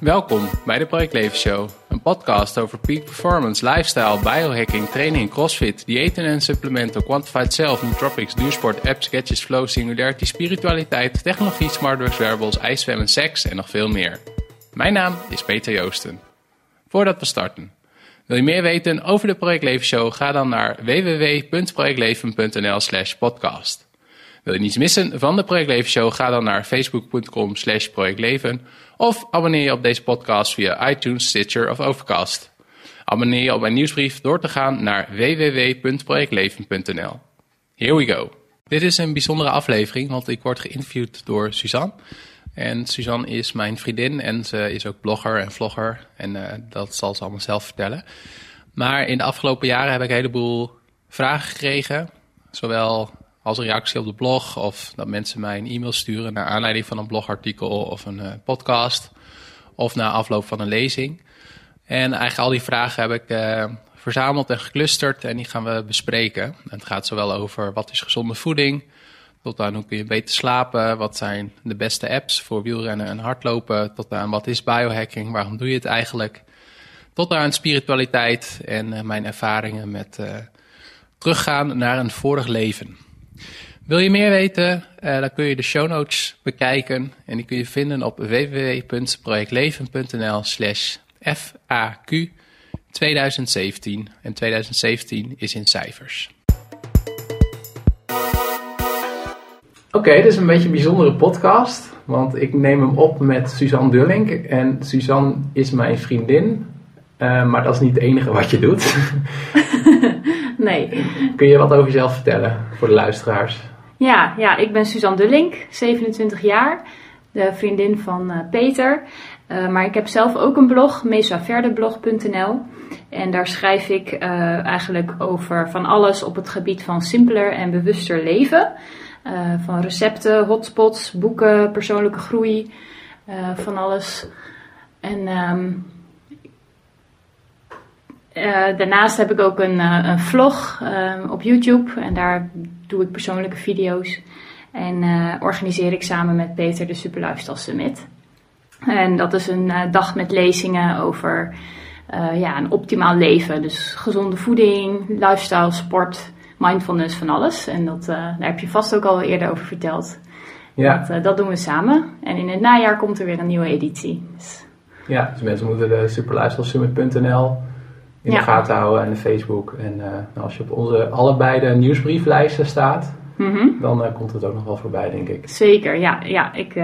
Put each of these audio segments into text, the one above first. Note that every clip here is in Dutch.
Welkom bij de Project Show, een podcast over peak performance, lifestyle, biohacking, training, crossfit, diëten en supplementen, quantified self, nootropics, duursport, apps, gadgets, flow, singularity, spiritualiteit, technologie, smartworks, wearables, ijszwemmen, seks en nog veel meer. Mijn naam is Peter Joosten. Voordat we starten, wil je meer weten over de Project Show? Ga dan naar www.projectleven.nl slash podcast. Wil je niets missen van de Project Show? Ga dan naar facebook.com slash projectleven of abonneer je op deze podcast via iTunes, Stitcher of Overcast. Abonneer je op mijn nieuwsbrief door te gaan naar www.projectleven.nl. Here we go. Dit is een bijzondere aflevering, want ik word geïnterviewd door Suzanne. En Suzanne is mijn vriendin en ze is ook blogger en vlogger. En uh, dat zal ze allemaal zelf vertellen. Maar in de afgelopen jaren heb ik een heleboel vragen gekregen. Zowel als reactie op de blog of dat mensen mij een e-mail sturen naar aanleiding van een blogartikel of een uh, podcast. Of na afloop van een lezing. En eigenlijk al die vragen heb ik uh, verzameld en geclusterd en die gaan we bespreken. En het gaat zowel over wat is gezonde voeding, tot aan hoe kun je beter slapen, wat zijn de beste apps voor wielrennen en hardlopen, tot aan wat is biohacking, waarom doe je het eigenlijk, tot aan spiritualiteit en uh, mijn ervaringen met teruggaan naar een vorig leven. Wil je meer weten, uh, dan kun je de show notes bekijken en die kun je vinden op www.projectleven.nl slash FAQ 2017 en 2017 is in cijfers. Oké, okay, dit is een beetje een bijzondere podcast, want ik neem hem op met Suzanne Dullink. En Suzanne is mijn vriendin, uh, maar dat is niet het enige wat je doet. nee. Kun je wat over jezelf vertellen voor de luisteraars? Ja, ja ik ben Suzanne Dullink, 27 jaar, de vriendin van uh, Peter. Uh, maar ik heb zelf ook een blog, mesaverdeblog.nl. En daar schrijf ik eigenlijk over van alles op het gebied van simpeler en bewuster leven. Van recepten, hotspots, boeken, persoonlijke groei, van alles. En um, uh, daarnaast heb ik ook een, een vlog op YouTube en daar doe ik persoonlijke video's. En organiseer ik samen met Peter de Super Lifestyle Summit. En dat is een dag met lezingen over ja, een optimaal leven. Dus gezonde voeding, lifestyle, sport, mindfulness van alles. En dat, uh, daar heb je vast ook al eerder over verteld. Ja. Dat, uh, dat, doen we samen. En in het najaar komt er weer een nieuwe editie. Dus... Ja, dus mensen moeten de superlifestylesummit.nl in ja. de gaten houden en de Facebook. En uh, als je op onze allebei de nieuwsbrieflijsten staat, mm -hmm. dan komt het ook nog wel voorbij, denk ik. Zeker, ja. ja ik,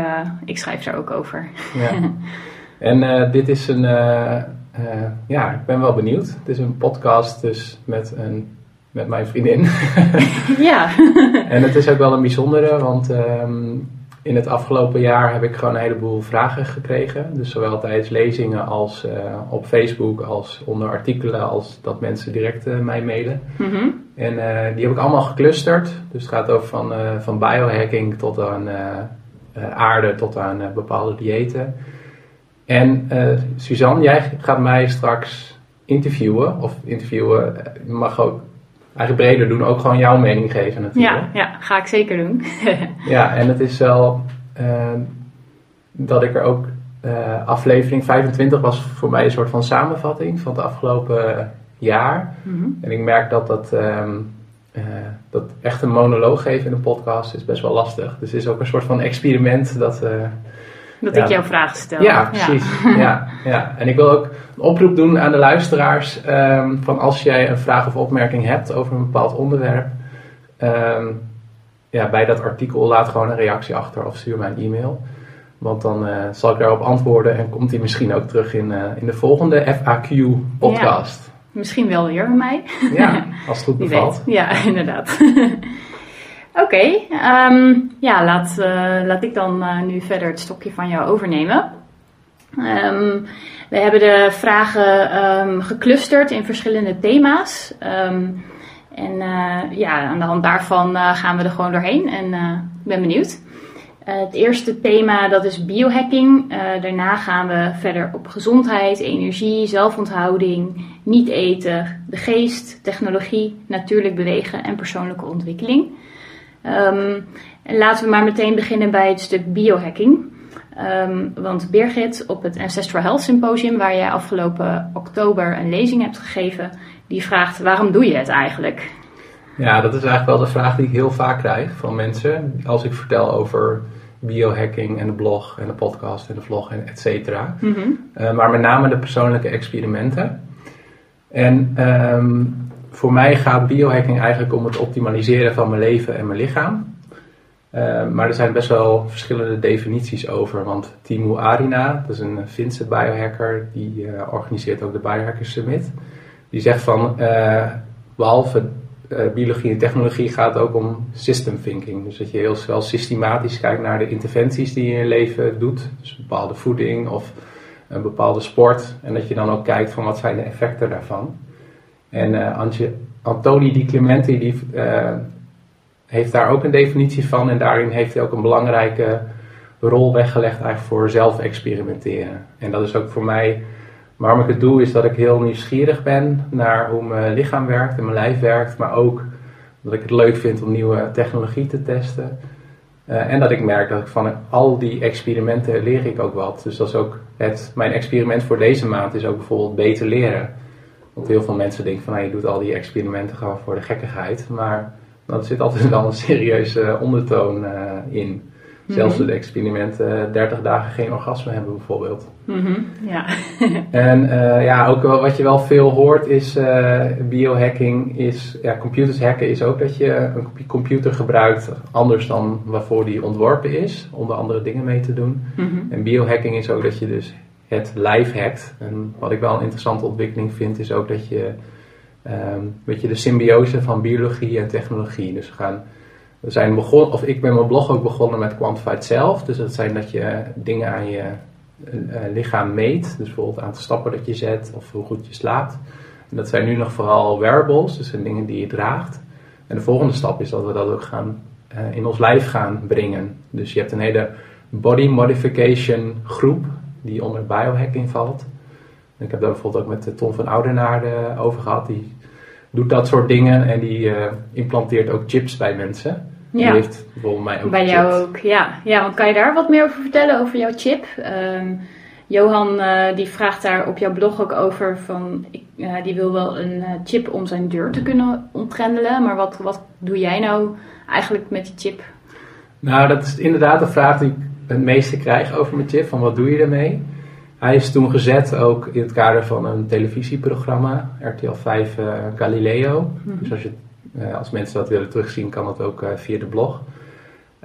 ik schrijf daar ook over. Ja. en dit is een... ja, ik ben wel benieuwd. Het is een podcast dus met een met mijn vriendin. ja. en het is ook wel een bijzondere, want um, in het afgelopen jaar heb ik gewoon een heleboel vragen gekregen. Dus zowel tijdens lezingen als uh, op Facebook, als onder artikelen, als dat mensen direct uh, mij mailen. Mm -hmm. En uh, die heb ik allemaal geclusterd. Dus het gaat over van, van biohacking tot aan aarde, tot aan bepaalde diëten. En Suzanne, jij gaat mij straks interviewen, of interviewen, je mag ook eigenlijk breder doen, ook gewoon jouw mening geven natuurlijk. Ja, ja ga ik zeker doen. ja, en het is wel uh, dat ik er ook, uh, aflevering 25 was voor mij een soort van samenvatting van het afgelopen jaar. Mm -hmm. En ik merk dat dat, um, uh, dat echt een monoloog geven in een podcast is best wel lastig. Dus het is ook een soort van experiment dat dat ja. ik jouw vragen stel. Ja, precies. Ja. ja. En ik wil ook een oproep doen aan de luisteraars. Um, van als jij een vraag of opmerking hebt over een bepaald onderwerp. Um, ja, bij dat artikel laat gewoon een reactie achter of stuur mij een e-mail. Want dan uh, zal ik daarop antwoorden en komt die misschien ook terug in, uh, in de volgende FAQ-podcast. Ja. Misschien wel weer bij mij. Ja, als het goed bevalt. Ja, inderdaad. Oké, um, ja, laat, uh, laat ik dan uh, nu verder het stokje van jou overnemen. Um, we hebben de vragen um, geclusterd in verschillende thema's. en uh, ja, aan de hand daarvan gaan we er gewoon doorheen en ik ben benieuwd. het eerste thema dat is biohacking. daarna gaan we verder op gezondheid, energie, zelfonthouding, niet eten, de geest, technologie, natuurlijk bewegen en persoonlijke ontwikkeling. Um, en laten we maar meteen beginnen bij het stuk biohacking. Ehm, want Birgit op het Ancestral Health Symposium, waar jij afgelopen oktober een lezing hebt gegeven, die vraagt: waarom doe je het eigenlijk? Ja, dat is eigenlijk wel de vraag die ik heel vaak krijg van mensen als ik vertel over biohacking en de blog en de podcast en de vlog en et cetera. Mhm. Eh, maar met name de persoonlijke experimenten. En ehm, voor mij gaat biohacking eigenlijk om het optimaliseren van mijn leven en mijn lichaam. Uh, maar er zijn best wel verschillende definities over. Want Timo Arina, dat is een Finse biohacker, die uh, organiseert ook de Biohacker Summit. Die zegt van, uh, behalve biologie en technologie gaat het ook om system thinking. Dus dat je heel wel systematisch kijkt naar de interventies die je in je leven doet. Dus bepaalde voeding of een bepaalde sport. En dat je dan ook kijkt van wat zijn de effecten daarvan. En Antje, Antoni Di Clementi die, uh, heeft daar ook een definitie van. En daarin heeft hij ook een belangrijke rol weggelegd eigenlijk voor zelf experimenteren. En dat is ook voor mij, waarom ik het doe, is dat ik heel nieuwsgierig ben naar hoe mijn lichaam werkt en mijn lijf werkt. Maar ook dat ik het leuk vind om nieuwe technologie te testen. Uh, en dat ik merk dat ik van al die experimenten leer ik ook wat. Dus dat is ook het, mijn experiment voor deze maand is ook bijvoorbeeld beter leren. Want heel veel mensen denken van nou, je doet al die experimenten gewoon voor de gekkigheid. Maar er zit altijd wel een serieuze ondertoon uh, in. Zelfs mhm. de experimenten 30 dagen geen orgasme hebben bijvoorbeeld. Mm ja. en uh, ja, ook wat je wel veel hoort is uh, biohacking, is, ja, computers hacken is ook dat je een computer gebruikt anders dan waarvoor die ontworpen is, om er andere dingen mee te doen. Mm -hmm. En biohacking is ook dat je dus het lijf hackt. En wat ik wel een interessante ontwikkeling vind, is ook dat je, um, weet je de symbiose van biologie en technologie. Dus we gaan, we zijn begonnen, of ik ben mijn blog ook begonnen met Quantified Self. Dus dat zijn dat je dingen aan je uh, lichaam meet. Dus bijvoorbeeld aantal stappen dat je zet of hoe goed je slaapt. En dat zijn nu nog vooral wearables, dus zijn dingen die je draagt. En de volgende stap is dat we dat ook gaan uh, in ons lijf gaan brengen. Dus je hebt een hele body modification groep die onder biohacking valt. ik heb daar bijvoorbeeld ook met Tom van Oudenaarde over gehad. Die doet dat soort dingen en die uh, implanteert ook chips bij mensen. Ja. Die heeft bijvoorbeeld mij ook Bij jou ook, ja. Ja, want kan je daar wat meer over vertellen, over jouw chip? Um, Johan uh, die vraagt daar op jouw blog ook over van, ik, uh, die wil wel een chip om zijn deur te kunnen ontgrendelen. Maar wat, wat doe jij nou eigenlijk met die chip? Nou, dat is inderdaad een vraag die ik het meeste krijg over mijn chip, van wat doe je ermee? Hij is toen gezet ook in het kader van een televisieprogramma, RTL 5 uh, Galileo. Mhm. Dus als, je, uh, als mensen dat willen terugzien, kan dat ook uh, via de blog.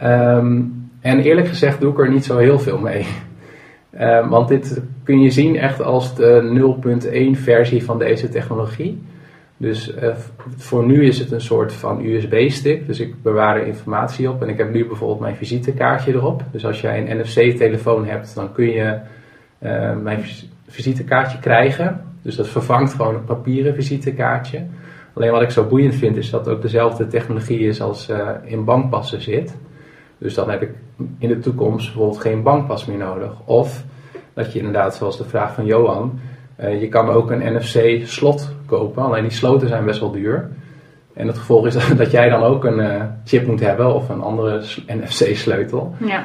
Um, en eerlijk gezegd doe ik er niet zo heel veel mee. Um, want dit kun je zien echt als de 0.1 versie van deze technologie. Dus uh, voor nu is het een soort van USB-stick. Dus ik bewaar er informatie op. En ik heb nu bijvoorbeeld mijn visitekaartje erop. Dus als jij een NFC-telefoon hebt, dan kun je uh, mijn visitekaartje krijgen. Dus dat vervangt gewoon een papieren visitekaartje. Alleen wat ik zo boeiend vind, is dat het ook dezelfde technologie is als uh, in bankpassen zit. Dus dan heb ik in de toekomst bijvoorbeeld geen bankpas meer nodig. Of dat je inderdaad, zoals de vraag van Johan, je kan ook een NFC-slot kopen, alleen die sloten zijn best wel duur. En het gevolg is dat jij dan ook een uh, chip moet hebben of een andere NFC-sleutel. Ja.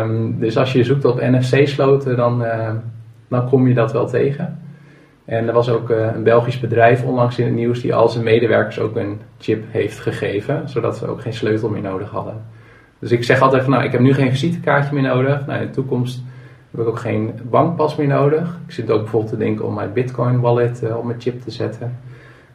Um, dus als je zoekt op NFC-sloten, dan, uh, dan kom je dat wel tegen. En er was ook een Belgisch bedrijf onlangs in het nieuws die al zijn medewerkers ook een chip heeft gegeven, zodat ze ook geen sleutel meer nodig hadden. Dus ik zeg altijd van nou, ik heb nu geen visitekaartje meer nodig. Nou, in de toekomst heb ik ook geen bankpas meer nodig. Ik zit ook bijvoorbeeld te denken om mijn Bitcoin wallet uh, op mijn chip te zetten.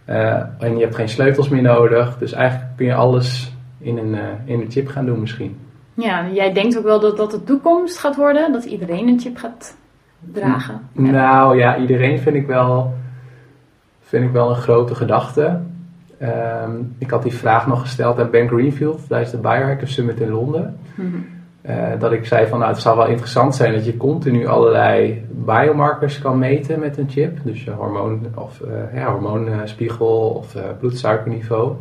Uh, en je hebt geen sleutels meer nodig. Dus eigenlijk kun je alles in een, uh, in een chip gaan doen misschien. Ja, jij denkt ook wel dat dat de toekomst gaat worden? Dat iedereen een chip gaat dragen? N nou ja, iedereen vind ik wel, vind ik wel een grote gedachte. Um, ik had die vraag nog gesteld aan Ben Greenfield tijdens de Biohacker Summit in Londen. Mm -hmm. Uh, dat ik zei van nou het zou wel interessant zijn dat je continu allerlei biomarkers kan meten met een chip. Dus je hormoon, of, uh, ja, hormoonspiegel of uh, bloedsuikerniveau.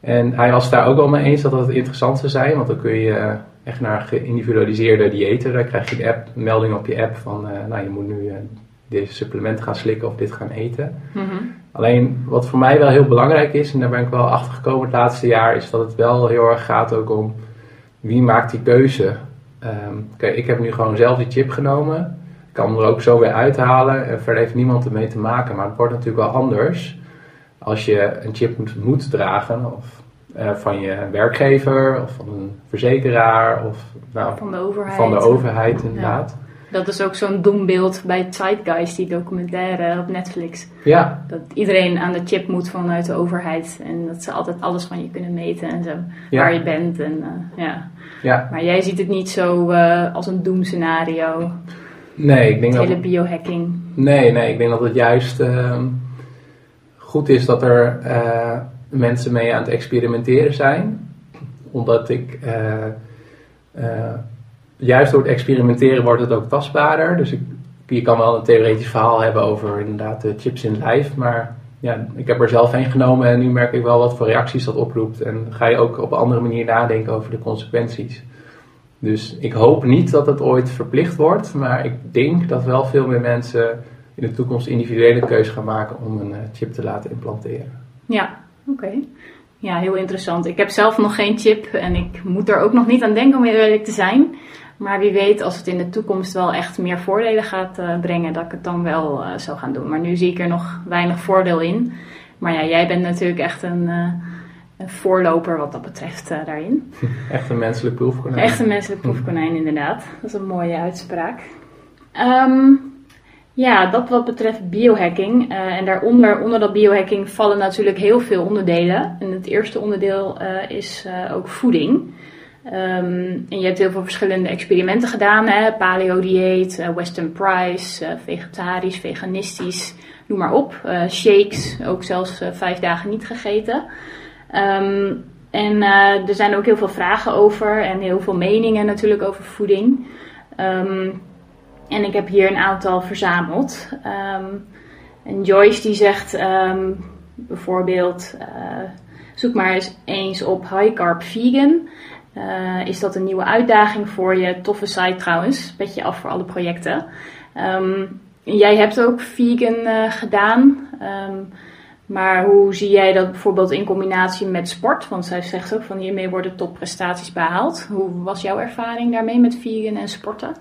En hij was daar ook wel mee eens dat dat interessant zou zijn, want dan kun je echt naar geïndividualiseerde diëten. Daar krijg je een, app, een melding op je app van nou je moet nu deze supplementen gaan slikken of dit gaan eten. Mm -hmm. Alleen wat voor mij wel heel belangrijk is, en daar ben ik wel achter gekomen het laatste jaar, is dat het wel heel erg gaat ook om wie maakt die keuze ehm, kijk, ik heb nu gewoon zelf die chip genomen. Ik kan hem er ook zo weer uithalen. En verder heeft niemand ermee te maken. Maar het wordt natuurlijk wel anders als je een chip moet, moet dragen. Of eh, van je werkgever, of van een verzekeraar, of nou, Van de overheid. van de overheid inderdaad. Dat is ook zo'n doembeeld bij Zeitgeist, die documentaire op Netflix. Ja, Dat iedereen aan de chip moet vanuit de overheid. En dat ze altijd alles van je kunnen meten en zo. Ja. Waar je bent. En, eh, ja. ja. Maar jij ziet het niet zo eh, als een doemscenario. Nee, ik denk dat hele biohacking. Nee, nee, ik denk dat het juist ehm, goed is dat er eh, mensen mee aan het experimenteren zijn. Omdat ik, juist door het experimenteren wordt het ook tastbaarder. Dus ik, je kan wel een theoretisch verhaal hebben over inderdaad de chips in lijf. Maar ja, ik heb er zelf heen genomen en nu merk ik wel wat voor reacties dat oproept. En ga je ook op een andere manier nadenken over de consequenties. Dus ik hoop niet dat het ooit verplicht wordt, maar ik denk dat wel veel meer mensen in de toekomst individuele keuze gaan maken om een eh, chip te laten implanteren. Ja, oké. Ja, heel interessant. Ik heb zelf nog geen chip en ik moet er ook nog niet aan denken om eerlijk te zijn. Maar wie weet, als het in de toekomst wel echt meer voordelen gaat eh, brengen, dat ik het dan wel eh, zou gaan doen. Maar nu zie ik er nog weinig voordeel in. Maar ja, jij bent natuurlijk echt een, eh, een voorloper wat dat betreft daarin. Echt een menselijk proefkonijn. Echt een menselijk proefkonijn, inderdaad. Dat is een mooie uitspraak. Ehm, ja, dat wat betreft biohacking. En daaronder, onder dat biohacking, vallen natuurlijk heel veel onderdelen. En het eerste onderdeel is ook voeding. Ehm, en je hebt heel veel verschillende experimenten gedaan. Hè? Paleo-dieet, eh, Western Price, eh, vegetarisch, veganistisch, noem maar op. Eh, shakes, ook zelfs vijf dagen niet gegeten. Ehm, en er zijn ook heel veel vragen over en heel veel meningen natuurlijk over voeding. Ehm, en ik heb hier een aantal verzameld. En Joyce die zegt bijvoorbeeld, zoek maar eens, eens op high carb vegan. Eh, is dat een nieuwe uitdaging voor je? Toffe site trouwens, petje af voor alle projecten. Ehm, jij hebt ook vegan eh, gedaan. Ehm, maar hoe zie jij dat bijvoorbeeld in combinatie met sport? Want zij zegt ook van hiermee worden topprestaties behaald. Hoe was jouw ervaring daarmee met vegan en sporten?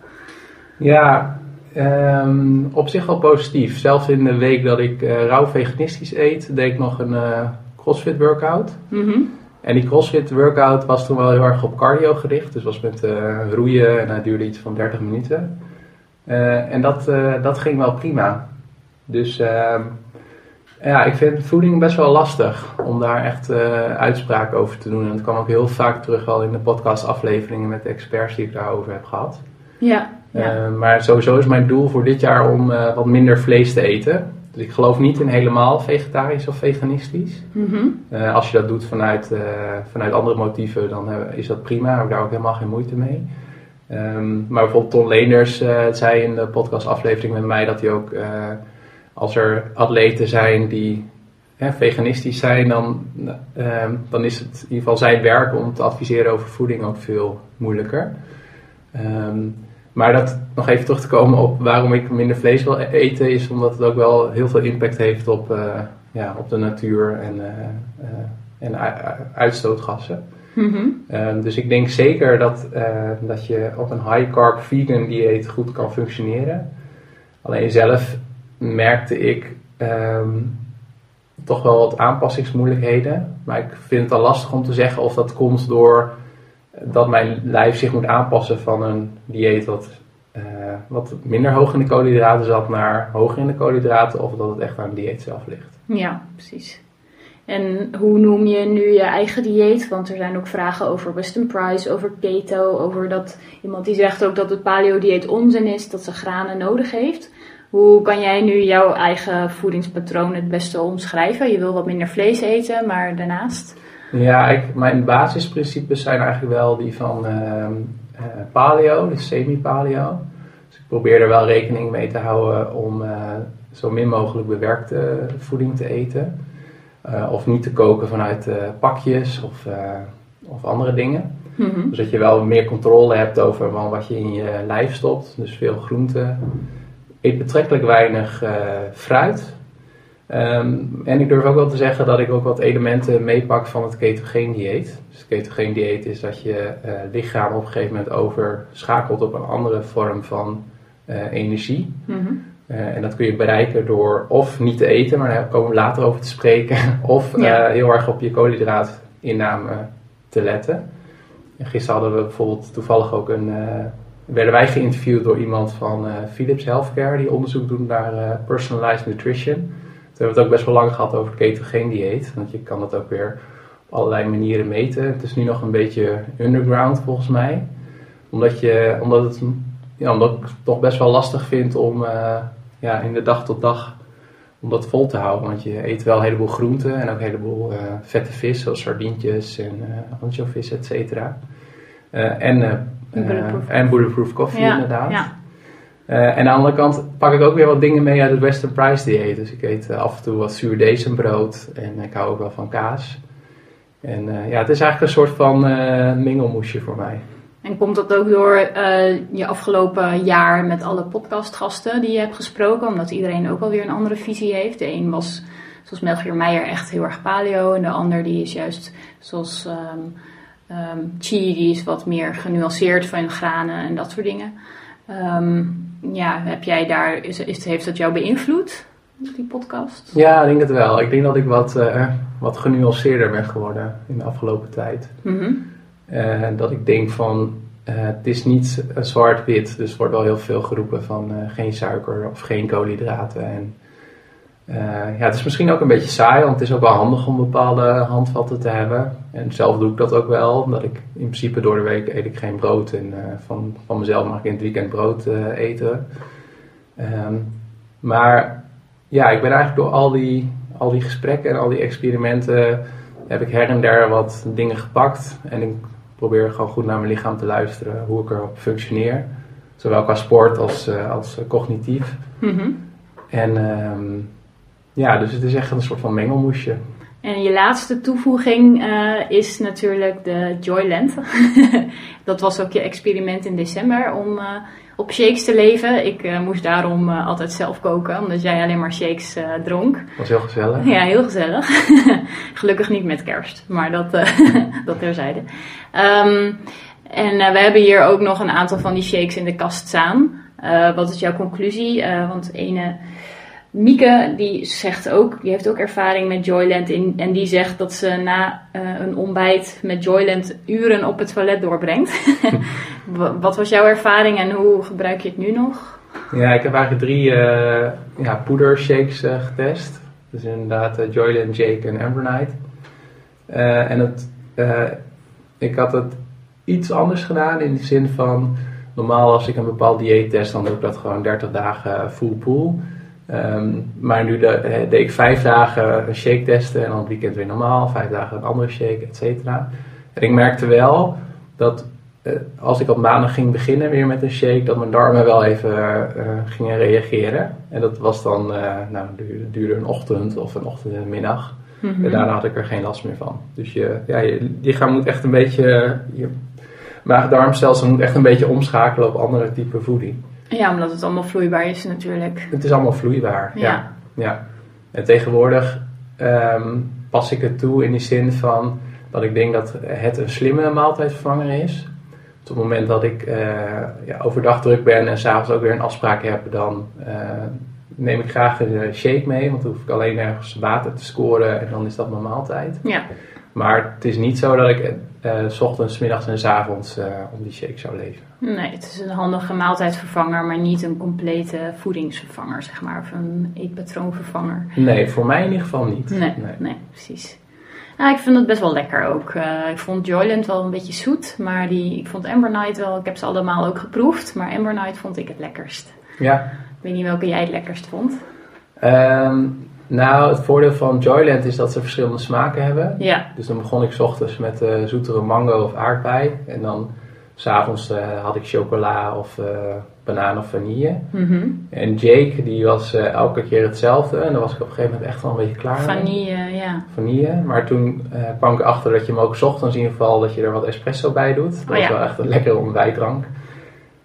Ja, ehm, op zich wel positief. Zelfs in de week dat ik eh, rauw veganistisch eet, deed ik nog een crossfit workout. Mhm. En die crossfit workout was toen wel heel erg op cardio gericht. Dus was met eh, roeien en dat duurde iets van 30 minuten. Eh, en dat, eh, dat ging wel prima. Dus ja, ik vind voeding best wel lastig om daar echt uitspraken over te doen. En dat kwam ook heel vaak terug al in de podcastafleveringen met de experts die ik daarover heb gehad. Ja, ja. Maar sowieso is mijn doel voor dit jaar om wat minder vlees te eten. Dus ik geloof niet in helemaal vegetarisch of veganistisch. Mhm. Eh, als je dat doet vanuit, eh, vanuit andere motieven, dan eh, is dat prima. Heb ik daar ook helemaal geen moeite mee. Ehm, maar bijvoorbeeld Ton Leenders zei in de podcastaflevering met mij dat hij ook, als er atleten zijn die veganistisch zijn, dan, ehm, dan is het in ieder geval zijn werk om te adviseren over voeding ook veel moeilijker. Ehm, maar dat nog even terug te komen op waarom ik minder vlees wil eten, is omdat het ook wel heel veel impact heeft op, eh, ja, op de natuur en, eh, eh, en uitstootgassen. Mhm. Ehm, dus ik denk zeker dat, dat je op een high carb vegan dieet goed kan functioneren. Alleen zelf merkte ik ehm, toch wel wat aanpassingsmoeilijkheden. Maar ik vind het al lastig om te zeggen of dat komt door dat mijn lijf zich moet aanpassen van een dieet wat, eh, wat minder hoog in de koolhydraten zat naar hoger in de koolhydraten. Of dat het echt aan het dieet zelf ligt. Ja, precies. En hoe noem je nu je eigen dieet? Want er zijn ook vragen over Western Price, over keto, over dat iemand die zegt ook dat het paleo-dieet onzin is, dat ze granen nodig heeft. Hoe kan jij nu jouw eigen voedingspatroon het beste omschrijven? Je wil wat minder vlees eten, maar daarnaast? Ja, ik, mijn basisprincipes zijn eigenlijk wel die van ehm, eh, paleo, dus semi-paleo. Dus ik probeer er wel rekening mee te houden om eh, zo min mogelijk bewerkte voeding te eten. Eh, of niet te koken vanuit pakjes of, of andere dingen. Mhm. Dus dat je wel meer controle hebt over wat je in je lijf stopt. Dus veel groenten. Eet betrekkelijk weinig fruit. Ehm, en ik durf ook wel te zeggen dat ik ook wat elementen meepak van het ketogeen dieet. Dus het ketogeen dieet is dat je uh, lichaam op een gegeven moment overschakelt op een andere vorm van uh, energie. Mhm. Uh, en dat kun je bereiken door of niet te eten, maar daar komen we later over te spreken, of Ja. heel erg op je koolhydraatinname te letten. En gisteren hadden we bijvoorbeeld toevallig ook een, eh, werden wij geïnterviewd door iemand van eh, Philips Healthcare die onderzoek doet naar eh, personalized nutrition. Toen hebben we het ook best wel lang gehad over het ketogeen dieet, want je kan dat ook weer op allerlei manieren meten. Het is nu nog een beetje underground volgens mij, omdat, je, omdat, het, ja, omdat ik het toch best wel lastig vind om eh, ja, in de dag tot dag om dat vol te houden. Want je eet wel een heleboel groenten en ook een heleboel eh, vette vis, zoals sardientjes en uh, anchovies, et cetera. En, en bulletproof koffie Ja, inderdaad. ja. Eh, en aan de andere kant pak ik ook weer wat dingen mee uit het Western Price dieet. Dus ik eet eh, af en toe wat zuurdezenbrood en ik hou ook wel van kaas. En eh, ja, het is eigenlijk een soort van mengelmoesje voor mij. En komt dat ook door je afgelopen jaar met alle podcastgasten die je hebt gesproken? Omdat iedereen ook wel weer een andere visie heeft. De een was, zoals Melchior Meijer, echt heel erg paleo. En de ander die is juist, zoals Chi, die is wat meer genuanceerd van granen en dat soort dingen. Ehm, ja, heb jij daar, is, is, heeft dat jou beïnvloed, die podcast? Ja, ik denk het wel. Ik denk dat ik wat, eh, wat genuanceerder ben geworden in de afgelopen tijd. Eh, dat ik denk van, eh, het is niet zwart-wit. Dus er wordt wel heel veel geroepen van geen suiker of geen koolhydraten. En, eh, ja, het is misschien ook een beetje saai, want het is ook wel handig om bepaalde handvatten te hebben. En zelf doe ik dat ook wel, omdat ik in principe door de week eet ik geen brood. En eh, van, van mezelf mag ik in het weekend brood eh, eten. Ehm, maar ja, ik ben eigenlijk door al die, al die gesprekken en al die experimenten heb ik her en der wat dingen gepakt. En ik probeer gewoon goed naar mijn lichaam te luisteren, hoe ik erop functioneer. Zowel qua sport als, als cognitief. Mhm. En ehm, ja, dus het is echt een soort van mengelmoesje. En je laatste toevoeging eh, is natuurlijk de Joyland. dat was ook je experiment in december om eh, op shakes te leven. Ik eh, moest daarom altijd zelf koken, omdat jij alleen maar shakes dronk. Dat was heel gezellig. Ja, heel gezellig. Gelukkig niet met kerst, maar dat, dat terzijde. Ehm, en we hebben hier ook nog een aantal van die shakes in de kast staan. Wat is jouw conclusie? Want ene Mieke, die zegt ook, die heeft ook ervaring met Joyland in, en die zegt dat ze na eh, een ontbijt met Joyland uren op het toilet doorbrengt. Wa- Wat was jouw ervaring en hoe gebruik je het nu nog? Ja, ik heb eigenlijk drie eh ja, poedershakes eh, getest. Dus inderdaad Joyland, Jake en. Eh, en het, ik had het iets anders gedaan in de zin van... Normaal als ik een bepaald dieet test, dan doe ik dat gewoon 30 dagen full pool. Ehm, maar nu de, eh, deed ik vijf dagen een shake testen en dan het weekend weer normaal. Vijf dagen een andere shake, et cetera. En ik merkte wel dat eh, als ik op maandag ging beginnen weer met een shake, dat mijn darmen wel even eh, gingen reageren. En dat was dan, nou, duurde, duurde een ochtend of een ochtend en een middag. Mhm. En daarna had ik er geen last meer van. Dus je, ja, je lichaam moet echt een beetje, je maag-darmstelsel moet echt een beetje omschakelen op andere type voeding. Ja, omdat het allemaal vloeibaar is natuurlijk. Het is allemaal vloeibaar. Ja. Ja. ja. En tegenwoordig ehm, pas ik het toe in die zin van dat ik denk dat het een slimme maaltijdvervanger is. Dus op het moment dat ik eh, ja, overdag druk ben en s'avonds ook weer een afspraak heb, dan eh, neem ik graag een shake mee. Want dan hoef ik alleen ergens water te scoren en dan is dat mijn maaltijd. Ja. Maar het is niet zo dat ik eh, s ochtends, 's middags en 's avonds eh, om die shake zou leven. Nee, het is een handige maaltijdvervanger, maar niet een complete voedingsvervanger, zeg maar. Of een eetpatroonvervanger. Nee, voor mij in ieder geval niet. Nee, nee. precies. Nou, ik vind het best wel lekker ook. Eh, ik vond Joyland wel een beetje zoet, maar die, ik vond Amber Night wel, ik heb ze allemaal ook geproefd, maar Amber Night vond ik het lekkerst. Ja, Ik weet niet welke jij het lekkerst vond. Ehm, nou, het voordeel van Joyland is dat ze verschillende smaken hebben. Ja, Dus dan begon ik 's ochtends met eh, zoetere mango of aardbei. En dan s'avonds avonds had ik chocola of eh, banaan of vanille. mhm. En Jake, die was elke keer hetzelfde. En daar was ik op een gegeven moment echt wel een beetje klaar mee. vanille, ja. Vanille. Maar toen kwam ik erachter dat je hem ook 's ochtends in ieder geval, dat je er wat espresso bij doet. Dat Oh, is ja. wel echt een lekkere ontbijtdrank.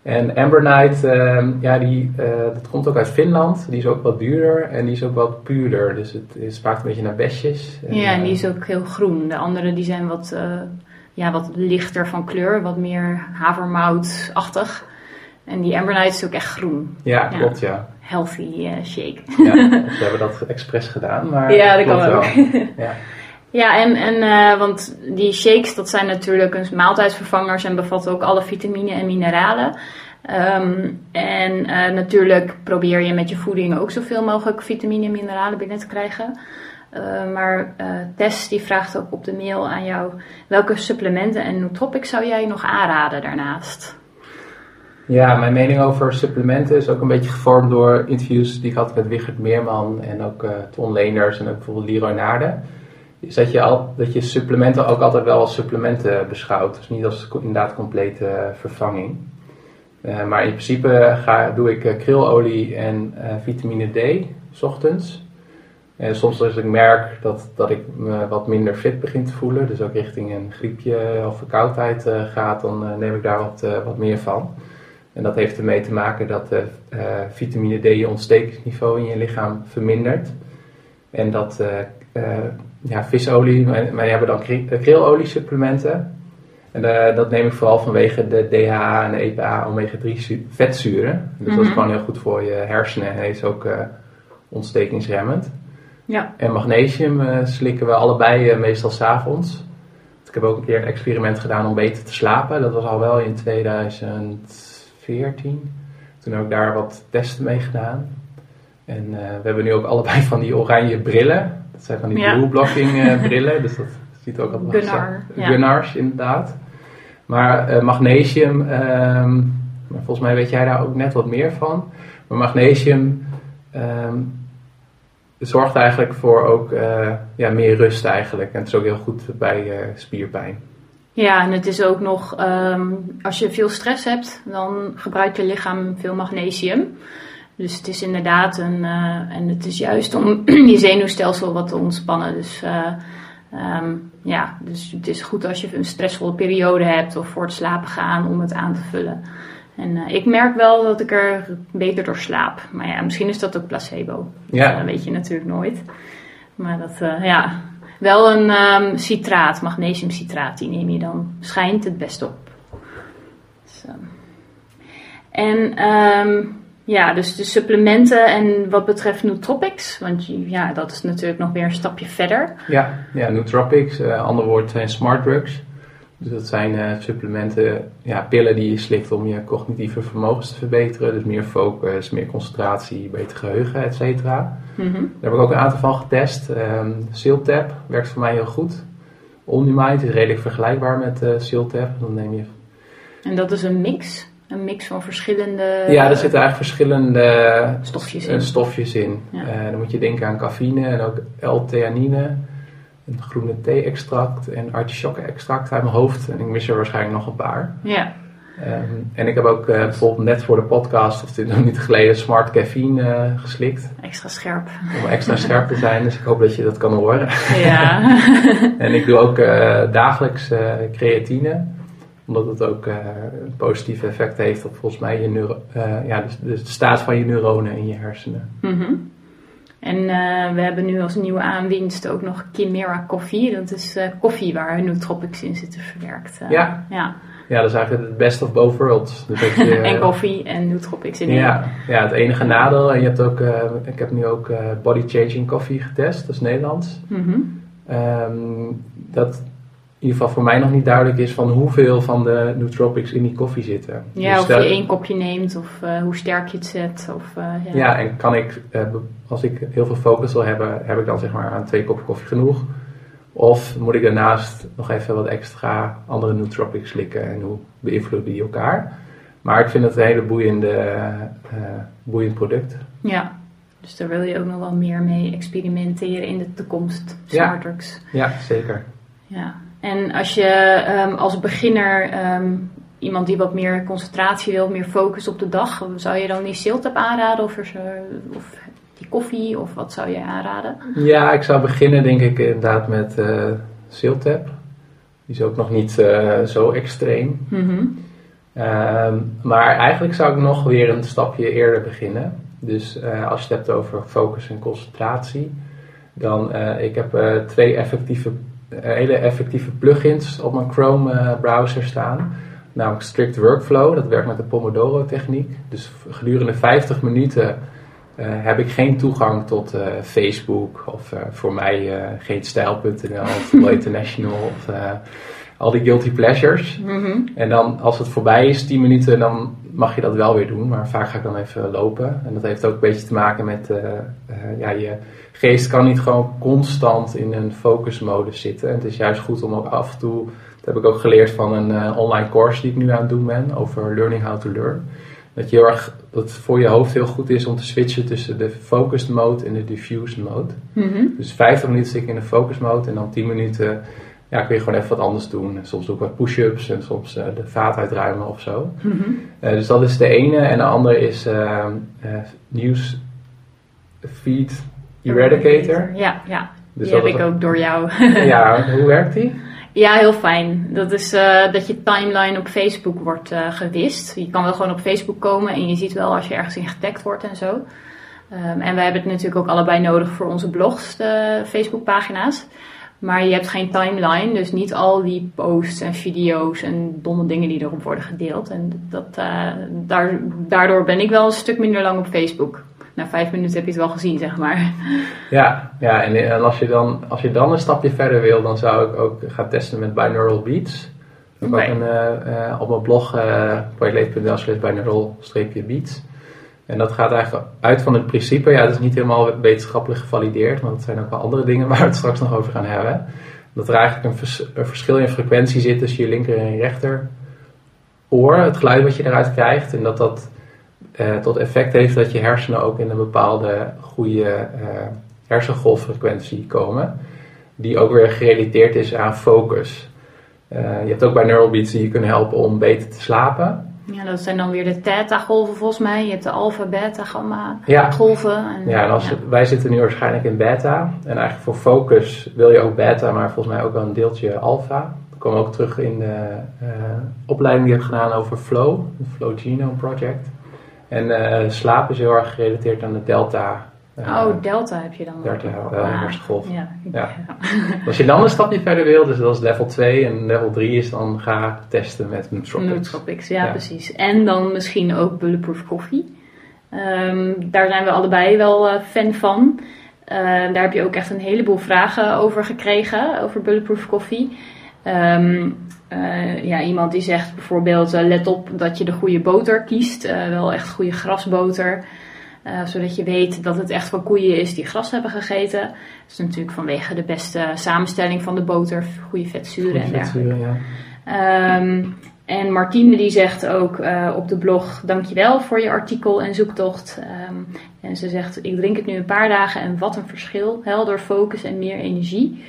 En Ambronite, ehm, ja, die, eh, dat komt ook uit Finland. Die is ook wat duurder en die is ook wat puurder. Dus het, smaakt een beetje naar besjes. ja, en die eh, is ook heel groen. De andere die zijn wat, eh, ja, wat lichter van kleur, wat meer havermoutachtig. En die Ambronite is ook echt groen. Ja, Ja. klopt, ja. Healthy shake. ja. Ze hebben dat expres gedaan, maar Ja, dat kan wel. Ja. Ja, en, en eh, want die shakes, dat zijn natuurlijk een maaltijdvervangers en bevatten ook alle vitamine en mineralen. Ehm, en eh, natuurlijk probeer je met je voeding ook zoveel mogelijk vitamine en mineralen binnen te krijgen. Eh, maar Tess die vraagt ook op de mail aan jou welke supplementen en nootropics zou jij nog aanraden daarnaast? Ja, mijn mening over supplementen is ook een beetje gevormd door interviews die ik had met Wigert Meerman en ook Ton Leenders en ook bijvoorbeeld Leroy Naarden. Is dat je, al, dat je supplementen ook altijd wel als supplementen beschouwt. Dus niet als inderdaad complete eh, vervanging. Eh, maar in principe ga, doe ik eh, krilolie en eh, vitamine D, s ochtends. En soms als ik merk dat, dat ik me wat minder fit begin te voelen, dus ook richting een griepje of verkoudheid eh, gaat, dan eh, neem ik daar wat, eh, wat meer van. En dat heeft ermee te maken dat eh, eh, vitamine D je ontstekingsniveau in je lichaam vermindert. En dat eh, eh, ja, visolie, wij, wij hebben dan kri- krilolie supplementen. En eh, dat neem ik vooral vanwege de DHA en de EPA omega-3 zu- vetzuren. Dus dat is Mhm. gewoon heel goed voor je hersenen en is ook eh, ontstekingsremmend. Ja. En magnesium eh, slikken we allebei meestal s'avonds. Ik heb ook een keer een experiment gedaan om beter te slapen. Dat was al wel in 2014. Toen heb ik daar wat testen mee gedaan. En we hebben nu ook allebei van die oranje brillen. Dat zijn van die Ja. blue blocking eh, brillen. Dus dat ziet ook altijd Gunnar, ja. Gunnars, inderdaad. Maar eh, magnesium, ehm, maar volgens mij weet jij daar ook net wat meer van. Maar magnesium ehm, zorgt eigenlijk voor ook eh, ja, meer rust eigenlijk. En het is ook heel goed bij spierpijn. Ja, en het is ook nog, ehm, als je veel stress hebt, dan gebruikt je lichaam veel magnesium. Dus het is inderdaad een, eh, en het is juist om je zenuwstelsel wat te ontspannen. Dus eh, ehm, ja, dus het is goed als je een stressvolle periode hebt of voor het slapen gaan om het aan te vullen. En eh, ik merk wel dat ik er beter door slaap. Maar ja, misschien is dat ook placebo. Ja. Dat weet je natuurlijk nooit. Maar dat, ja, wel een ehm, citraat, magnesiumcitraat, die neem je dan schijnt het best op. Dus, ehm, en ehm, ja, dus de supplementen en wat betreft nootropics, want ja, dat is natuurlijk nog weer een stapje verder. Ja, ja nootropics, eh ander woord zijn smart drugs. Dus dat zijn eh, supplementen, ja, pillen die je slikt om je cognitieve vermogens te verbeteren. Dus meer focus, meer concentratie, beter geheugen, et cetera. Mhm. Daar heb ik ook een aantal van getest. Um, Siltap werkt voor mij heel goed. Omnimind is redelijk vergelijkbaar met Siltap. Dan neem je... En dat is een mix, een mix van verschillende Ja, er zitten eigenlijk verschillende stofjes eh, in. stofjes in. Ja. Eh, dan moet je denken aan cafeïne en ook L-theanine. Een groene thee-extract en artichokke-extract uit mijn hoofd. En ik mis er waarschijnlijk nog een paar. Ja, Ehm, en ik heb ook eh, bijvoorbeeld net voor de podcast, of dit nog niet geleden, smart caffeine eh, geslikt. extra scherp. Om extra scherp te zijn. Dus ik hoop dat je dat kan horen. Ja, En ik doe ook eh, dagelijks eh, creatine. Omdat het ook eh, een positief effect heeft op volgens mij je neuro eh, ja, de, de staat van je neuronen in je hersenen. Mhm. En eh, we hebben nu als nieuwe aanwinst ook nog Chimera koffie. Dat is koffie waar nootropics in zitten verwerkt. Ja. ja. Ja, dat is eigenlijk het best of both worlds. Dus dat je, en koffie en nootropics in één. Ja, ja, het enige nadeel. En je hebt ook, ik heb nu ook body changing coffee getest, dat is Nederlands. Mhm. Ehm, dat in ieder geval voor mij nog niet duidelijk is van hoeveel van de nootropics in die koffie zitten. Ja, Dus of je één kopje neemt of eh, hoe sterk je het zet. Of, eh, ja. Ja, en kan ik, eh, als ik heel veel focus wil hebben, heb ik dan zeg maar aan twee koppen koffie genoeg? Of moet ik daarnaast nog even wat extra andere nootropics slikken en hoe beïnvloeden die elkaar? Maar ik vind het een hele boeiende, boeiend product. Ja. Dus daar wil je ook nog wel meer mee experimenteren in de toekomst. Ja. Smart drugs. Ja, zeker. Ja, en als je ehm, als beginner ehm, iemand die wat meer concentratie wil, meer focus op de dag, zou je dan die Siltap aanraden of, er, of die koffie of wat zou je aanraden? Ja, ik zou beginnen denk ik inderdaad met Siltap. Die is ook nog niet eh, zo extreem. Mhm. Ehm, maar eigenlijk zou ik nog weer een stapje eerder beginnen. Dus eh, als je het hebt over focus en concentratie, dan uh, ik heb uh, twee effectieve, hele effectieve plugins op mijn Chrome browser staan. Namelijk Strict Workflow, dat werkt met de Pomodoro techniek. Dus gedurende 50 minuten heb ik geen toegang tot Facebook of voor mij geen stijl.nl of International of al die guilty pleasures. Mhm. En dan als het voorbij is, 10 minuten, dan mag je dat wel weer doen. Maar vaak ga ik dan even lopen. En dat heeft ook een beetje te maken met, ja, je geest kan niet gewoon constant in een focusmodus zitten. En het is juist goed om ook af en toe, dat heb ik ook geleerd van een uh, online course die ik nu aan het doen ben, over learning how to learn. Dat, je heel erg, dat het voor je hoofd heel goed is om te switchen tussen de focused mode en de diffused mode. Mhm. Dus 50 minuten zit ik in de focus mode en dan 10 minuten ja, kun je gewoon even wat anders doen. Soms ook wat push-ups en soms uh, de vaat uitruimen of zo. Mhm. Uh, dus dat is de ene. En de andere is News Feed Eradicator. Ja, ja. Dus die heb ik ook door jou. Ja, hoe werkt die? Ja, heel fijn. Dat is eh, dat je timeline op Facebook wordt eh, gewist. Je kan wel gewoon op Facebook komen en je ziet wel als je ergens in getagd wordt en zo. Ehm, en wij hebben het natuurlijk ook allebei nodig voor onze blogs, de Facebookpagina's. Maar je hebt geen timeline, dus niet al die posts en video's en domme dingen die erop worden gedeeld. En dat, eh, daar, daardoor ben ik wel een stuk minder lang op Facebook. Na vijf minuten heb je het wel gezien, zeg maar. Ja, ja en, en als, je dan, als je dan een stapje verder wil, dan zou ik ook gaan testen met binaural beats. Ik een, eh, eh, op mijn blog, uh, projectleef.nl slash binaural-beats. En dat gaat eigenlijk uit van het principe, ja, het is niet helemaal wetenschappelijk gevalideerd, want het zijn ook wel andere dingen waar we het straks nog over gaan hebben. Dat er eigenlijk een, vers- een verschil in frequentie zit tussen je linker en je rechter oor, het geluid wat je eruit krijgt. En dat dat eh, tot effect heeft dat je hersenen ook in een bepaalde goede eh, hersengolffrequentie komen. Die ook weer gerelateerd is aan focus. Eh, je hebt ook bij neural beats die je kunnen helpen om beter te slapen. Ja, dat zijn dan weer de theta-golven volgens mij. Je hebt de alpha, beta, gamma Ja. golven. En, Ja, en als, wij zitten nu waarschijnlijk in beta. En eigenlijk voor focus wil je ook beta, maar volgens mij ook wel een deeltje alpha. Dat kwam ook terug in de opleiding die ik heb gedaan over flow, het Flow Genome Project. En eh slaap is heel erg gerelateerd aan de delta. eh, Oh, delta heb je dan. Delta, ook. wel, Ah. Ja. Ja. Als je dan een stapje verder wil, dus dat is level 2 en level 3 is dan ga testen met nootropics. Nootropics, ja, Ja. precies. En dan misschien ook Bulletproof Coffee. Ehm, daar zijn we allebei wel eh, fan van. Eh, daar heb je ook echt een heleboel vragen over gekregen, over Bulletproof Coffee. Ehm, eh, ja, iemand die zegt bijvoorbeeld, eh, let op dat je de goede boter kiest. Eh, wel echt goede grasboter. Zodat je weet dat het echt van koeien is die gras hebben gegeten. Dat is natuurlijk vanwege de beste samenstelling van de boter, goede vetzuren en dergelijke. Vetzuren, ja. Ehm, en Martine die zegt ook op de blog: Dankjewel voor je artikel en zoektocht. Ehm, en ze zegt: Ik drink het nu een paar dagen en wat een verschil. Helder focus en meer energie.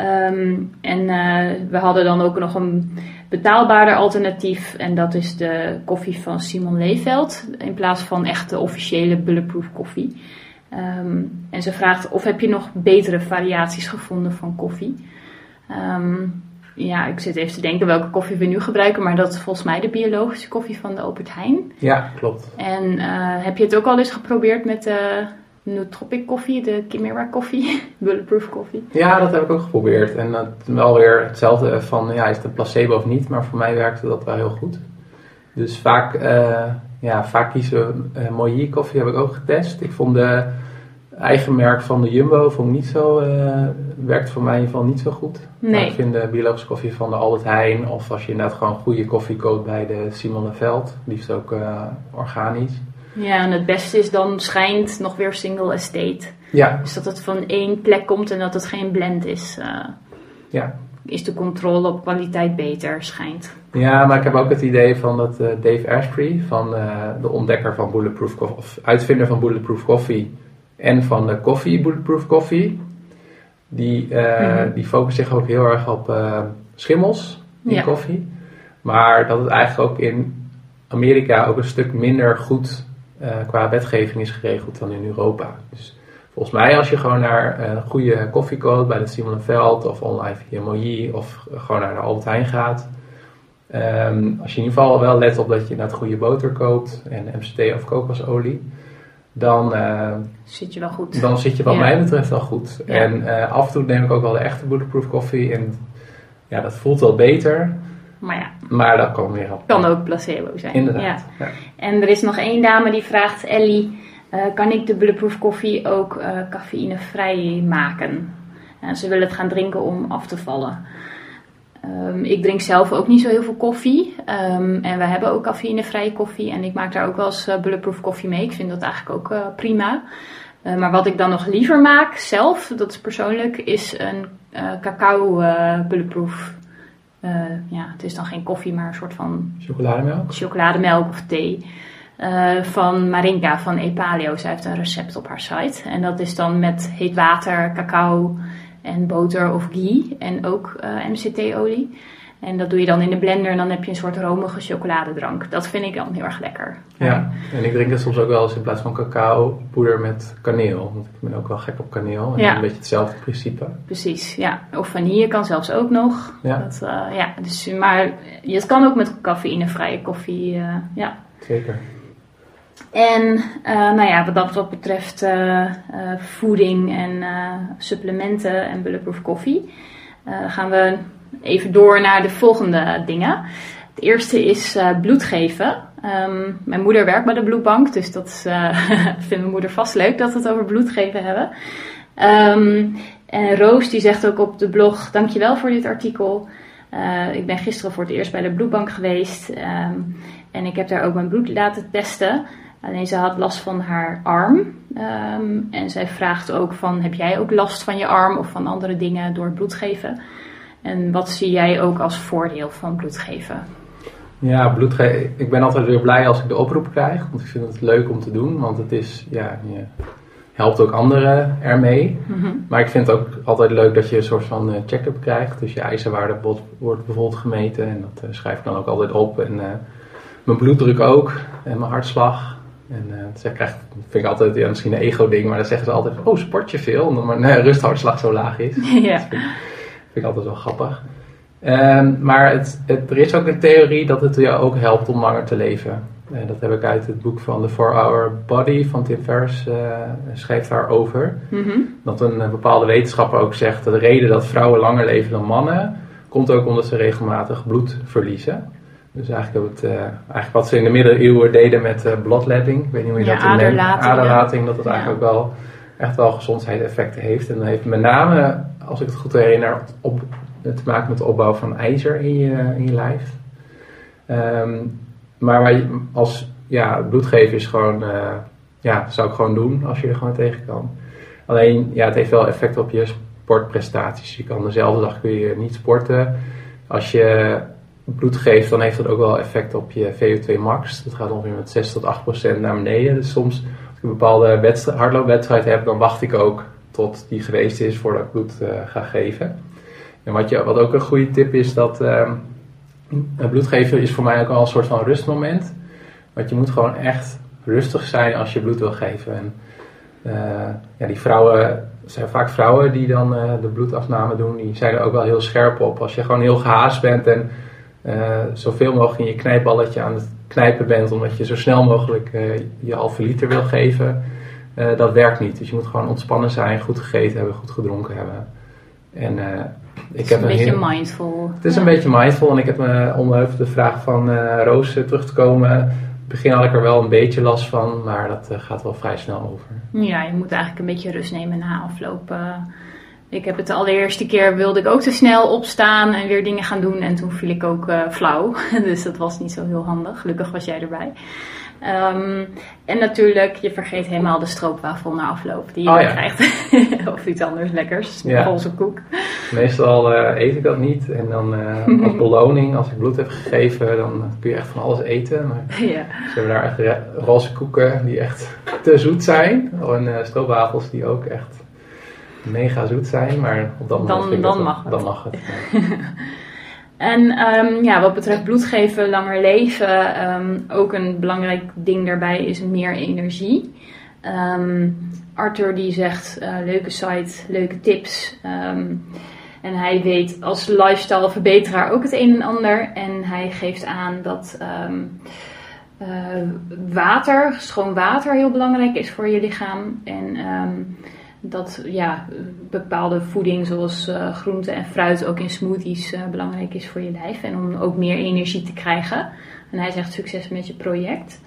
Ehm, en eh, we hadden dan ook nog een betaalbaarder alternatief. En dat is de koffie van Simon Leeveld. In plaats van echt de officiële Bulletproof koffie. Ehm, en ze vraagt: Of heb je nog betere variaties gevonden van koffie? Ehm, ja, ik zit even te denken welke koffie we nu gebruiken, maar dat is volgens mij de biologische koffie van de Albert Heijn. ja, klopt. En eh, heb je het ook al eens geprobeerd met de nootropic koffie, de Chimera koffie, bulletproof koffie? Ja, dat heb ik ook geprobeerd. En dat wel weer hetzelfde van, ja, is het een placebo of niet? Maar voor mij werkte dat wel heel goed. Dus vaak, eh, ja, vaak kiezen we uh, Moïse koffie, heb ik ook getest. Ik vond de eigen merk van de Jumbo vond niet zo, eh werkt voor mij in ieder geval niet zo goed. Nee. Maar ik vind de biologische koffie van de Albert Heijn, of als je inderdaad gewoon goede koffie koopt bij de Simon de Veld, liefst ook eh, organisch. Ja, en het beste is dan schijnt nog weer single estate. Ja, Dus dat het van één plek komt en dat het geen blend is. eh, ja. is de controle op kwaliteit beter, schijnt. Ja, maar ik heb ook het idee van dat eh, Dave Asprey, van eh, de ontdekker van Bulletproof Coffee, of uitvinder van Bulletproof Coffee en van de koffie Bulletproof Coffee, die, Mhm. die focust zich ook heel erg op schimmels in Ja. koffie. Maar dat het eigenlijk ook in Amerika ook een stuk minder goed qua wetgeving is geregeld dan in Europa. Dus volgens mij als je gewoon naar eh, een goede koffie koopt bij de Simon Veld of online via Moïse of gewoon naar de Albert Heijn gaat, Ehm, als je in ieder geval wel let op dat je net goede boter koopt en MCT of kokosolie, dan, uh, zit je wel goed. Dan zit je wat Ja. mij betreft wel goed. Ja. En eh, af en toe neem ik ook wel de echte Bulletproof koffie en ja, dat voelt wel beter, Maar ja, maar dat kan weer op. kan ook placebo zijn. Inderdaad. Ja. En er is nog één dame die vraagt, Ellie, eh, kan ik de Bulletproof koffie ook eh, cafeïnevrij maken? En ze wil het gaan drinken om af te vallen. Ehm, ik drink zelf ook niet zo heel veel koffie. Ehm, en we hebben ook cafeïnevrije koffie. En ik maak daar ook wel eens eh, Bulletproof koffie mee. Ik vind dat eigenlijk ook prima. Maar wat ik dan nog liever maak zelf, dat is persoonlijk, is een cacao Bulletproof. Eh, ja, het is dan geen koffie, maar een soort van Chocolademelk? chocolademelk of thee. eh, van Marinka van Epaleo. Zij heeft een recept op haar site. En dat is dan met heet water, cacao en boter of ghee. En ook eh, MCT-olie. En dat doe je dan in de blender en dan heb je een soort romige chocoladedrank. Dat vind ik dan heel erg lekker. Ja, en ik drink het soms ook wel eens in plaats van cacao poeder met kaneel. Want ik ben ook wel gek op kaneel. En Ja. een beetje hetzelfde principe. Precies, ja. Of vanille kan zelfs ook nog. Ja. Dat, eh, ja dus, maar het kan ook met cafeïnevrije koffie. eh, ja. Zeker. En eh, nou ja, wat dat wat betreft voeding en eh, supplementen en bulletproof koffie, eh, gaan we even door naar de volgende dingen. Het eerste is eh, bloed geven. Ehm, mijn moeder werkt bij de bloedbank, dus dat is, eh, vindt mijn moeder vast leuk dat we het over bloed geven hebben. Ehm, en Roos die zegt ook op de blog, dankjewel voor dit artikel. Eh, ik ben gisteren voor het eerst bij de bloedbank geweest ehm, en ik heb daar ook mijn bloed laten testen. Alleen ze had last van haar arm. En zij vraagt ook van, heb jij ook last van je arm of van andere dingen door bloed geven? En wat zie jij ook als voordeel van bloed geven? Ja, bloedge- ik ben altijd weer blij als ik de oproep krijg. Want ik vind het leuk om te doen. Want het is, ja, je helpt ook anderen ermee. Mhm. Maar ik vind het ook altijd leuk dat je een soort van eh, check-up krijgt. Dus je ijzerwaarde wordt, wordt bijvoorbeeld gemeten. En dat eh, schrijf ik dan ook altijd op. En eh, mijn bloeddruk ook. En mijn hartslag. En eh, dat zeg- krijg, vind ik altijd ja, misschien een ego-ding. Maar dan zeggen ze altijd: Oh, sport je veel? Omdat mijn eh, rusthartslag zo laag is. ja. Vind ik altijd wel grappig. Ehm, maar het, het, er is ook een theorie dat het je ook helpt om langer te leven. En dat heb ik uit het boek van The 4-Hour Body van Tim Ferriss uh, schrijft daarover. Mhm. Dat een, een bepaalde wetenschapper ook zegt dat de reden dat vrouwen langer leven dan mannen komt ook omdat ze regelmatig bloed verliezen. Dus eigenlijk, het, uh, eigenlijk wat ze in de middeleeuwen deden met uh, bloodletting, ik weet niet hoe je Ja, dat noemt, aderlating, aderlating, dat het Ja. eigenlijk ook wel echt wel gezondheidseffecten heeft. En dat heeft met name, als ik het goed herinner, op, te maken met de opbouw van ijzer in je, in je lijf. Ehm, maar als ja, bloedgeven is gewoon, uh, ja, zou ik gewoon doen als je er gewoon tegen kan. Alleen, ja, het heeft wel effect op je sportprestaties. Je kan dezelfde dag kun je niet sporten. Als je bloed geeft, dan heeft dat ook wel effect op je VO2 max. Dat gaat ongeveer met 6 tot 8 procent naar beneden. Dus soms, als ik een bepaalde wedstrijd, hardloopwedstrijd heb, dan wacht ik ook tot die geweest is voordat ik bloed uh, ga geven. En wat, je, wat ook een goede tip is, dat uh, bloed geven is voor mij ook al een soort van rustmoment. Want je moet gewoon echt rustig zijn als je bloed wil geven. En, uh, ja, die vrouwen, zijn vaak vrouwen die dan uh, de bloedafname doen, die zijn er ook wel heel scherp op. Als je gewoon heel gehaast bent en zoveel mogelijk in je knijpballetje aan het knijpen bent, omdat je zo snel mogelijk je halve liter wil geven, dat werkt niet. Dus je moet gewoon ontspannen zijn, goed gegeten hebben, goed gedronken hebben. En ik heb een beetje heel, mindful. Het is een beetje mindful en ik heb me om even de vraag van Roos terug te komen begin had ik er wel een beetje last van, maar dat uh, gaat wel vrij snel over. Ja, je moet eigenlijk een beetje rust nemen na afloop. Uh, ik heb het de allereerste keer wilde ik ook te snel opstaan en weer dingen gaan doen en toen viel ik ook uh, flauw. dus dat was niet zo heel handig. Gelukkig was jij erbij. Um, en natuurlijk, je vergeet helemaal de stroopwafel na afloop die je oh, oh, ja. krijgt. of iets anders lekkers, ja. koek. Meestal uh, eet ik dat niet. En dan uh, als beloning, als ik bloed heb gegeven, dan kun je echt van alles eten. Maar ja. ze hebben daar echt roze koeken die echt te zoet zijn. En uh, stroopwafels die ook echt mega zoet zijn. Maar op dat dan, moment dan, dat, mag het. dan mag het. En um, ja, wat betreft bloed geven, langer leven, um, ook een belangrijk ding daarbij is meer energie. Um, Arthur die zegt, uh, leuke site, leuke tips. En hij weet als lifestyle verbeteraar ook het een en ander. En hij geeft aan dat ehm, eh, water, schoon water, heel belangrijk is voor je lichaam. En ehm, dat ja, bepaalde voeding zoals uh, groente en fruit ook in smoothies uh, belangrijk is voor je lijf. En om ook meer energie te krijgen. En hij zegt succes met je project.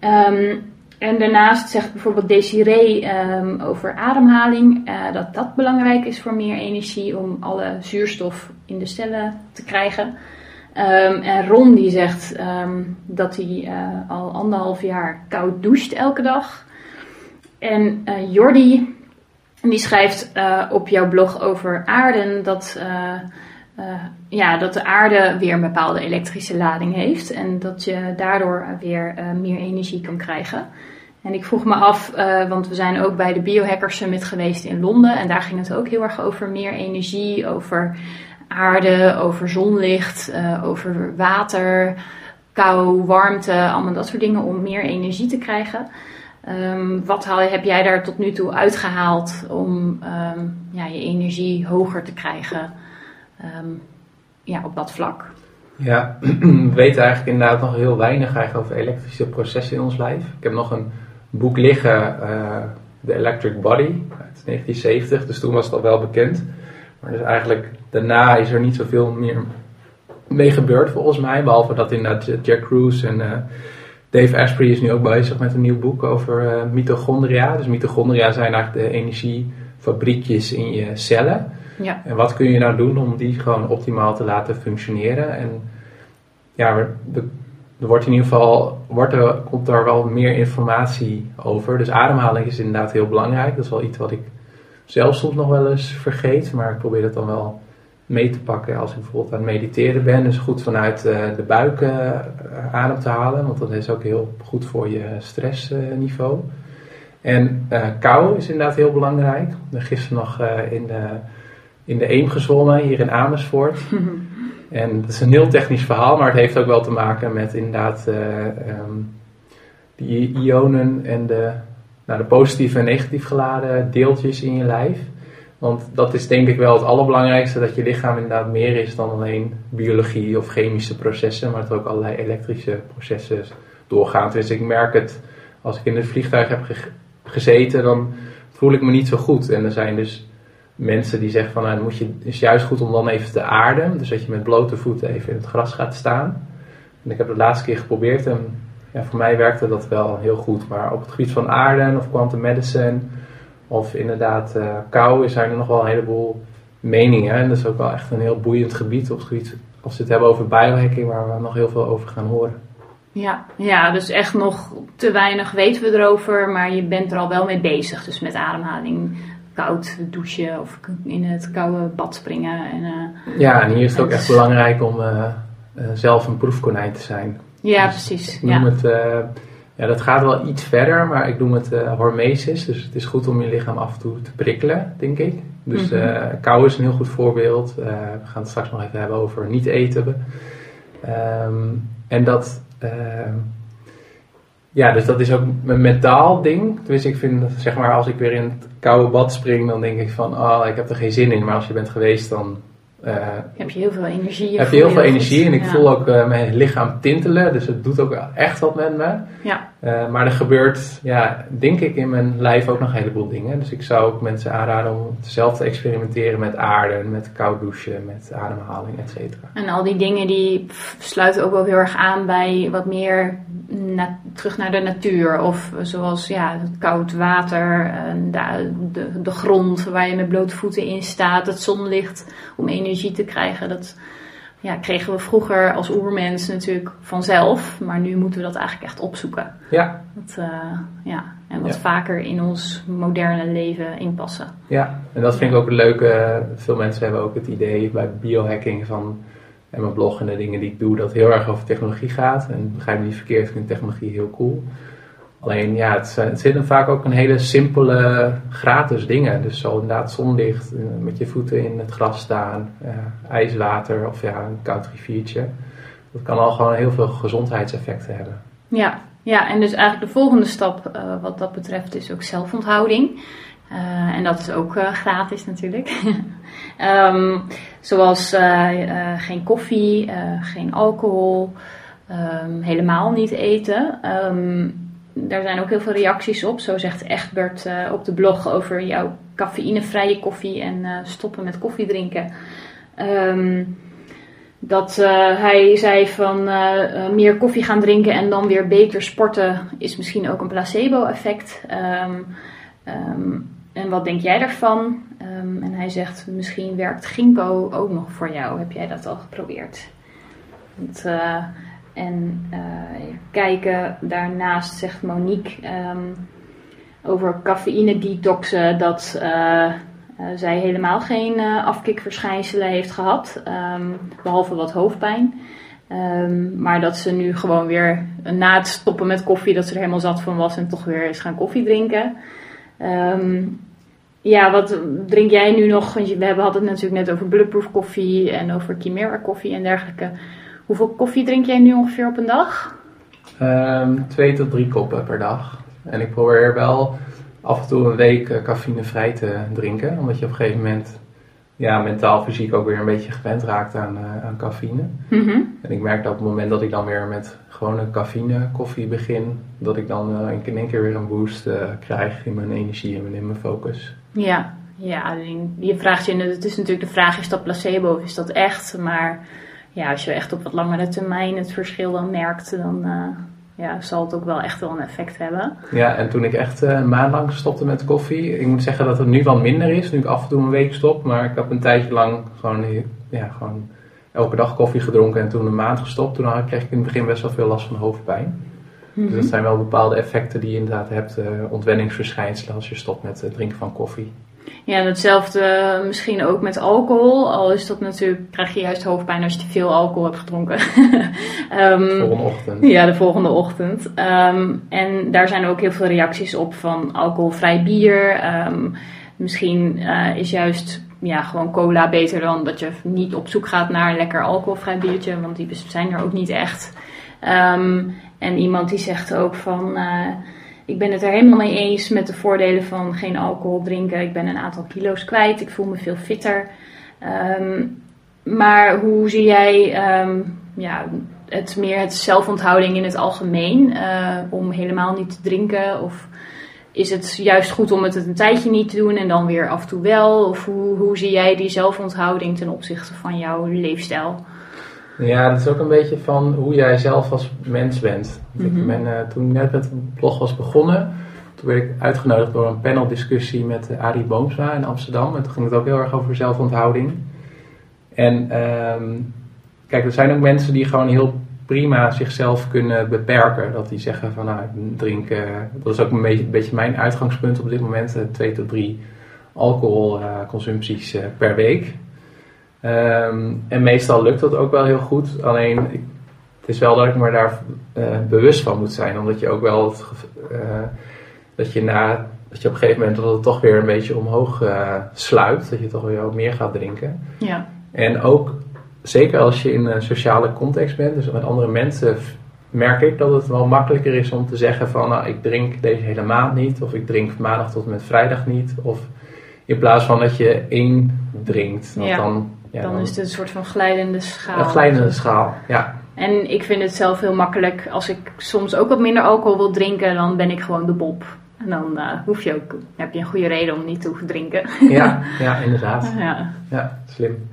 Um, en daarnaast zegt bijvoorbeeld Desiree um, over ademhaling uh, dat dat belangrijk is voor meer energie om alle zuurstof in de cellen te krijgen. Um, en Ron die zegt dat hij al anderhalf jaar koud doucht elke dag. En uh, Jordi die schrijft op jouw blog over aarden dat, ja, dat de aarde weer een bepaalde elektrische lading heeft. En dat je daardoor weer meer energie kan krijgen. En ik vroeg me af, want we zijn ook bij de Biohacker Summit geweest in Londen. En daar ging het ook heel erg over meer energie, over aarde, over zonlicht, over water, kou, warmte, allemaal dat soort dingen om meer energie te krijgen. Um, wat heb jij daar tot nu toe uitgehaald om um, ja, je energie hoger te krijgen um, ja, op dat vlak? Ja, we weten eigenlijk inderdaad nog heel weinig eigenlijk over elektrische processen in ons lijf. Ik heb nog een boek liggen, uh, The Electric Body, uit 1970. Dus toen was het al wel bekend. Maar dus eigenlijk daarna is er niet zoveel meer mee gebeurd volgens mij. Behalve dat inderdaad Jack Cruz en uh, Dave Asprey is nu ook bezig met een nieuw boek over uh, mitochondria. Dus mitochondria zijn eigenlijk de energiefabriekjes in je cellen. Ja. En wat kun je nou doen om die gewoon optimaal te laten functioneren? En ja, er wordt in ieder geval, wordt er, komt er wel meer informatie over. Dus ademhaling is inderdaad heel belangrijk. Dat is wel iets wat ik zelf soms nog wel eens vergeet. Maar ik probeer dat dan wel mee te pakken als ik bijvoorbeeld aan het mediteren ben. Dus goed vanuit uh, de buik uh, adem te halen. Want dat is ook heel goed voor je stressniveau. en uh, kou is inderdaad heel belangrijk. Gisteren nog in, de, in de Eem gezwommen hier in Amersfoort. En dat is een heel technisch verhaal, maar het heeft ook wel te maken met inderdaad uh, um, die ionen en de, nou, de positieve en negatief geladen deeltjes in je lijf. Want dat is denk ik wel het allerbelangrijkste, dat je lichaam inderdaad meer is dan alleen biologie of chemische processen, maar dat ook allerlei elektrische processen doorgaan. Dus ik merk het, als ik in het vliegtuig heb gezeten, dan voel ik me niet zo goed. En er zijn dus mensen die zeggen van nou, moet je, is juist goed om dan even te aarden. Dus dat je met blote voeten even in het gras gaat staan. En ik heb het de laatste keer geprobeerd en ja, voor mij werkte dat wel heel goed. Maar op het gebied van aarden of quantum medicine of inderdaad uh, kou zijn er nog wel een heleboel meningen. En dat is ook wel echt een heel boeiend gebied op het gebied als we het hebben over biohacking, waar we nog heel veel over gaan horen. Ja, ja, dus echt nog te weinig weten we erover, maar je bent er al wel mee bezig. Dus met ademhaling, koud douchen of in het koude bad springen. En, uh, ja, en hier is het ook echt belangrijk om uh, uh, zelf een proefkonijn te zijn. Ja, dus precies. Ik noem ja. het, ja, dat gaat wel iets verder, maar ik noem het hormesis. Dus het is goed om je lichaam af en toe te prikkelen, denk ik. Dus mm -hmm. kou is een heel goed voorbeeld. we gaan het straks nog even hebben over niet eten. Um, en dat ja, dus dat is ook een mentaal ding. Dus ik vind, zeg maar, als ik weer in het koude bad spring, dan denk ik van, oh, ik heb er geen zin in. Maar als je bent geweest, dan... Uh, heb je heel veel energie. Heb je heel veel energie en ik ja. voel ook uh, mijn lichaam tintelen. Dus het doet ook echt wat met me. Ja. Uh, maar er gebeurt, ja, denk ik, in mijn lijf ook nog een heleboel dingen. Dus ik zou ook mensen aanraden om zelf te experimenteren met aarde, met koud douchen, met ademhaling, et cetera. En al die dingen die sluiten ook wel heel erg aan bij wat meer terug naar de natuur. Of zoals ja, het koud water, de, de, de grond waar je met blote voeten in staat, het zonlicht om energie te krijgen. Dat ja, kregen we vroeger als oermens natuurlijk vanzelf, maar nu moeten we dat eigenlijk echt opzoeken. Ja. Dat, uh, ja en wat ja. vaker in ons moderne leven inpassen. Ja, en dat vind ik ook een leuke. Veel mensen hebben ook het idee bij biohacking van en mijn blog en de dingen die ik doe, dat heel erg over technologie gaat. En begrijp me niet verkeerd, ik vind technologie heel cool. Alleen ja, het, het zitten vaak ook een hele simpele gratis dingen. Dus zo inderdaad zonlicht, eh, met je voeten in het gras staan, uh, ijswater of ja, een koud riviertje. Dat kan al gewoon heel veel gezondheidseffecten hebben. Ja, ja en dus eigenlijk de volgende stap uh, wat dat betreft is ook zelfonthouding. en dat is ook gratis natuurlijk. Ehm, zoals geen koffie, geen alcohol, ehm, helemaal niet eten. Daar zijn ook heel veel reacties op. Zo zegt Egbert op de blog over jouw cafeïnevrije koffie en stoppen met koffie drinken. Um, dat uh, hij zei van meer koffie gaan drinken en dan weer beter sporten is misschien ook een placebo-effect. Um, um, en wat denk jij daarvan? En hij zegt misschien werkt ginkgo ook nog voor jou. Heb jij dat al geprobeerd? Want, en kijken daarnaast zegt Monique over cafeïne detoxen dat uh, zij helemaal geen afkikverschijnselen heeft gehad, um, behalve wat hoofdpijn. Um, maar dat ze nu gewoon weer na het stoppen met koffie, dat ze er helemaal zat van was en toch weer is gaan koffie drinken. Ja, wat drink jij nu nog? Want we hebben het natuurlijk net over bulletproof koffie en over Chimera koffie en dergelijke. Hoeveel koffie drink jij nu ongeveer op een dag? twee tot drie koppen per dag. En ik probeer wel af en toe een week uh, cafeïnevrij te drinken. Omdat je op een gegeven moment ja, mentaal, fysiek ook weer een beetje gewend raakt aan, uh, aan cafeïne. Mhm. En ik merk dat op het moment dat ik dan weer met gewone cafeïne koffie begin, dat ik dan uh, in één keer weer een boost krijg in mijn energie en in mijn focus. Ja, ja je vraagt je, het is natuurlijk de vraag, is dat placebo of is dat echt? Maar ja, als je echt op wat langere termijn het verschil dan merkt, dan ja, zal het ook wel echt wel een effect hebben. Ja, en toen ik echt uh, een maand lang stopte met koffie, ik moet zeggen dat het nu wel minder is, nu ik af en toe een week stop, maar ik heb een tijdje lang gewoon, ja, gewoon elke dag koffie gedronken en toen een maand gestopt. Toen kreeg ik in het begin best wel veel last van hoofdpijn. Dus dat mhm. zijn wel bepaalde effecten die je inderdaad hebt, ontwenningsverschijnselen als je stopt met het drinken van koffie. Ja, en hetzelfde eh, misschien ook met alcohol. Al is dat natuurlijk, krijg je juist hoofdpijn als je te veel alcohol hebt gedronken. um, de volgende ochtend. Ja, de volgende ochtend. Um, en daar zijn ook heel veel reacties op van alcoholvrij bier. Um, misschien uh, is juist ja, gewoon cola beter dan dat je niet op zoek gaat naar een lekker alcoholvrij biertje. Want die zijn er ook niet echt. en iemand die zegt ook van... Uh, ik ben het er helemaal mee eens met de voordelen van geen alcohol drinken. Ik ben een aantal kilo's kwijt. Ik voel me veel fitter. Um, maar hoe zie jij um, ja, het meer het zelfonthouding in het algemeen? Uh, om helemaal niet te drinken? Of is het juist goed om het een tijdje niet te doen en dan weer af en toe wel? Of hoe, hoe zie jij die zelfonthouding ten opzichte van jouw leefstijl? Ja, dat is ook een beetje van hoe jij zelf als mens bent. ik mhm. ben, uh, toen ik net met de blog was begonnen, toen werd ik uitgenodigd door een paneldiscussie met uh, Arie Boomsma in Amsterdam. En toen ging het ook heel erg over zelfonthouding. En um, kijk, er zijn ook mensen die gewoon heel prima zichzelf kunnen beperken. Dat die zeggen van nou, ik drink, uh, dat is ook een beetje, een beetje, mijn uitgangspunt op dit moment, twee tot drie alcoholconsumpties per week. Ehm, en meestal lukt dat ook wel heel goed. Alleen het is wel dat ik me daar uh, bewust van moet zijn. Omdat je ook wel het, uh, dat je na dat je op een gegeven moment dat het toch weer een beetje omhoog uh, sluit. Dat je toch weer wat meer gaat drinken. Ja. En ook zeker als je in een sociale context bent, dus met andere mensen, merk ik dat het wel makkelijker is om te zeggen van nou, ik drink deze hele maand niet. Of ik drink maandag tot en met vrijdag niet. Of in plaats van dat je één drinkt. Want ja. dan dan, is het een soort van glijdende schaal. Een glijdende schaal, ja. En ik vind het zelf heel makkelijk. Als ik soms ook wat minder alcohol wil drinken, dan ben ik gewoon de bob. En dan uh, hoef je ook, heb je een goede reden om niet te hoeven drinken. Ja, ja inderdaad. Ja, ja slim.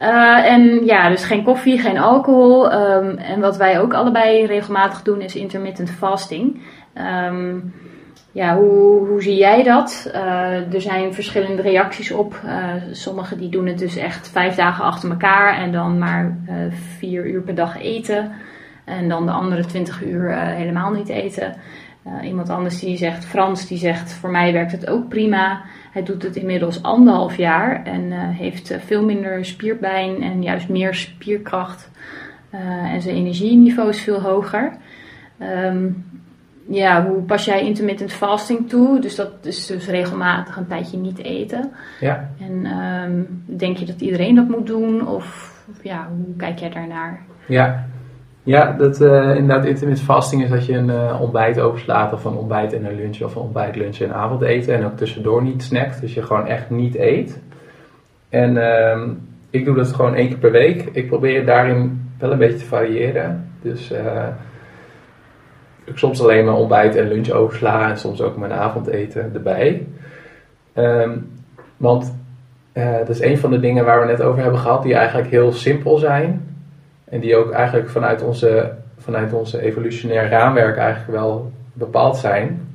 Uh, en ja, dus geen koffie, geen alcohol. Um, en wat wij ook allebei regelmatig doen is intermittent fasting. Um, ja, hoe, hoe zie jij dat? Uh, er zijn verschillende reacties op. Uh, sommigen die doen het dus echt vijf dagen achter elkaar en dan maar uh, vier uur per dag eten. En dan de andere twintig uur helemaal niet eten. iemand anders die zegt, Frans, die zegt voor mij werkt het ook prima. Hij doet het inmiddels anderhalf jaar en heeft veel minder spierpijn en juist meer spierkracht. en zijn energieniveau is veel hoger. Um, ja, hoe pas jij intermittent fasting toe? Dus dat is dus regelmatig een tijdje niet eten. Ja. En um, denk je dat iedereen dat moet doen? Of, of, ja, hoe kijk jij daarnaar? Ja, Ja, dat uh, inderdaad intermittent fasting is dat je een uh, ontbijt overslaat of een ontbijt en een lunch of een ontbijt, lunch en avondeten en ook tussendoor niet snackt, dus je gewoon echt niet eet. En uh, ik doe dat gewoon één keer per week. Ik probeer daarin wel een beetje te variëren. Dus ik soms alleen mijn ontbijt en lunch oversla en soms ook mijn avondeten erbij. Um, want dat is een van de dingen waar we net over hebben gehad, die eigenlijk heel simpel zijn. En die ook eigenlijk vanuit onze, vanuit onze evolutionair raamwerk eigenlijk wel bepaald zijn.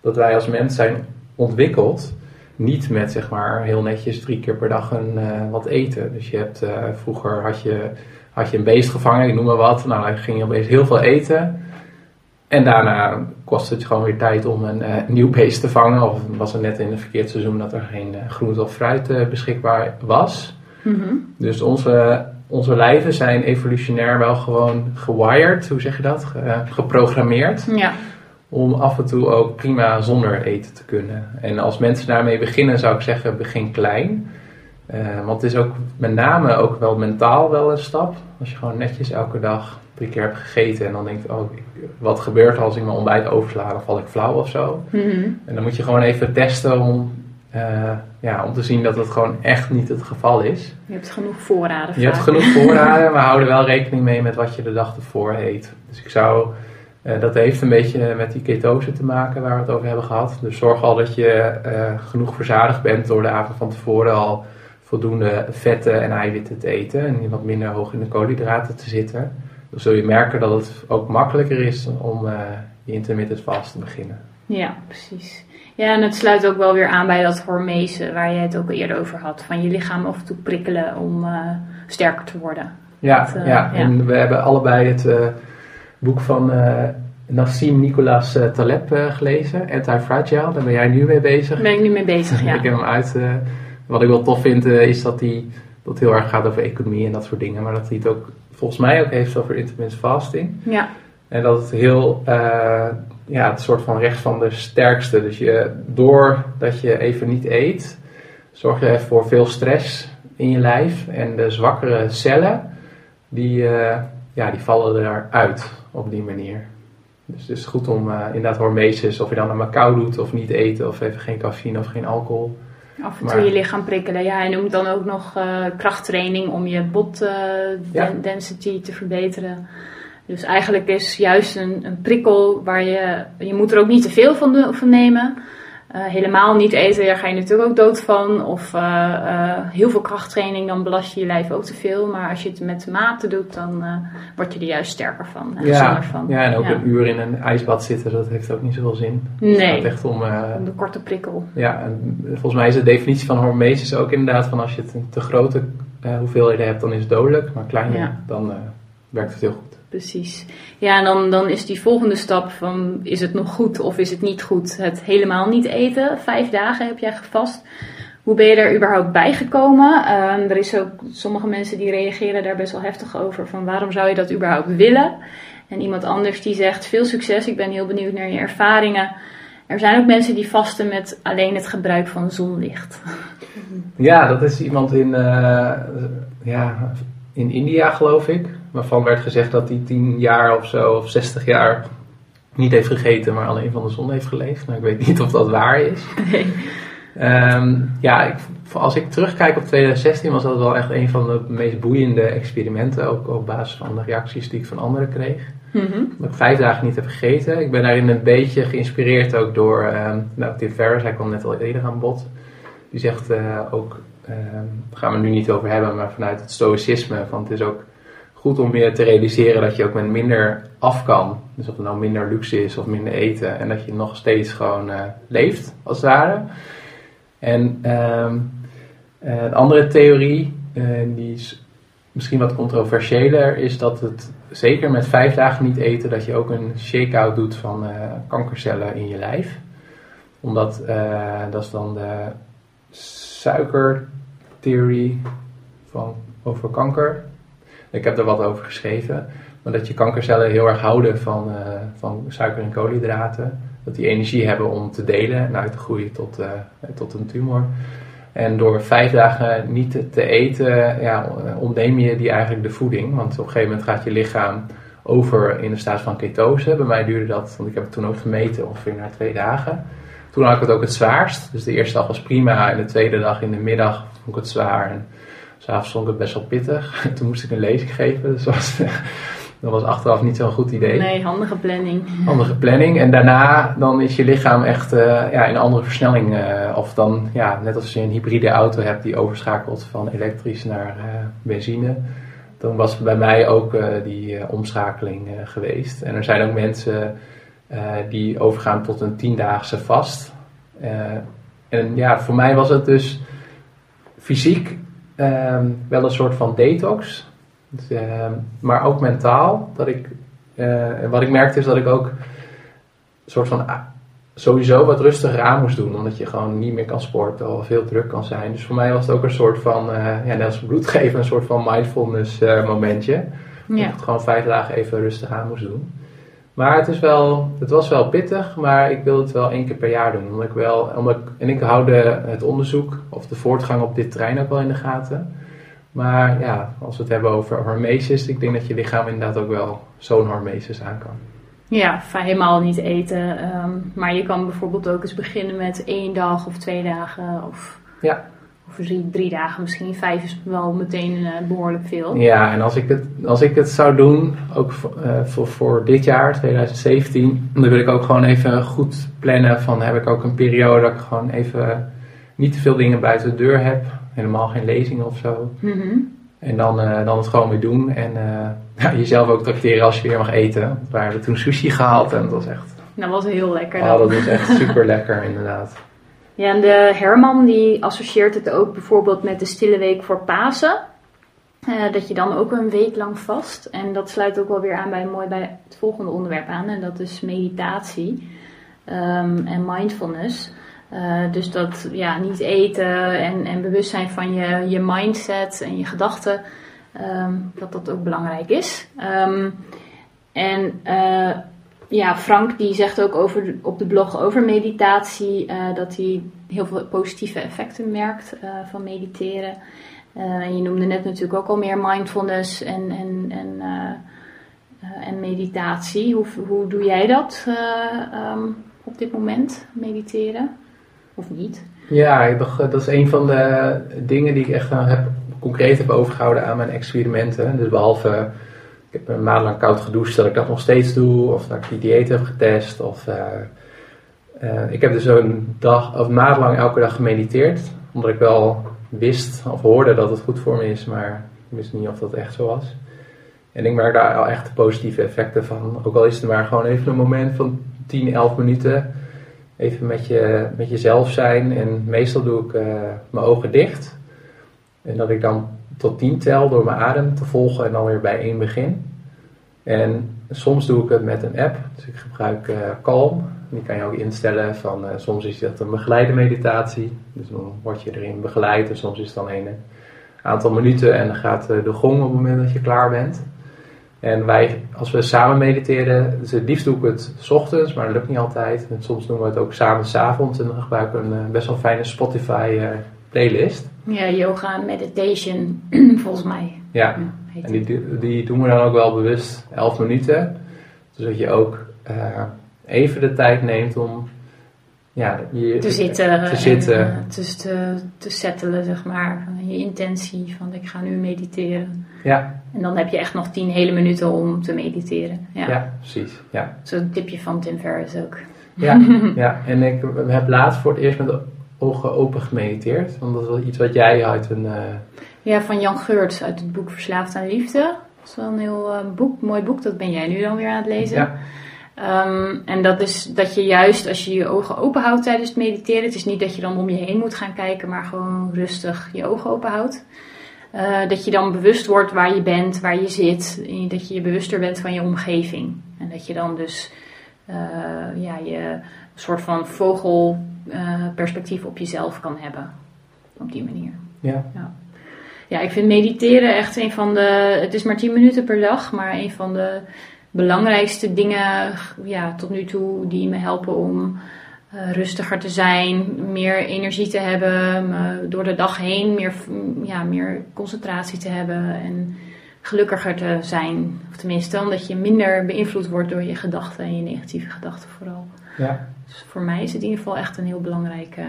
Dat wij als mens zijn ontwikkeld niet met zeg maar heel netjes drie keer per dag een, uh, wat eten. Dus je hebt, uh, vroeger had je, had je een beest gevangen, ik noem maar wat. Nou, dan ging je opeens heel veel eten. En daarna kostte het gewoon weer tijd om een uh, nieuw beest te vangen. Of was het net in een verkeerd seizoen dat er geen groente of fruit beschikbaar was. Mm -hmm. Dus onze onze lijven zijn evolutionair wel gewoon gewired, hoe zeg je dat? geprogrammeerd. Ja. Om af en toe ook prima zonder eten te kunnen. En als mensen daarmee beginnen, zou ik zeggen, begin klein. Uh, want het is ook met name ook wel mentaal wel een stap. Als je gewoon netjes elke dag drie keer hebt gegeten en dan denkt, oh, wat gebeurt er als ik mijn ontbijt oversla? Dan val ik flauw of zo. Mm -hmm. En dan moet je gewoon even testen om uh, ja, om te zien dat het gewoon echt niet het geval is. Je hebt genoeg voorraden. Je hebt genoeg voorraden, maar houden wel rekening mee met wat je de dag ervoor eet. Dus ik zou, uh, dat heeft een beetje met die ketose te maken waar we het over hebben gehad. Dus zorg al dat je genoeg verzadigd bent door de avond van tevoren al voldoende vetten en eiwitten te eten. En wat minder hoog in de koolhydraten te zitten. Dan zul je merken dat het ook makkelijker is om je intermittent fast te beginnen. Ja, precies. Ja, en het sluit ook wel weer aan bij dat hormese waar je het ook eerder over had. Van je lichaam af en toe prikkelen om uh, sterker te worden. Ja, dat, uh, ja. ja, en we hebben allebei het uh, boek van Nassim Nicolas Taleb gelezen, Anti-Fragile. Daar ben jij nu mee bezig. Daar ben ik nu mee bezig, ja. ik heb hem uit. Wat ik wel tof vind is dat hij dat heel erg gaat over economie en dat soort dingen. Maar dat hij het ook volgens mij ook heeft over intermittent fasting. Ja. En dat het heel ja, het soort van recht van de sterkste. Dus je, doordat je even niet eet, zorg je voor veel stress in je lijf. En de zwakkere cellen, die, uh, ja, die vallen eruit op die manier. Dus het is goed om uh, inderdaad hormesis, of je dan een Macau doet of niet eten, of even geen cafeïne of geen alcohol. Af en toe maar, je lichaam prikkelen. Ja, en noemt dan ook nog uh, krachttraining om je bot ja. density te verbeteren. Dus eigenlijk is juist een, een, prikkel waar je, je moet er ook niet te veel van, de, van nemen. Uh, helemaal niet eten, daar ga je natuurlijk ook dood van. Of uh, uh, heel veel krachttraining, dan belast je je lijf ook te veel. Maar als je het met mate doet, dan word je er juist sterker van. Ja, van. ja, en ook ja. een uur in een ijsbad zitten, dat heeft ook niet zoveel zin. Nee, het gaat echt om, om de korte prikkel. Ja, en volgens mij is de definitie van hormesis ook inderdaad van als je het te grote hoeveelheden hebt, dan is het dodelijk. Maar kleiner, ja. dan werkt het heel goed precies. Ja, en dan, dan is die volgende stap van is het nog goed of is het niet goed? Het helemaal niet eten. Vijf dagen heb jij gevast. Hoe ben je er überhaupt bij gekomen? Um, er is ook sommige mensen die reageren daar best wel heftig over. Van waarom zou je dat überhaupt willen? En iemand anders die zegt veel succes. Ik ben heel benieuwd naar je ervaringen. Er zijn ook mensen die vasten met alleen het gebruik van zonlicht. Ja, dat is iemand in, uh, ja, in India geloof ik waarvan werd gezegd dat hij 10 jaar of zo, of 60 jaar niet heeft gegeten, maar alleen van de zon heeft geleefd. Nou, ik weet niet of dat waar is. Nee. Um, ja, ik, als ik terugkijk op 2016 was dat wel echt een van de meest boeiende experimenten. Ook op basis van de reacties die ik van anderen kreeg. Mm -hmm. Dat ik vijf dagen niet heb gegeten. Ik ben daarin een beetje geïnspireerd ook door um, nou, Tim Ferriss. Hij kwam net al eerder aan bod. Die zegt uh, ook, uh, daar gaan we het nu niet over hebben, maar vanuit het stoïcisme. Van het is ook goed om je te realiseren dat je ook met minder af kan. Dus of het nou minder luxe is of minder eten. En dat je nog steeds gewoon uh, leeft, als het ware. En um, uh, een andere theorie, uh, die is misschien wat controversiëler, is dat het zeker met vijf dagen niet eten, dat je ook een shake-out doet van kankercellen in je lijf. Omdat dat is dan de suikertheorie van, over kanker. Ik heb er wat over geschreven. Maar dat je kankercellen heel erg houden van, uh, van suiker en koolhydraten. Dat die energie hebben om te delen en uit te groeien tot, uh, tot een tumor. En door vijf dagen niet te eten, ja, ontneem je die eigenlijk de voeding. Want op een gegeven moment gaat je lichaam over in de staat van ketose. Bij mij duurde dat, want ik heb het toen ook gemeten, ongeveer na twee dagen. Toen had ik het ook het zwaarst. Dus de eerste dag was prima en de tweede dag in de middag vond ik het zwaar. En s'avonds vond ik het best wel pittig. toen moest ik een lezing geven, dus was, dat was achteraf niet zo'n goed idee. Nee, handige planning. Handige planning. En daarna dan is je lichaam echt uh, ja, in een andere versnelling. Uh, of dan, ja, net als je een hybride auto hebt die overschakelt van elektrisch naar uh, benzine. Dan was bij mij ook die omschakeling geweest. En er zijn ook mensen die overgaan tot een tiendaagse vast. en ja, voor mij was het dus fysiek ehm, wel een soort van detox. Dus, ehm, maar ook mentaal. Dat ik, uh, wat ik merkte is dat ik ook een soort van sowieso wat rustiger aan moest doen. Omdat je gewoon niet meer kan sporten of heel druk kan zijn. Dus voor mij was het ook een soort van, uh, ja, net als bloed geven, een soort van mindfulness uh, momentje. Ja. Dat ik het gewoon vijf dagen even rustig aan moest doen. Maar het, is wel, het was wel pittig, maar ik wil het wel één keer per jaar doen. Omdat ik wel, omdat ik, en ik hou de, het onderzoek of de voortgang op dit terrein ook wel in de gaten. Maar ja, als we het hebben over hormesis, ik denk dat je lichaam inderdaad ook wel zo'n hormesis aan kan. Ja, helemaal niet eten. Um, maar je kan bijvoorbeeld ook eens beginnen met één dag of twee dagen. Of, ja. Of drie, drie dagen, misschien vijf is wel meteen uh, behoorlijk veel. Ja, en als ik het, als ik het zou doen, ook voor, uh, voor, voor dit jaar, 2017, dan wil ik ook gewoon even goed plannen. Van heb ik ook een periode dat ik gewoon even niet te veel dingen buiten de deur heb helemaal geen lezingen of zo. Mhm. En dan, uh, dan het gewoon weer doen. En ja, jezelf ook tracteren als je weer mag eten. We hebben toen sushi gehaald en dat was echt... Dat was heel lekker. Oh, dat was echt super lekker inderdaad. Ja, en de Herman die associeert het ook bijvoorbeeld met de stille week voor Pasen. Uh, dat je dan ook een week lang vast. En dat sluit ook wel weer aan bij, mooi bij het volgende onderwerp aan. En dat is meditatie um, en mindfulness. Uh, dus dat ja, niet eten en, en bewust zijn van je, je mindset en je gedachten, um, dat dat ook belangrijk is. Um, en uh, ja, Frank die zegt ook over, op de blog over meditatie uh, dat hij heel veel positieve effecten merkt van mediteren. en je noemde net natuurlijk ook al meer mindfulness en, en, en, en meditatie. Hoe, hoe doe jij dat um, op dit moment, mediteren? Of niet? Ja, dat is een van de dingen die ik echt heb, concreet heb overgehouden aan mijn experimenten. Dus behalve, ik heb een maand lang koud gedoucht, dat ik dat nog steeds doe. Of dat ik die dieet heb getest. Of, uh, uh, ik heb dus een dag of maand lang elke dag gemediteerd. Omdat ik wel wist of hoorde dat het goed voor me is, maar ik wist niet of dat echt zo was. En ik merk daar al echt positieve effecten van. Ook al is het maar gewoon even een moment van 10, 11 minuten even met, je, met jezelf zijn. En meestal doe ik uh, mijn ogen dicht. En dat ik dan tot 10 tel door mijn adem te volgen en dan weer bij één begin. En soms doe ik het met een app. Dus ik gebruik uh, Calm. Die kan je ook instellen van uh, soms is dat een begeleide meditatie. Dus dan word je erin begeleid. En soms is het dan een aantal minuten en dan gaat de gong op het moment dat je klaar bent. En wij, als we samen mediteren, dus liefst doe ik het s ochtends, maar dat lukt niet altijd. En soms doen we het ook samen avonds en dan gebruiken we een eh, best wel fijne Spotify playlist. Ja, yoga meditation, volgens mij. Ja, en die, die doen we dan ook wel bewust 11 minuten. Zodat je ook uh, even de tijd neemt om ja, je, te zitten. Te, zitten. En, te, te, te settelen, zeg maar. Je intentie van ik ga nu mediteren. Ja. En dan heb je echt nog tien hele minuten om te mediteren. Ja, ja precies. Ja. Zo'n tipje van Tim Ferriss ook. Ja, ja. en ik heb laatst voor het eerst met ogen open gemediteerd. Want dat is wel iets wat jij uit een... Uh... Ja, van Jan Geurts uit het boek Verslaafd aan Liefde. Dat is wel een heel uh, boek, mooi boek. Dat ben jij nu dan weer aan het lezen. Ja. Um, en dat is dat je juist als je je ogen open houdt tijdens het mediteren. Het is niet dat je dan om je heen moet gaan kijken, maar gewoon rustig je ogen open houdt. Uh, dat je dan bewust wordt waar je bent, waar je zit. Dat je je bewuster bent van je omgeving. En dat je dan dus uh, ja, je een soort van vogelperspectief uh, op jezelf kan hebben. Op die manier. Ja. ja. Ja, ik vind mediteren echt een van de. Het is maar 10 minuten per dag, maar een van de belangrijkste dingen ja, tot nu toe die me helpen om uh, rustiger te zijn, meer energie te hebben, door de dag heen meer, ja, meer concentratie te hebben en gelukkiger te zijn. Of tenminste, omdat je minder beïnvloed wordt door je gedachten en je negatieve gedachten vooral. Ja. Dus voor mij is het in ieder geval echt een heel belangrijk uh,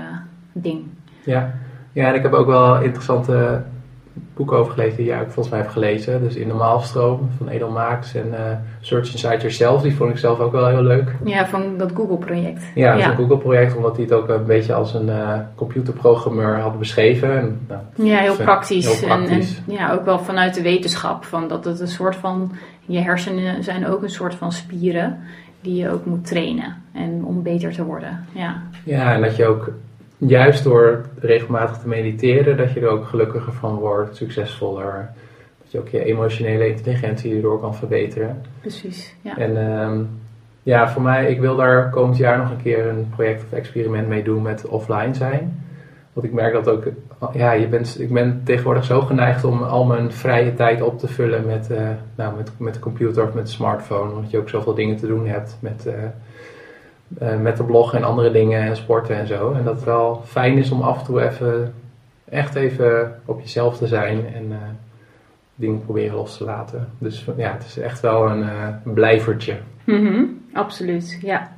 ding. Ja. ja, en ik heb ook wel interessante boeken over gelezen die jij ook volgens mij hebt gelezen. Dus In de Maalstroom van Edel Maaks en uh, Search Inside Yourself. Die vond ik zelf ook wel heel leuk. Ja, van dat Google-project. Ja, ja. Google-project, omdat hij het ook een beetje als een uh, computerprogrammeur had beschreven. En, nou, ja, heel praktisch. heel praktisch. En, en, ja, ook wel vanuit de wetenschap. Van dat het een soort van, je hersenen zijn ook een soort van spieren die je ook moet trainen. En om beter te worden. Ja, ja en dat je ook juist door regelmatig te mediteren, dat je er ook gelukkiger van wordt, succesvoller. Dat je ook je emotionele intelligentie erdoor kan verbeteren. Precies, ja. En um, ja, voor mij, ik wil daar komend jaar nog een keer een project of experiment mee doen met offline zijn. Want ik merk dat ook, ja, je bent, ik ben tegenwoordig zo geneigd om al mijn vrije tijd op te vullen met, uh, nou, met, met de computer of met de smartphone. Omdat je ook zoveel dingen te doen hebt met... Uh, uh, met de blog en andere dingen en sporten en zo. En dat het wel fijn is om af en toe even echt even op jezelf te zijn en dingen proberen los te laten. Dus ja, het is echt wel een, blijvertje. -hmm, absoluut, ja.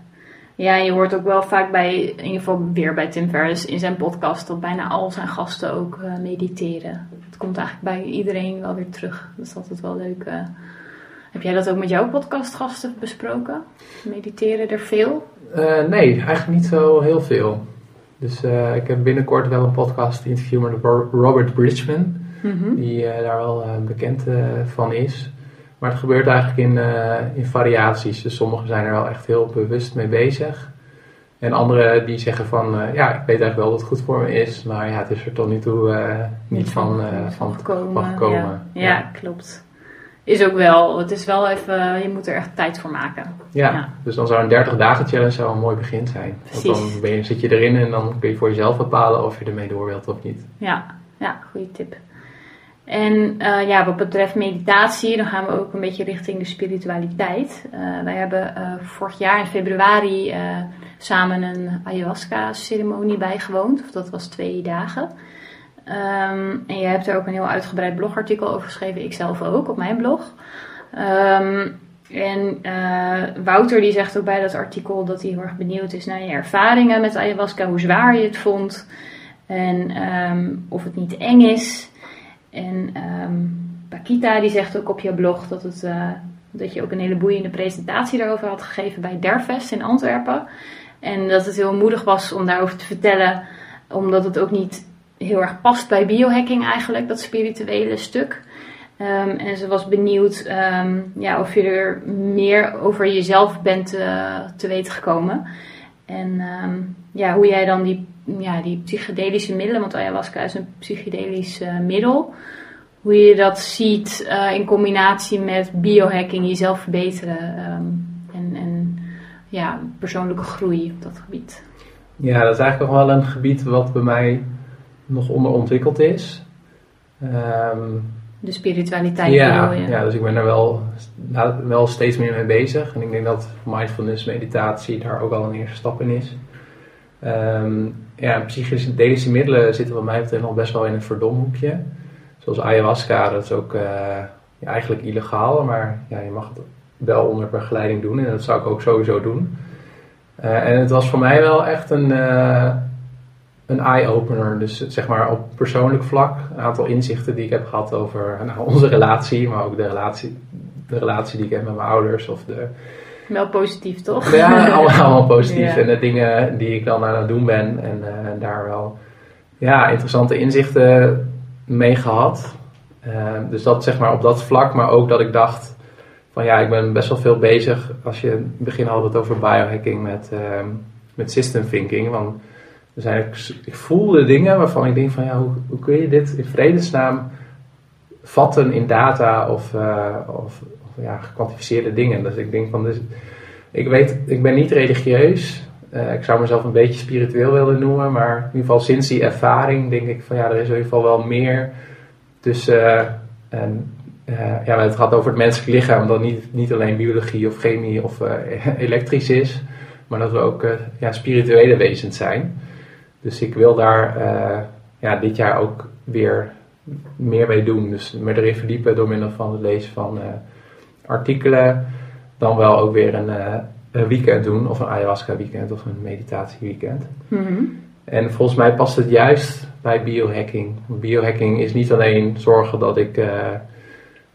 Ja, je hoort ook wel vaak bij, in ieder geval weer bij Tim Ferriss in zijn podcast, dat bijna al zijn gasten ook mediteren. Het komt eigenlijk bij iedereen wel weer terug. Dat is altijd wel leuk. Heb jij dat ook met jouw podcastgasten besproken? Mediteren er veel? Uh, nee, eigenlijk niet zo heel veel. Dus ik heb binnenkort wel een podcast interview met Robert Bridgman, mm -hmm. die daar wel bekend van is. Maar het gebeurt eigenlijk in, in variaties. Dus sommigen zijn er wel echt heel bewust mee bezig. En anderen die zeggen van, ja, ik weet eigenlijk wel dat het goed voor me is, maar ja, het is er tot nu toe niet, niet van, van, van, gekomen. Van gekomen. Ja. Ja, ja, klopt is ook wel, het is wel even, je moet er echt tijd voor maken. Ja, dus dan zou een 30 dagen challenge zou een mooi begin zijn. Want dan ben je, zit je erin en dan kun je voor jezelf bepalen of je ermee door wilt of niet. Ja, ja goede tip. En uh, ja, wat betreft meditatie, dan gaan we ook een beetje richting de spiritualiteit. Uh, wij hebben uh, vorig jaar in februari samen een ayahuasca-ceremonie bijgewoond. Of dat was twee dagen. Um, en je hebt er ook een heel uitgebreid blogartikel over geschreven, ik zelf ook op mijn blog. Um, en Wouter die zegt ook bij dat artikel dat hij heel erg benieuwd is naar je ervaringen met ayahuasca, hoe zwaar je het vond en um, of het niet eng is. En Pakita die zegt ook op je blog dat, het, uh, dat je ook een hele boeiende presentatie daarover had gegeven bij Derfest in Antwerpen. En dat het heel moedig was om daarover te vertellen, omdat het ook niet heel erg past bij biohacking eigenlijk, dat spirituele stuk. Um, en ze was benieuwd um, ja, of je er meer over jezelf bent uh, te weten gekomen. En um, ja, hoe jij dan die, ja, die psychedelische middelen, want ayahuasca is een psychedelisch uh, middel, hoe je dat ziet uh, in combinatie met biohacking, jezelf verbeteren en, en ja, persoonlijke groei op dat gebied. Ja, dat is eigenlijk nog wel een gebied wat bij mij nog onderontwikkeld is. Um, de spiritualiteit ja, je? Ja, dus ik ben er wel, wel steeds meer mee bezig. En ik denk dat mindfulness, meditatie daar ook al een eerste stap in is. Um, ja, psychedelische middelen zitten wat mij betreft nog best wel in een verdomhoekje. Zoals ayahuasca, dat is ook uh, ja, eigenlijk illegaal, maar ja, je mag het wel onder begeleiding doen. En dat zou ik ook sowieso doen. Uh, en het was voor mij wel echt een, uh, een eye-opener. Dus zeg maar op persoonlijk vlak een aantal inzichten die ik heb gehad over nou, onze relatie, maar ook de relatie, de relatie die ik heb met mijn ouders of de... Wel positief, toch? Ja, allemaal, positief. En de dingen die ik dan aan het doen ben. En uh, daar wel ja, interessante inzichten mee gehad. Uh, dus dat zeg maar op dat vlak. Maar ook dat ik dacht van ja, ik ben best wel veel bezig. Als je in het begin had het over biohacking met, uh, met system thinking. Want dus eigenlijk, ik voelde dingen waarvan ik denk van ja, hoe, hoe kun je dit in vredesnaam vatten in data of, uh, of, of, ja, gekwantificeerde dingen. Dus ik denk van, dus, ik weet, ik ben niet religieus. Uh, ik zou mezelf een beetje spiritueel willen noemen, maar in ieder geval sinds die ervaring denk ik van ja, er is in ieder geval wel meer tussen. Uh, en, ja, het gaat over het menselijk lichaam, dat niet, niet alleen biologie of chemie of elektrisch is, maar dat we ook ja, spirituele wezens zijn. Dus ik wil daar uh, ja, dit jaar ook weer meer mee doen. Dus me erin verdiepen door middel van het lezen van eh, artikelen. Dan wel ook weer een, eh, een weekend doen, of een ayahuasca weekend of een meditatie weekend. Mhm. En volgens mij past het juist bij biohacking. Biohacking is niet alleen zorgen dat ik, eh,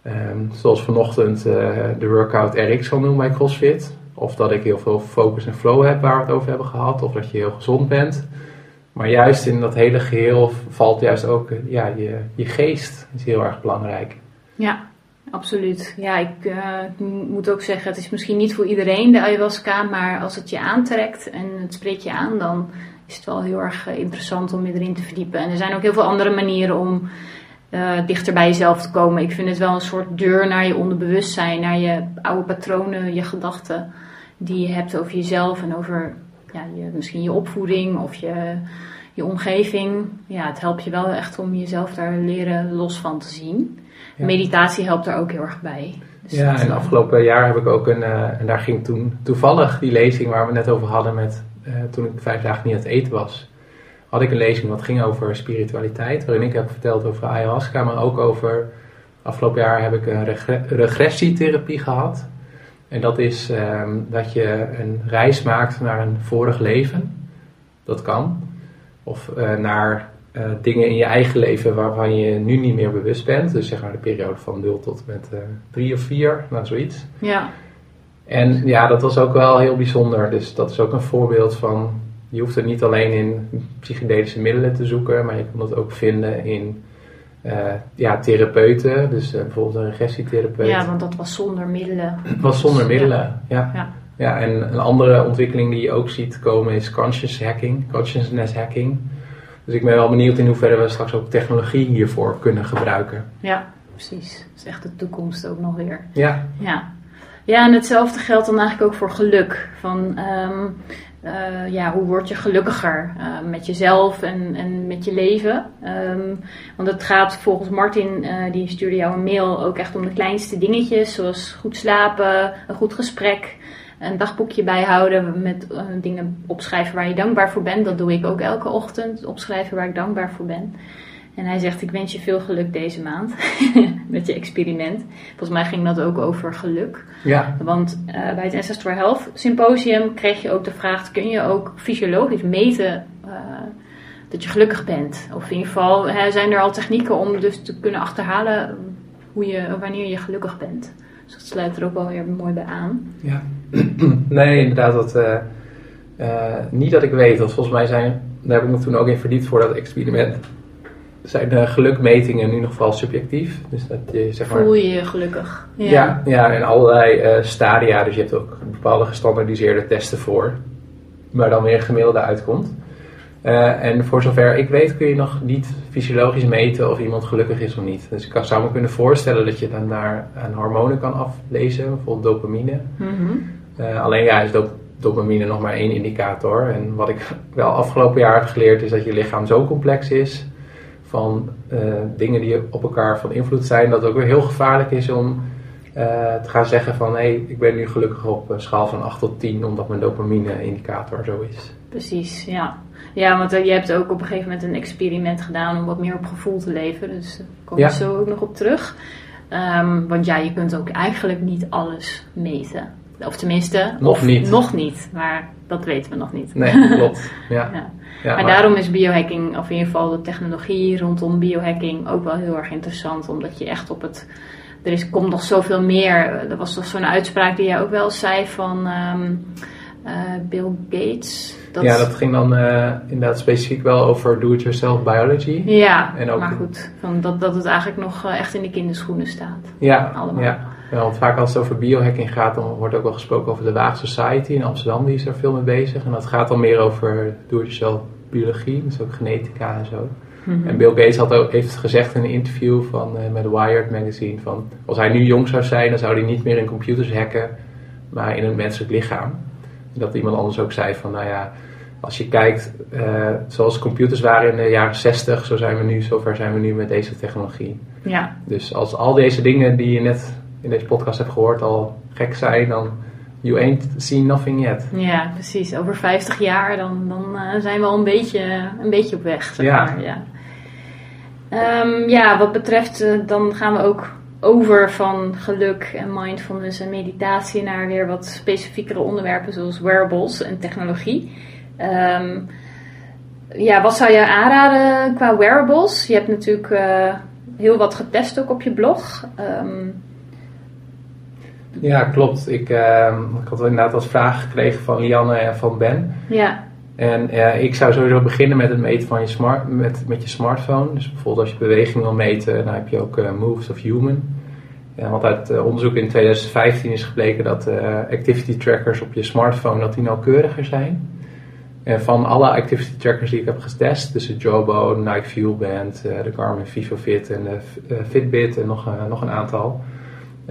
ehm, zoals vanochtend, eh, de workout RX kan doen bij CrossFit. Of dat ik heel veel focus en flow heb waar we het over hebben gehad. Of dat je heel gezond bent. Maar juist in dat hele geheel valt juist ook eh, ja, je, je geest is heel erg belangrijk. Ja, absoluut. Ja, ik, eh, ik moet ook zeggen, het is misschien niet voor iedereen de ayahuasca, maar als het je aantrekt en het spreekt je aan, dan is het wel heel erg eh, interessant om je erin te verdiepen. En er zijn ook heel veel andere manieren om dichter bij jezelf te komen. Ik vind het wel een soort deur naar je onderbewustzijn, naar je oude patronen, je gedachten die je hebt over jezelf en over ja, je, misschien je opvoeding of je, je omgeving. Ja, het helpt je wel echt om jezelf daar leren los van te zien. Ja. Meditatie helpt daar ook heel erg bij. Dus Ja, en afgelopen jaar heb ik ook een, eh, en daar ging toen toevallig die lezing waar we net over hadden met, eh, toen ik vijf dagen niet aan het eten was, had ik een lezing wat ging over spiritualiteit, waarin ik heb verteld over ayahuasca, maar ook over, afgelopen jaar heb ik een regre- regressietherapie gehad. En dat is ehm, dat je een reis maakt naar een vorig leven. Dat kan. Of eh, naar eh, dingen in je eigen leven waarvan je nu niet meer bewust bent. Dus zeg maar de periode van 0 tot met eh 3 of 4, nou zoiets. ja, En ja, dat was ook wel heel bijzonder. Dus dat is ook een voorbeeld van. Je hoeft het niet alleen in psychedelische middelen te zoeken, maar je kan het ook vinden in eh, ja, therapeuten. Dus eh, bijvoorbeeld een regressietherapeut. ja, want dat was zonder middelen. was zonder middelen. Ja. Ja. Ja. en een andere ontwikkeling die je ook ziet komen is conscious hacking, consciousness hacking. Dus ik ben wel benieuwd in hoeverre we straks ook technologie hiervoor kunnen gebruiken. Ja, precies. Dat is echt de toekomst ook nog weer. Ja, Ja. Ja, en hetzelfde geldt dan eigenlijk ook voor geluk. Van, ehm, eh, ja, hoe word je gelukkiger eh, met jezelf en, en met je leven? Ehm, want het gaat volgens Martin, eh, die stuurde jou een mail, ook echt om de kleinste dingetjes. Zoals goed slapen, een goed gesprek, een dagboekje bijhouden met dingen opschrijven waar je dankbaar voor bent. Dat doe ik ook elke ochtend, opschrijven waar ik dankbaar voor ben. En hij zegt, ik wens je veel geluk deze maand met je experiment. Volgens mij ging dat ook over geluk. ja, Want eh, bij het Ancestral Health Symposium kreeg je ook de vraag: kun je ook fysiologisch meten eh, dat je gelukkig bent? Of in ieder geval hè, zijn er al technieken om dus te kunnen achterhalen hoe je, wanneer je gelukkig bent. Dus dat sluit er ook wel weer mooi bij aan. ja. nee, inderdaad. Dat, eh, niet dat ik weet, want volgens mij zijn, daar heb ik me toen ook in verdiept voor dat experiment. Zijn de gelukmetingen nu nog vooral subjectief? Dus dat je zeg maar. Voel je je gelukkig? Ja, ja, en allerlei eh, stadia. Dus je hebt ook bepaalde gestandardiseerde testen voor. Waar dan weer een gemiddelde uitkomt. Eh, en voor zover ik weet kun je nog niet fysiologisch meten of iemand gelukkig is of niet. Dus ik kan- zou me kunnen voorstellen dat je dan daar aan hormonen kan aflezen. Bijvoorbeeld dopamine. Mhm. Alleen ja, is dop- dopamine nog maar één indicator. En wat ik wel afgelopen jaar heb geleerd is dat je lichaam zo complex is van eh, dingen die op elkaar van invloed zijn, dat het ook weer heel gevaarlijk is om eh, te gaan zeggen van hé, hey, ik ben nu gelukkig op een schaal van 8 tot 10 omdat mijn dopamine indicator zo is. Precies, ja. Ja, want eh, je hebt ook op een gegeven moment een experiment gedaan om wat meer op gevoel te leven. Dus daar kom Ja. ik zo ook nog op terug. Ehm, want ja, je kunt ook eigenlijk niet alles meten. Of tenminste, Nog of niet. Nog niet, maar dat weten we nog niet. Nee, klopt. Ja. Ja. Ja, maar, daarom is biohacking, of in ieder geval de technologie rondom biohacking, ook wel heel erg interessant. Omdat je echt op het. Er is, komt nog zoveel meer. Er was toch zo'n uitspraak die jij ook wel zei van ehm, eh, Bill Gates. Dat, ja, dat ging dan eh, inderdaad specifiek wel over do-it-yourself biology. Ja, En ook- maar goed. Van dat, dat het eigenlijk nog eh, echt in de kinderschoenen staat. Ja, Allemaal. ja. Ja, want vaak als het over biohacking gaat, dan wordt ook wel gesproken over de Waag Society in Amsterdam, die is er veel mee bezig. En dat gaat dan meer over do-it-yourself biologie, dus ook genetica en zo. Mhm. En Bill Gates had ook, heeft gezegd in een interview van, eh, met Wired magazine van als hij nu jong zou zijn, dan zou hij niet meer in computers hacken, maar in een menselijk lichaam. En dat iemand anders ook zei van nou ja, als je kijkt eh, zoals computers waren in de jaren 60, zo zijn we nu, zover zijn we nu met deze technologie. Ja, Dus als al deze dingen die je net in deze podcast hebt gehoord al gek zijn, dan you ain't seen nothing yet. ja, precies. Over 50 jaar dan, dan eh, zijn we al een beetje, een beetje op weg. Zeg Ja. Maar, ja. Ehm, ja, wat betreft, eh, dan gaan we ook over van geluk en mindfulness en meditatie naar weer wat specifiekere onderwerpen zoals wearables en technologie. Ehm, ja, wat zou je aanraden qua wearables? Je hebt natuurlijk eh, heel wat getest ook op je blog. Ehm, Ja, klopt. Ik, ehm, ik had inderdaad als vraag gekregen van Lianne en van Ben. ja, En ik zou sowieso beginnen met het meten van je, smart, met, met je smartphone. Dus bijvoorbeeld als je beweging wil meten, dan heb je ook eh, Moves of Human. Ja, want uit eh, onderzoek in 2015 is gebleken dat eh, activity trackers op je smartphone dat die nauwkeuriger zijn. En van alle activity trackers die ik heb getest, dus de Jawbone, Nike Fuel Band, de Garmin VivoFit en de Fitbit en nog, nog een aantal,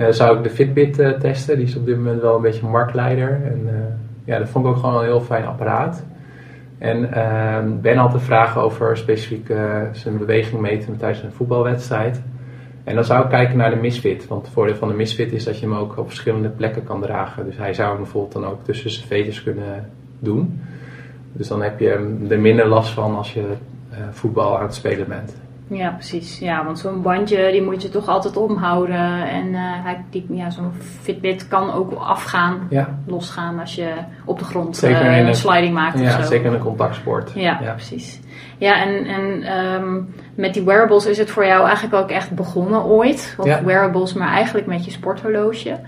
zou ik de Fitbit eh, testen. Die is op dit moment wel een beetje marktleider. En eh, ja, dat vond ik ook gewoon een heel fijn apparaat. En ehm, Ben had een vraag over specifiek eh, zijn beweging meten tijdens een voetbalwedstrijd. En dan zou ik kijken naar de Misfit. Want het voordeel van de Misfit is dat je hem ook op verschillende plekken kan dragen. Dus hij zou hem bijvoorbeeld dan ook tussen zijn veters kunnen doen. Dus dan heb je er minder last van als je eh, voetbal aan het spelen bent. Ja, precies. Ja, want zo'n bandje die moet je toch altijd omhouden. En eh, hij, die, ja, zo'n Fitbit kan ook afgaan, Ja, losgaan als je op de grond eh, een een- sliding maakt of ja zo. zeker in een contactsport. Ja, precies. Ja, en, en ehm, met die wearables is het voor jou eigenlijk ook echt begonnen ooit. Ja. wearables, maar eigenlijk met je sporthorloge.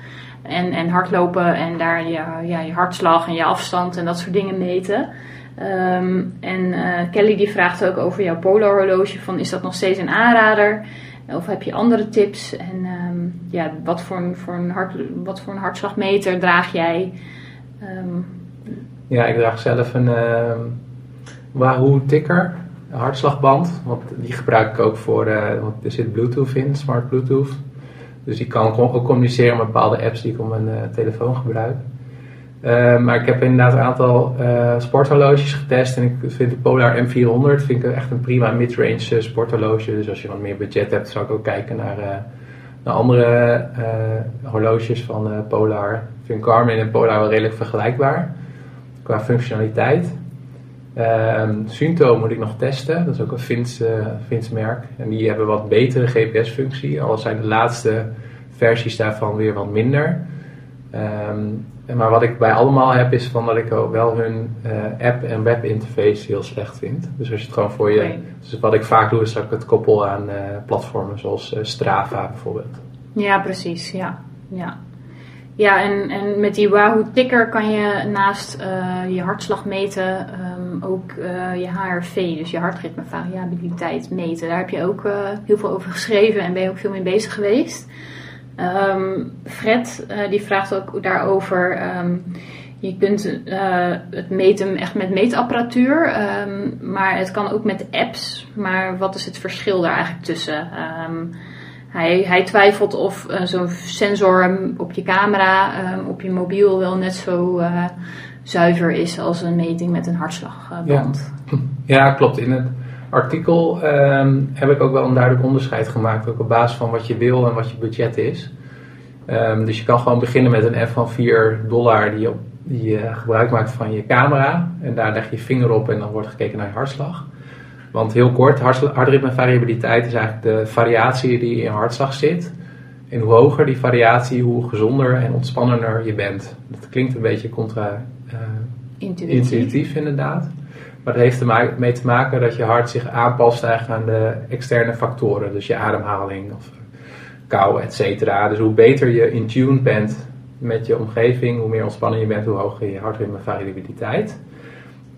En, en hardlopen en daar je, ja, je hartslag en je afstand en dat soort dingen meten. Ehm, en eh, Kelly die vraagt ook over jouw polarhorloge. Van is dat nog steeds een aanrader? Of heb je andere tips? En ehm, ja, wat voor, een, voor een hart, wat voor een hartslagmeter draag jij? Ehm, Ja, ik draag zelf een ehm, Wahoo Ticker, een hartslagband. Want die gebruik ik ook voor, eh, want er zit Bluetooth in, smart Bluetooth. Dus die kan ook communiceren met bepaalde apps die ik op mijn eh, telefoon gebruik. Eh, maar ik heb inderdaad een aantal eh, sporthorloges getest en ik vind de Polar M400 vind ik echt een prima mid-range eh, sporthorloge. Dus als je wat meer budget hebt, zou ik ook kijken naar, naar andere horloges van Polar. Ik vind Garmin en Polar wel redelijk vergelijkbaar qua functionaliteit. Ehm Sunto moet ik nog testen, dat is ook een Fins, merk. En die hebben wat betere GPS-functie, al zijn de laatste versies daarvan weer wat minder. Ehm, maar wat ik bij allemaal heb, is van dat ik ook wel hun eh, app- en webinterface heel slecht vind. Dus als je het gewoon voor je. Dus wat ik vaak doe, is dat ik het koppel aan eh, platformen zoals eh, Strava bijvoorbeeld. Ja, precies. Ja, ja. ja en, en met die Wahoo Ticker kan je naast je hartslag meten ehm, ook je HRV, dus je hartritmevariabiliteit meten. Daar heb je ook heel veel over geschreven en ben je ook veel mee bezig geweest. Ehm, Fred eh, die vraagt ook daarover. ehm, je kunt eh, het meten echt met meetapparatuur, ehm, maar het kan ook met apps. Maar wat is het verschil daar eigenlijk tussen? Hij, hij twijfelt of eh, zo'n sensor op je camera, op je mobiel wel net zo zuiver is als een meting met een hartslagband. Ja, klopt. In het artikel ehm, heb ik ook wel een duidelijk onderscheid gemaakt, ook op basis van wat je wil en wat je budget is. Ehm, dus je kan gewoon beginnen met een app van 4 dollar die je, op- die je gebruik maakt van je camera. En daar leg je je vinger op en dan wordt gekeken naar je hartslag. Want heel kort, hartsla- hartritmevariabiliteit is eigenlijk de variatie die in je hartslag zit. En hoe hoger die variatie, hoe gezonder en ontspannender je bent. Dat klinkt een beetje contra, eh, intuïtief inderdaad. Maar dat heeft ermee mee te maken dat je hart zich aanpast eigenlijk aan de externe factoren. Dus je ademhaling of kou, et cetera. Dus hoe beter je in tune bent met je omgeving, hoe meer ontspannen je bent, hoe hoger je hartritmevariabiliteit.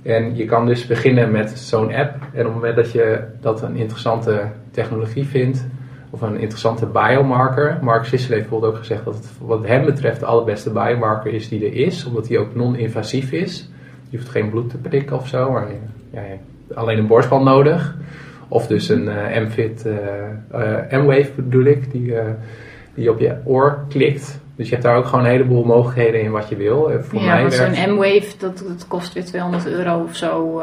En je kan dus beginnen met zo'n app. En op het moment dat je dat een interessante technologie vindt, of een interessante biomarker. Mark Sissel heeft bijvoorbeeld ook gezegd dat het wat hem betreft de allerbeste biomarker is die er is, omdat die ook non-invasief is. Je hoeft geen bloed te prikken of zo, maar je, ja, je hebt alleen een borstband nodig. Of dus een M-Fit, eh, M-Wave bedoel ik, die, die op je oor klikt. Dus je hebt daar ook gewoon een heleboel mogelijkheden in wat je wil. Voor ja, mij zo'n M-Wave, dat, dat kost weer 200 euro of zo.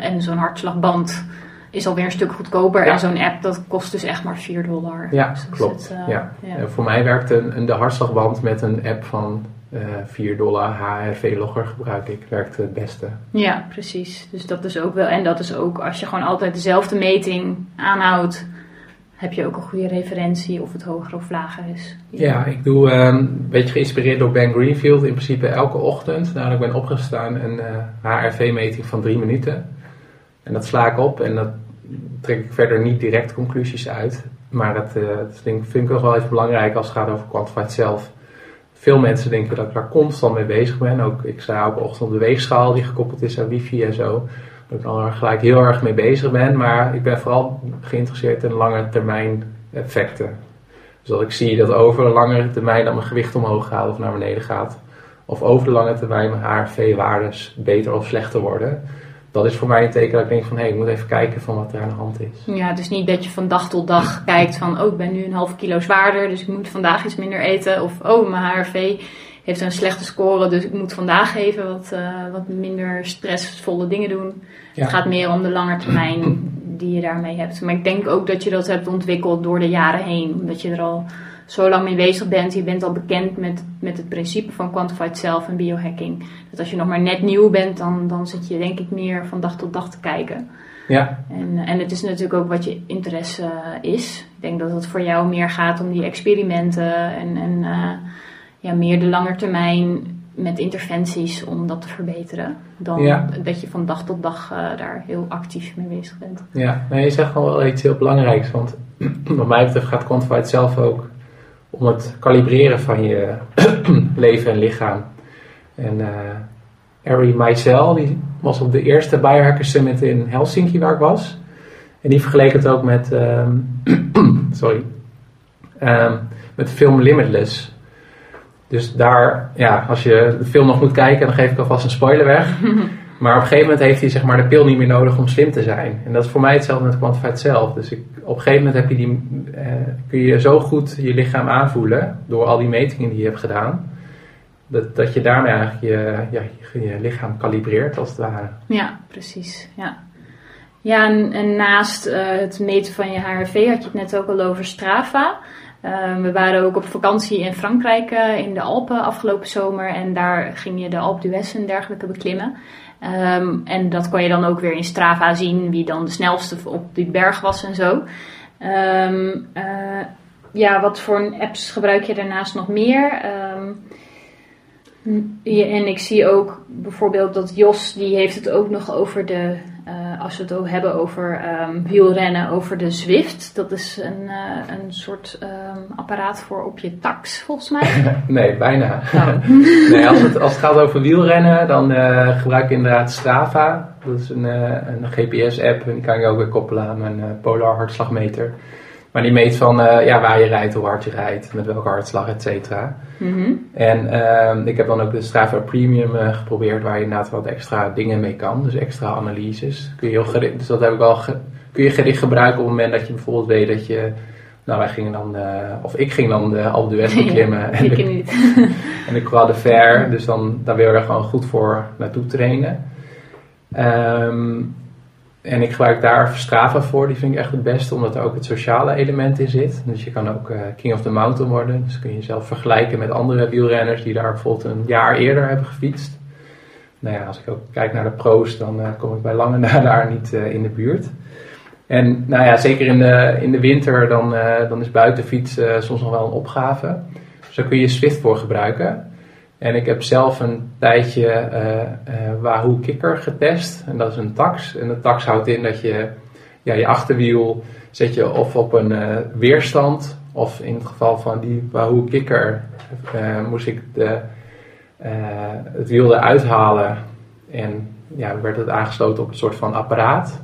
en zo'n hartslagband is alweer een stuk goedkoper. Ja. En zo'n app, dat kost dus echt maar 4 dollar. Ja, Dus klopt. het, ja. voor mij werkt een, een, de hartslagband met een app van eh 4 dollar HRV-logger gebruik ik. Werkt het beste. Ja, precies. Dus dat is ook wel. En dat is ook als je gewoon altijd dezelfde meting aanhoudt. heb je ook een goede referentie of het hoger of lager is? Ja, ik doe ehm, een beetje geïnspireerd door Ben Greenfield. In principe elke ochtend, nadat ik ben opgestaan, een HRV-meting van drie minuten. En dat sla ik op en dat trek ik verder niet direct conclusies uit. Maar dat, dat vind, vind ik wel even belangrijk als het gaat over Quantified zelf veel mensen denken dat ik daar constant mee bezig ben. Ook, ik sta elke ochtend op de weegschaal die gekoppeld is aan wifi en zo. Dat ik dan gelijk heel erg mee bezig ben. Maar ik ben vooral geïnteresseerd in lange termijn effecten. Dus dat ik zie dat over een langere termijn dat mijn gewicht omhoog gaat of naar beneden gaat. Of over de lange termijn mijn HRV-waardes beter of slechter worden dat is voor mij een teken dat ik denk van hé, hey, ik moet even kijken van wat er aan de hand is. Ja, dus niet dat je van dag tot dag kijkt van oh, ik ben nu een half kilo zwaarder, dus ik moet vandaag iets minder eten. Of oh, mijn HRV heeft een slechte score, dus ik moet vandaag even wat, uh, wat minder stressvolle dingen doen. Het gaat meer om de lange termijn die je daarmee hebt. Maar ik denk ook dat je dat hebt ontwikkeld door de jaren heen. Omdat je er al zo lang mee bezig bent. Je bent al bekend met, met het principe van quantified self en biohacking. Dat als je nog maar net nieuw bent, dan, dan zit je denk ik meer van dag tot dag te kijken. Ja. En, en het is natuurlijk ook wat je interesse is. Ik denk dat het voor jou meer gaat om die experimenten en, en uh, ja, meer de lange termijn met interventies om dat te verbeteren. Dan dat je van dag tot dag uh, daar heel actief mee bezig bent. Ja, nee, je zegt wel iets heel belangrijks. Want wat mij betreft gaat Quantified zelf ook om het kalibreren van je leven en lichaam. En uh, Ari die was op de eerste Biohacker Summit in Helsinki waar ik was. En die vergeleek het ook met, um, sorry, um, met film Limitless. Dus daar, ja, als je de film nog moet kijken, dan geef ik alvast een spoiler weg. Maar op een gegeven moment heeft hij zeg maar, de pil niet meer nodig om slim te zijn. En dat is voor mij hetzelfde met Quantified zelf. Dus ik, op een gegeven moment heb je die, eh, kun je zo goed je lichaam aanvoelen door al die metingen die je hebt gedaan. Dat, dat je daarmee eigenlijk je, ja, je, lichaam kalibreert als het ware. Ja, precies. Ja, ja en, naast uh, het meten van je HRV had je het net ook al over Strava. Uh, we waren ook op vakantie in Frankrijk in de Alpen afgelopen zomer. En daar ging je de Alpe en dergelijke beklimmen. Um, en dat kon je dan ook weer in Strava zien, wie dan de snelste op die berg was en zo. Um, uh, ja, wat voor apps gebruik je daarnaast nog meer? Um, en ik zie ook bijvoorbeeld dat Jos, die heeft het ook nog over de uh, als we het hebben over um, wielrennen, over de Zwift. Dat is een, uh, een soort um, apparaat voor op je tax, volgens mij. nee, bijna. Oh. nee, als, het, als het gaat over wielrennen, dan uh, gebruik ik inderdaad Strava. Dat is een, een GPS-app en die kan je ook weer koppelen aan mijn polar hartslagmeter. Maar die meet van uh, ja, waar je rijdt, hoe hard je rijdt, met welke hartslag, et cetera. Mm En uh, ik heb dan ook de Strava Premium uh, geprobeerd, waar je inderdaad wat extra dingen mee kan. Dus extra analyses. Kun je heel gericht, dus dat heb ik al kun je gericht gebruiken op het moment dat je bijvoorbeeld weet dat je... Nou, wij gingen dan, uh, of ik ging dan de Alpe d'Huez beklimmen. Ja, en, de, niet. en de Croix de Fer, dus dan, daar wil je er gewoon goed voor naartoe trainen. Um, en ik gebruik daar Strava voor, die vind ik echt het beste, omdat er ook het sociale element in zit. Dus je kan ook uh, King of the Mountain worden. Dus kun je jezelf vergelijken met andere wielrenners die daar bijvoorbeeld een jaar eerder hebben gefietst. Nou ja, als ik ook kijk naar de pro's, dan uh, kom ik bij lange na daar niet uh, in de buurt. En nou ja, zeker in de, in de winter, dan, dan is buitenfietsen soms nog wel een opgave. Dus daar kun je Swift voor gebruiken. En ik heb zelf een tijdje uh, uh, Wahoo Kicker getest. En dat is een tax. En de tax houdt in dat je ja, je achterwiel zet je of op een uh, weerstand. Of in het geval van die Wahoo Kicker moest ik de, het wiel eruit halen. En ja, werd het aangesloten op een soort van apparaat.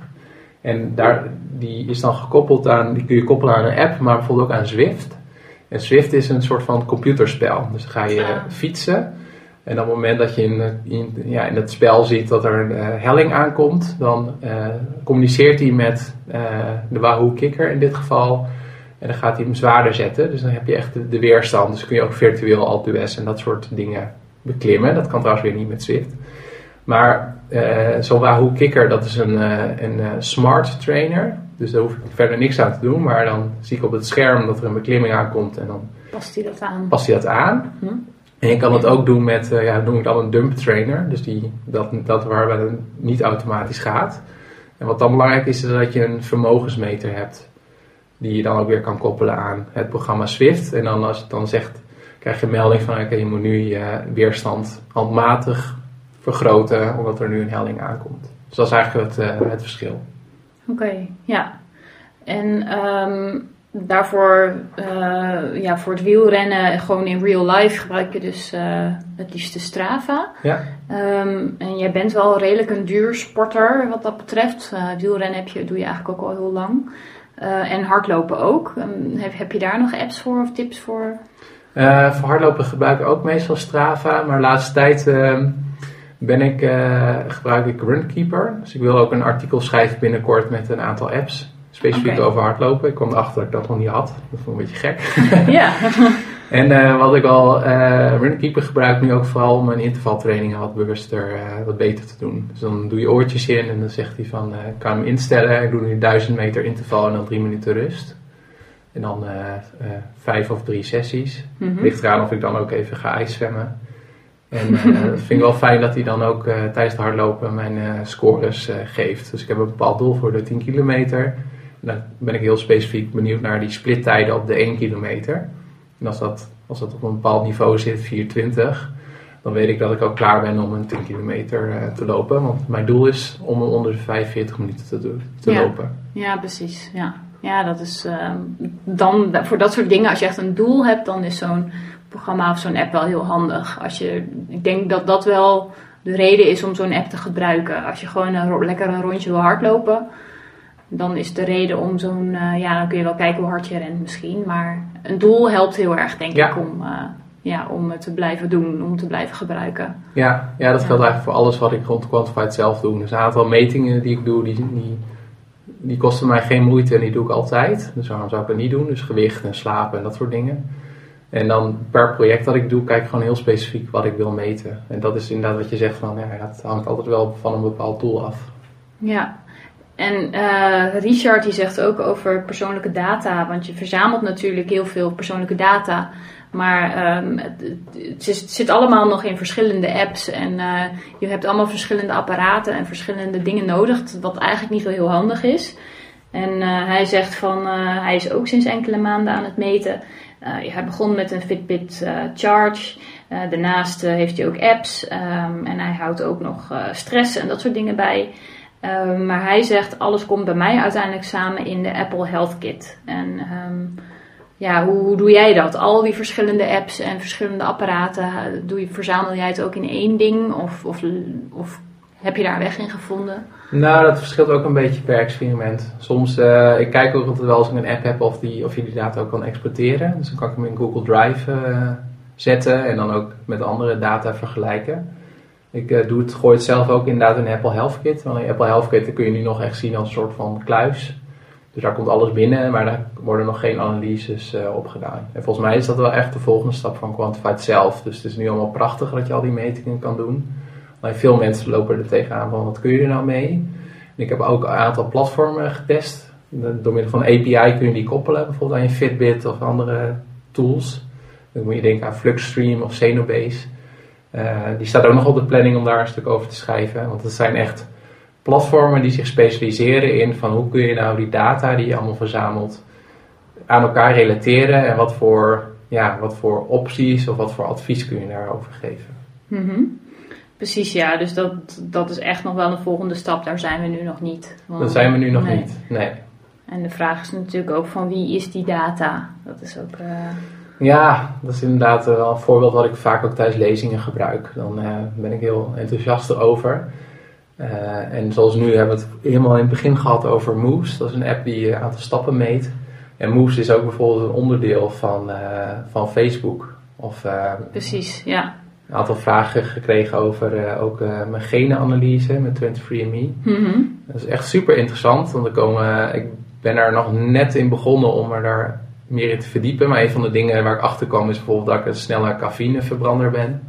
En daar, die is dan gekoppeld aan, die kun je koppelen aan een app, maar bijvoorbeeld ook aan Zwift. En Swift is een soort van computerspel. Dus dan ga je ah. fietsen. En op het moment dat je in, in, ja, in het spel ziet dat er een uh, helling aankomt, dan uh, communiceert hij met uh, de Wahoo Kicker in dit geval. En dan gaat hij hem zwaarder zetten. Dus dan heb je echt de, weerstand. Dus kun je ook virtueel Alpe en dat soort dingen beklimmen. Dat kan trouwens weer niet met Swift. Maar zo'n Wahoo Kicker, dat is een, een smart trainer. Dus daar hoef ik verder niks aan te doen. Maar dan zie ik op het scherm dat er een beklimming aankomt. En dan past hij dat aan. Past hij dat aan. Hm? En je kan het ook doen met, uh, ja, noem ik dan een dump trainer. Dus die, dat, dat waarbij het niet automatisch gaat. En wat dan belangrijk is, is dat je een vermogensmeter hebt. die je dan ook weer kan koppelen aan het programma Swift. En dan als het dan zegt, krijg je een melding van oké, je moet nu je weerstand handmatig vergroten omdat er nu een helling aankomt. Dus dat is eigenlijk het, uh, het verschil. Oké, ja. En ehm, daarvoor, uh, ja, voor het wielrennen, gewoon in real life gebruik je dus uh, het liefste Strava. Ja. Um, en jij bent wel redelijk een duur sporter wat dat betreft. wielrennen heb je, doe je eigenlijk ook al heel lang. en hardlopen ook. Um, heb, heb je daar nog apps voor of tips voor? voor hardlopen gebruik ik ook meestal Strava, maar de laatste tijd ben ik, uh, gebruik ik Runkeeper. Dus ik wil ook een artikel schrijven binnenkort met een aantal apps. Specifiek over hardlopen. Ik kwam erachter dat ik dat nog niet had. Dat vond ik een beetje gek. ja. en uh, wat ik al, uh, Runkeeper gebruik nu ook vooral om mijn intervaltrainingen wat bewuster, wat beter te doen. Dus dan doe je oortjes in en dan zegt hij van, ik kan hem instellen. Ik doe nu 1000 meter interval en dan 3 minuten rust. En dan vijf of drie sessies. Mm -hmm. Ligt eraan of ik dan ook even ga ijszwemmen. En uh, dat vind ik wel fijn dat hij dan ook uh, tijdens het hardlopen mijn uh, scores geeft. Dus ik heb een bepaald doel voor de 10 kilometer. En dan ben ik heel specifiek benieuwd naar die splittijden op de 1 kilometer. En als dat, als dat op een bepaald niveau zit, 4,20, dan weet ik dat ik ook klaar ben om een 10 kilometer te lopen. Want mijn doel is om onder de 45 minuten te, doen, te ja. lopen. Ja, precies. Ja, ja dat is ehm, dan voor dat soort dingen, als je echt een doel hebt, dan is zo'n programma of zo'n app wel heel handig. Als je, ik denk dat dat wel de reden is om zo'n app te gebruiken. Als je gewoon een, lekker een rondje wil hardlopen, dan is de reden om zo'n, uh, ja, dan kun je wel kijken hoe hard je rent misschien. Maar een doel helpt heel erg, denk ja. ik, om, uh, ja, om het te blijven doen, om het te blijven gebruiken. Ja, ja dat geldt eigenlijk voor alles wat ik rond Quantified zelf doe. Dus een aantal metingen die ik doe, die, die, die kosten mij geen moeite en die doe ik altijd. Dus waarom zou ik dat niet doen? Dus gewicht en slapen en dat soort dingen. En dan per project dat ik doe, kijk ik gewoon heel specifiek wat ik wil meten. En dat is inderdaad wat je zegt van, ja, het hangt altijd wel van een bepaald doel af. Ja, en uh, Richard die zegt ook over persoonlijke data, want je verzamelt natuurlijk heel veel persoonlijke data. Maar um, het, zit allemaal nog in verschillende apps en uh, je hebt allemaal verschillende apparaten en verschillende dingen nodig, wat eigenlijk niet zo heel handig is. En uh, hij zegt van, hij is ook sinds enkele maanden aan het meten. Uh, hij begon met een Fitbit uh, Charge. Uh, daarnaast heeft hij ook apps um, en hij houdt ook nog stress en dat soort dingen bij. Um, maar hij zegt alles komt bij mij uiteindelijk samen in de Apple Health Kit. En um, ja, hoe, hoe, doe jij dat? Al die verschillende apps en verschillende apparaten, doe je, verzamel jij het ook in één ding? Of, of, of heb je daar een weg in gevonden? Nou, dat verschilt ook een beetje per experiment. Soms, uh, ik kijk ook altijd wel als ik een app heb of, die, of je die data ook kan exporteren. Dus dan kan ik hem in Google Drive uh, zetten en dan ook met andere data vergelijken. Ik uh, doe het, gooi het zelf ook inderdaad in Apple Health Kit. Want in Apple Health Kit kun je nu nog echt zien als een soort van kluis. Dus daar komt alles binnen, maar daar worden nog geen analyses op gedaan. En volgens mij is dat wel echt de volgende stap van Quantified zelf. Dus het is nu allemaal prachtig dat je al die metingen kan doen. Veel mensen lopen er tegenaan van wat kun je er nou mee? Ik heb ook een aantal platformen getest. Door middel van API kun je die koppelen, bijvoorbeeld aan je Fitbit of andere tools. Dan moet je denken aan Fluxstream of Xenobase. Uh, die staat ook nog op de planning om daar een stuk over te schrijven. Want het zijn echt platformen die zich specialiseren in van hoe kun je nou die data die je allemaal verzamelt aan elkaar relateren en wat voor, ja, wat voor opties of wat voor advies kun je daarover geven. -hmm. Precies, ja. Dus dat, dat is echt nog wel een volgende stap. Daar zijn we nu nog niet. Want, dat zijn we nu nog nee. niet, nee. En de vraag is natuurlijk ook van wie is die data? Dat is ook... Uh... Ja, dat is inderdaad wel een voorbeeld wat ik vaak ook tijdens lezingen gebruik. Dan uh, ben ik heel enthousiast erover. Uh, en zoals nu hebben we het helemaal in het begin gehad over Moves. Dat is een app die een aantal stappen meet. En Moves is ook bijvoorbeeld een onderdeel van, van Facebook. Of, Precies, ja een aantal vragen gekregen over uh, ook uh, mijn genenanalyse met 23andMe. Mm -hmm. Dat is echt super interessant, want er komen, ik ben er nog net in begonnen om er daar meer in te verdiepen. Maar een van de dingen waar ik achter kwam is bijvoorbeeld dat ik een snelle cafeïneverbrander ben.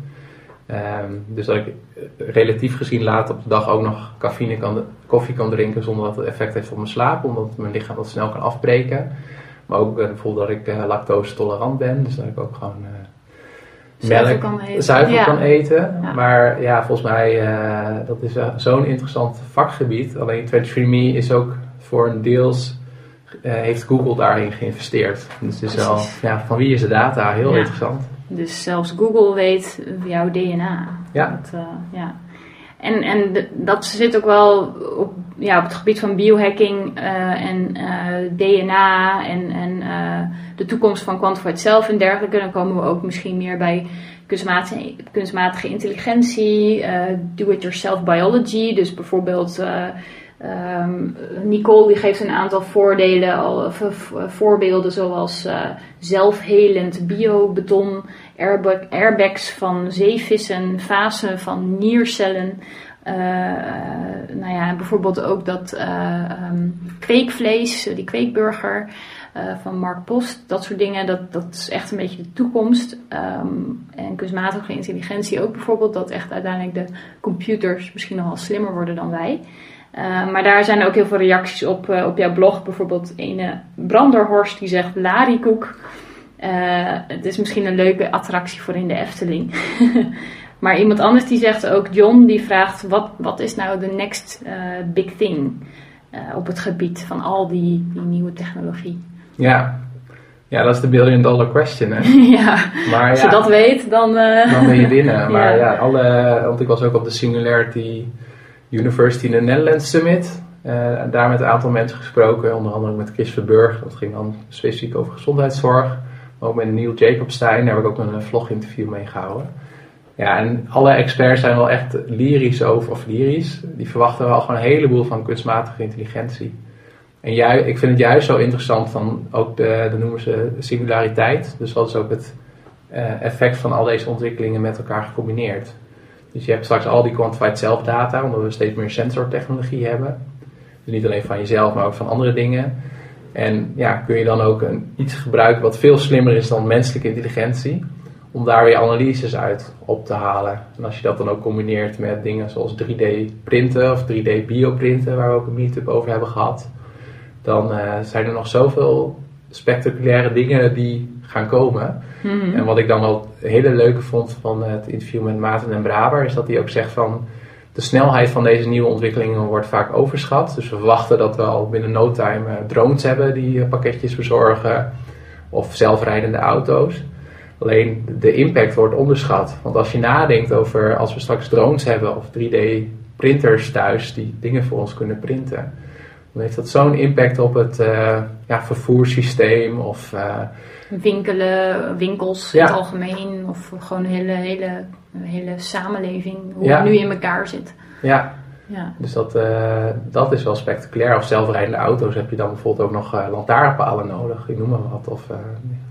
Um, dus dat ik relatief gezien laat op de dag ook nog cafeïne kan, koffie kan drinken zonder dat het effect heeft op mijn slaap, omdat mijn lichaam dat snel kan afbreken. Maar ook uh, bijvoorbeeld dat ik lactose tolerant ben, dus dat ik ook gewoon zuiver kan eten. Zuiver ja. kan eten. Ja. Maar ja, volgens mij uh, dat is uh, zo'n interessant vakgebied. Alleen 23 Me is ook voor een deels heeft Google daarin geïnvesteerd. Dus het is wel, ja, van wie is de data? Heel Ja. interessant. Dus zelfs Google weet jouw DNA. Ja. Dat, eh, ja. En, en de- dat zit ook wel op, ja, op het gebied van biohacking eh, en eh, DNA en, en eh, de toekomst van quantified self en dergelijke. Dan komen we ook misschien meer bij kunstmatige, kunstmatige intelligentie, do-it-yourself biology. Dus bijvoorbeeld eh, ehm, Nicole die geeft een aantal voordelen, al, voorbeelden zoals eh, zelfhelend biobeton, airbag, airbags van zeevissen, fasen van niercellen. Eh, nou ja, bijvoorbeeld ook dat eh, ehm, kweekvlees, eh, die kweekburger van Mark Post, dat soort dingen, dat, dat is echt een beetje de toekomst. Ehm, en kunstmatige intelligentie ook bijvoorbeeld, dat echt uiteindelijk de computers misschien nog wel slimmer worden dan wij. Maar daar zijn ook heel veel reacties op, op jouw blog. Bijvoorbeeld ene Branderhorst die zegt larikoek. Het is misschien een leuke attractie voor in de Efteling. maar iemand anders die zegt ook, John, die vraagt wat, wat is nou de next eh, big thing eh, op het gebied van al die, die nieuwe technologie. Ja. ja, dat is de billion dollar question. Hè? ja, Maar als ja, je dat weet, dan... eh, dan ben je binnen. Maar Ja. ja, alle, want ik was ook op de Singularity University in the Netherlands Summit. Daar met een aantal mensen gesproken, onder andere met Chris Verburg. Dat ging dan specifiek over gezondheidszorg. Maar ook met Neil Jacobstein, daar heb ik ook een vloginterview mee gehouden. Ja, en alle experts zijn wel echt lyrisch over, of lyrisch. Die verwachten wel gewoon een heleboel van kunstmatige intelligentie. En ju- ik vind het juist zo interessant van ook de, noemen ze singulariteit. Dus wat is ook het eh, effect van al deze ontwikkelingen met elkaar gecombineerd. Dus je hebt straks al die quantified self data, omdat we steeds meer sensortechnologie hebben. Dus niet alleen van jezelf, maar ook van andere dingen. En ja, kun je dan ook een, iets gebruiken wat veel slimmer is dan menselijke intelligentie, om daar weer analyses uit op te halen. En als je dat dan ook combineert met dingen zoals 3D printen of 3D bioprinten, waar we ook een meetup over hebben gehad, dan eh, zijn er nog zoveel spectaculaire dingen die gaan komen. mhm. En wat ik dan wel hele leuke vond van het interview met Maarten en Braber, is dat hij ook zegt van de snelheid van deze nieuwe ontwikkelingen wordt vaak overschat. Dus we verwachten dat we al binnen no time eh, drones hebben die eh, pakketjes bezorgen of zelfrijdende auto's. Alleen de impact wordt onderschat. Want als je nadenkt over als we straks drones hebben of 3D printers thuis die dingen voor ons kunnen printen, dan heeft dat zo'n impact op het eh, ja, vervoerssysteem of eh, winkelen, winkels Ja. in het algemeen, of gewoon een hele, hele, hele samenleving, hoe Ja. het nu in elkaar zit. ja, Ja. Dus dat, eh, dat is wel spectaculair. Of zelfrijdende auto's heb je dan bijvoorbeeld ook nog eh, lantaarnpalen nodig, ik noem maar wat. Of eh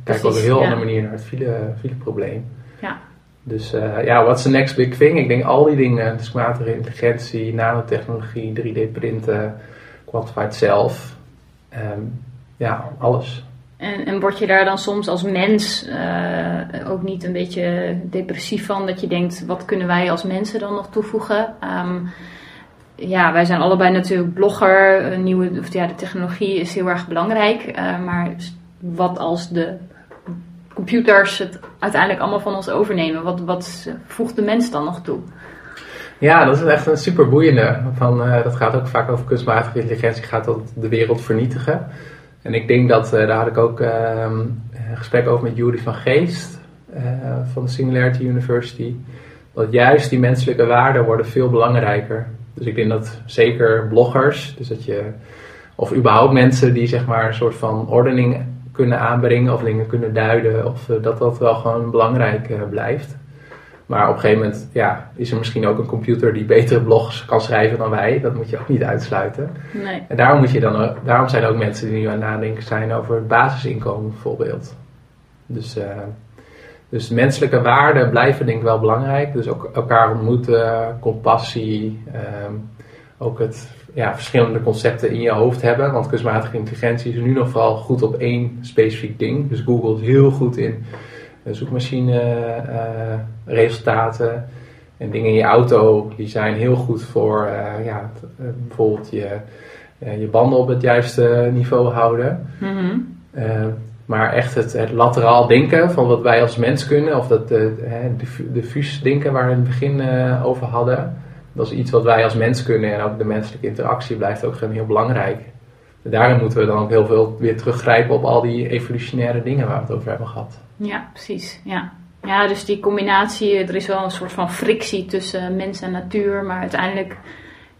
kijk op een heel ja. andere manier naar het file, fileprobleem. Ja. Dus ja, wat is de next big thing? Ik denk al die dingen, kunstmatige intelligentie, nanotechnologie, 3D printen, quantified self. Ehm, ja, alles. En, en word je daar dan soms als mens ook niet een beetje depressief van? Dat je denkt, wat kunnen wij als mensen dan nog toevoegen? Ehm, ja, wij zijn allebei natuurlijk blogger. Nieuwe, of ja, de technologie is heel erg belangrijk. eh, maar wat als de computers het uiteindelijk allemaal van ons overnemen? Wat, wat voegt de mens dan nog toe? Ja, dat is echt een super boeiende. Van, eh, dat gaat ook vaak over kunstmatige intelligentie, gaat dat de wereld vernietigen. En ik denk dat, eh, daar had ik ook ehm, een gesprek over met Jury van Geest eh, van de Singularity University. Dat juist die menselijke waarden worden veel belangrijker. Dus ik denk dat zeker bloggers, dus dat je, of überhaupt mensen die zeg maar een soort van ordening kunnen aanbrengen of dingen kunnen duiden, of eh, dat dat wel gewoon belangrijk eh, blijft. Maar op een gegeven moment ja, is er misschien ook een computer die betere blogs kan schrijven dan wij. Dat moet je ook niet uitsluiten. Nee. En daarom, moet je dan, daarom zijn er ook mensen die nu aan het nadenken zijn over het basisinkomen bijvoorbeeld. Dus, eh, dus menselijke waarden blijven denk ik wel belangrijk. Dus ook elkaar ontmoeten, compassie, ehm, ook het ja, verschillende concepten in je hoofd hebben. Want kunstmatige intelligentie is nu nog vooral goed op één specifiek ding. Dus Google is heel goed in eh, zoekmachine eh, resultaten. En dingen in je auto die zijn heel goed voor eh, ja, bijvoorbeeld je, je banden op het juiste niveau houden. Mhm. Maar echt het, het lateraal denken van wat wij als mens kunnen, of dat uh, diffu- diffuus denken waar we in het begin eh, over hadden, dat is iets wat wij als mens kunnen en ook de menselijke interactie blijft ook gewoon heel belangrijk. daarin moeten we dan ook heel veel weer teruggrijpen op al die evolutionaire dingen waar we het over hebben gehad. Ja, precies. Ja. ja, dus die combinatie, er is wel een soort van frictie tussen mens en natuur, maar uiteindelijk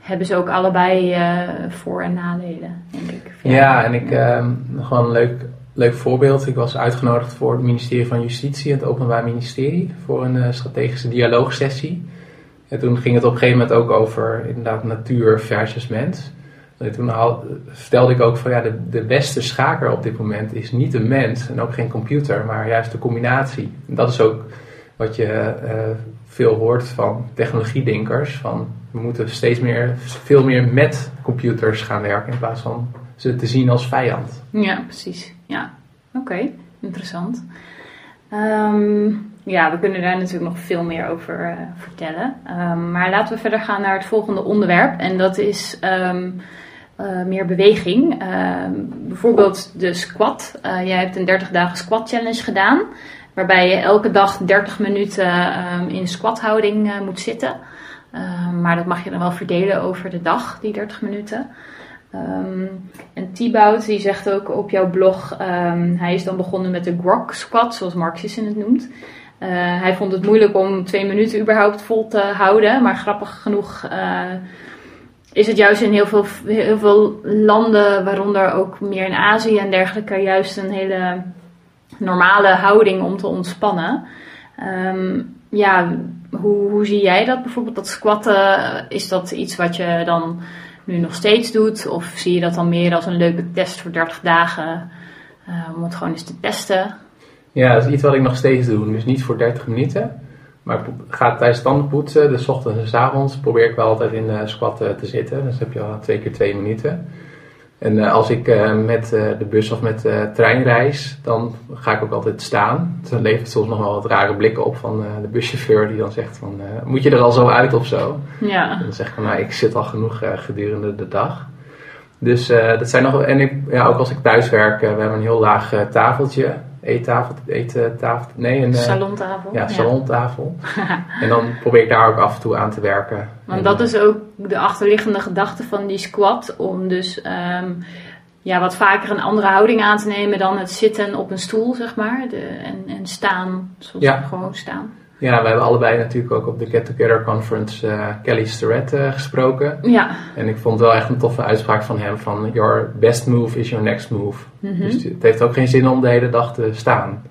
hebben ze ook allebei uh, voor- en nadelen, denk ik. Ja, en ik, uh, gewoon een leuk, leuk voorbeeld. Ik was uitgenodigd voor het ministerie van Justitie, het Openbaar Ministerie, voor een uh, strategische dialoogsessie. En toen ging het op een gegeven moment ook over inderdaad natuur versus mens. En toen al, vertelde ik ook van ja, de, de beste schaker op dit moment is niet een mens en ook geen computer, maar juist de combinatie. En dat is ook wat je uh, veel hoort van technologiedenkers. Van we moeten steeds meer, veel meer met computers gaan werken in plaats van ze te zien als vijand. Ja, precies. Ja, oké, interessant. Um, ja, we kunnen daar natuurlijk nog veel meer over uh, vertellen. Um, maar laten we verder gaan naar het volgende onderwerp. En dat is um, uh, meer beweging. bijvoorbeeld de squat. Uh, jij hebt een 30 dagen squat challenge gedaan. Waarbij je elke dag 30 minuten in squathouding moet zitten. maar dat mag je dan wel verdelen over de dag, die 30 minuten. Um, en Thibaut die zegt ook op jouw blog, um, hij is dan begonnen met de grok squat, zoals Mark Sisson het noemt. Uh, hij vond het moeilijk om twee minuten überhaupt vol te houden, maar grappig genoeg uh, is het juist in heel veel, heel veel landen, waaronder ook meer in Azië en dergelijke, juist een hele normale houding om te ontspannen. Um, ja, hoe, hoe zie jij dat bijvoorbeeld, dat squatten? Is dat iets wat je dan nu nog steeds doet? Of zie je dat dan meer als een leuke test voor 30 dagen uh, om het gewoon eens te testen? Ja, dat is iets wat ik nog steeds doe. Dus niet voor 30 minuten. Maar ga tijdens tanden poetsen, dus ochtends en s avonds, probeer ik wel altijd in de squat te zitten. Dus heb je al twee keer twee minuten. En uh, als ik uh, met uh, de bus of met de trein reis, dan ga ik ook altijd staan. Dus dan levert soms nog wel wat rare blikken op van de buschauffeur die dan zegt van, moet je er al zo uit of zo? Ja. En dan zeg ik van, nou, ik zit al genoeg gedurende de dag. Dus dat zijn nog, en ik, ja, ook als ik thuis werk, we hebben een heel laag tafeltje eettafel, eettafel, nee, een salontafel. Ja, salontafel. en dan probeer ik daar ook af en toe aan te werken. Want dat is ook de achterliggende gedachte van die squat, om dus um, ja, wat vaker een andere houding aan te nemen dan het zitten op een stoel, zeg maar, de, en, en staan, zoals ja. gewoon staan. Ja, we hebben allebei natuurlijk ook op de Get Together Conference uh, Kelly Starrett uh, gesproken. Ja. En ik vond wel echt een toffe uitspraak van hem van your best move is your next move. Mm -hmm. Dus het heeft ook geen zin om de hele dag te staan.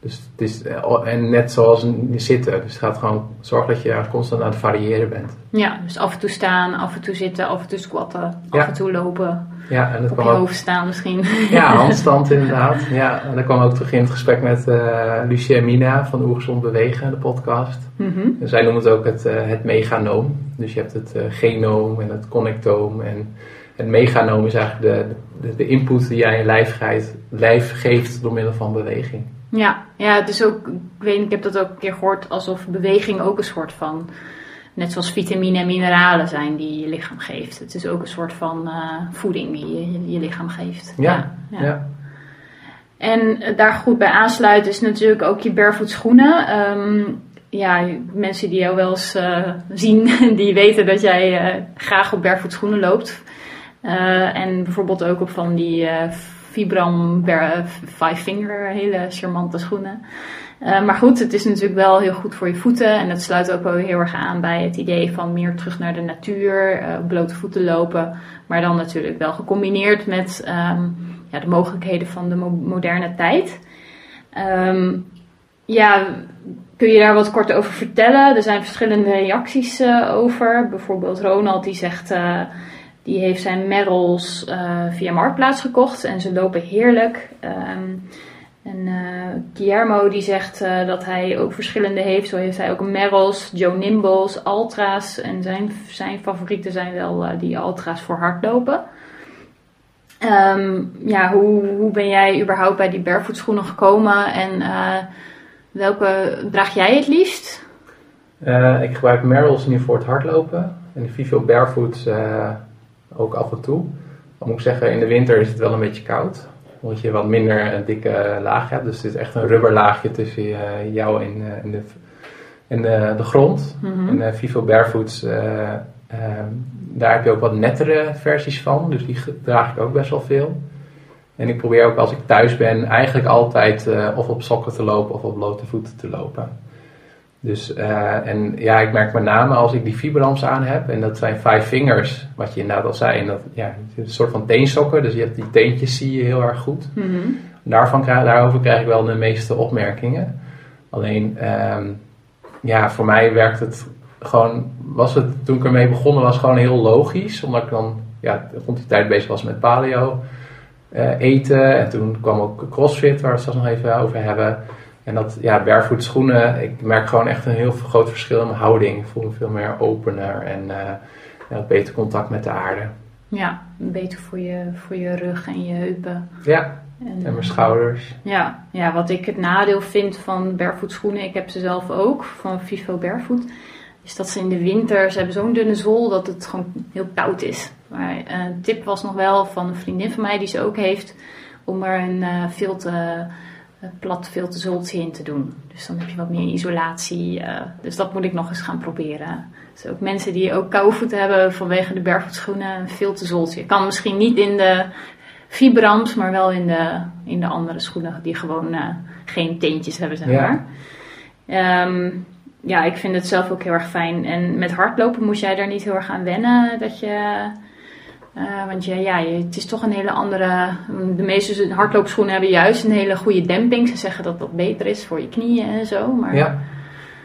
Dus het is, en net zoals zitten. Dus het gaat gewoon zorgen dat je constant aan het variëren bent. Ja, dus af en toe staan, af en toe zitten, af en toe squatten, ja. af en toe lopen. Ja, en dat op kwam je ook, hoofd staan misschien. Ja, handstand inderdaad. Ja, en dat kwam ook terug in het gesprek met uh, Lucia Mina van Oergezond Bewegen, de podcast. Mm -hmm. En zij noemen het ook het, uh, het meganoom. Dus je hebt het uh, genoom en het connectoom. En het meganoom is eigenlijk de, de, de input die jij je lijf, geeft, lijf geeft door middel van beweging. Ja, ja, het is ook, ik weet ik heb dat ook een keer gehoord, alsof beweging ook een soort van, net zoals vitamine en mineralen zijn die je lichaam geeft. Het is ook een soort van uh, voeding die je, je lichaam geeft. Ja, ja. ja. En daar goed bij aansluiten is natuurlijk ook je barefoot schoenen. Um, ja, mensen die jou wel eens uh, zien, die weten dat jij uh, graag op barefoot schoenen loopt. Uh, en bijvoorbeeld ook op van die Vibram Five Finger, hele charmante schoenen. Uh, maar goed, het is natuurlijk wel heel goed voor je voeten. En dat sluit ook wel heel erg aan bij het idee van meer terug naar de natuur, uh, blote voeten lopen. Maar dan natuurlijk wel gecombineerd met um, ja, de mogelijkheden van de mo moderne tijd. Um, ja, kun je daar wat kort over vertellen? Er zijn verschillende reacties over. Bijvoorbeeld Ronald die zegt... Die heeft zijn Merrells uh, via Marktplaats gekocht en ze lopen heerlijk. Um, en uh, Guillermo die zegt uh, dat hij ook verschillende heeft. Zo heeft hij ook Merrells, Joe Nimbles, Altra's. En zijn, zijn favorieten zijn wel die Altra's voor hardlopen. Um, ja, hoe, hoe ben jij überhaupt bij die barefoot schoenen gekomen en welke draag jij het liefst? ik gebruik Merrells nu voor het hardlopen. En de Vivo Barefoot ook af en toe. Dan moet ik zeggen, in de winter is het wel een beetje koud. Omdat je wat minder een dikke laag hebt. Dus het is echt een rubberlaagje tussen jou en, en, de, en de, de grond. Mhm. En uh, Vivo Barefoots uh, ehm, daar heb je ook wat nettere versies van, dus die draag ik ook best wel veel. En ik probeer ook als ik thuis ben eigenlijk altijd uh, of op sokken te lopen of op blote voeten te lopen. Dus, uh, en ja, ik merk met name als ik die Vibrams aan heb, en dat zijn vijf vingers, wat je inderdaad al zei, en dat, ja, een soort van teensokken, dus je hebt die teentjes zie je heel erg goed. Mhm. Daarvan krijg, daarover krijg ik wel de meeste opmerkingen. Alleen, um, ja, voor mij werkt het gewoon, was het, toen ik ermee begonnen was, gewoon heel logisch, omdat ik dan, ja, rond die tijd bezig was met paleo. Uh, eten. En toen kwam ook CrossFit, waar we het straks nog even over hebben. En dat, ja, barefoot schoenen, ik merk gewoon echt een heel groot verschil in mijn houding. Ik voel me veel meer opener en uh, ja, beter contact met de aarde. Ja, beter voor je, voor je rug en je heupen. Ja, en, en mijn schouders. Ja, ja, wat ik het nadeel vind van barefoot schoenen, ik heb ze zelf ook, van Vivo Barefoot, is dat ze in de winter, ze hebben zo'n dunne zool dat het gewoon heel koud is. Maar een tip was nog wel van een vriendin van mij die ze ook heeft, om er een uh, veel te plat filterzoltje in te doen. Dus dan heb je wat meer isolatie. Uh, dus dat moet ik nog eens gaan proberen. Dus ook mensen die ook koude voeten hebben vanwege de bergvoetschoenen, een filterzoltje. Kan misschien niet in de Vibrams, maar wel in de, in de andere schoenen die gewoon uh, geen teentjes hebben, zeg maar. Ja. Um, ja, ik vind het zelf ook heel erg fijn. En met hardlopen moest jij daar niet heel erg aan wennen. Dat je, uh, want ja, je, het is toch een hele andere. De meeste hardloopschoenen hebben juist een hele goede demping. Ze zeggen dat dat beter is voor je knieën en zo. Maar... Ja.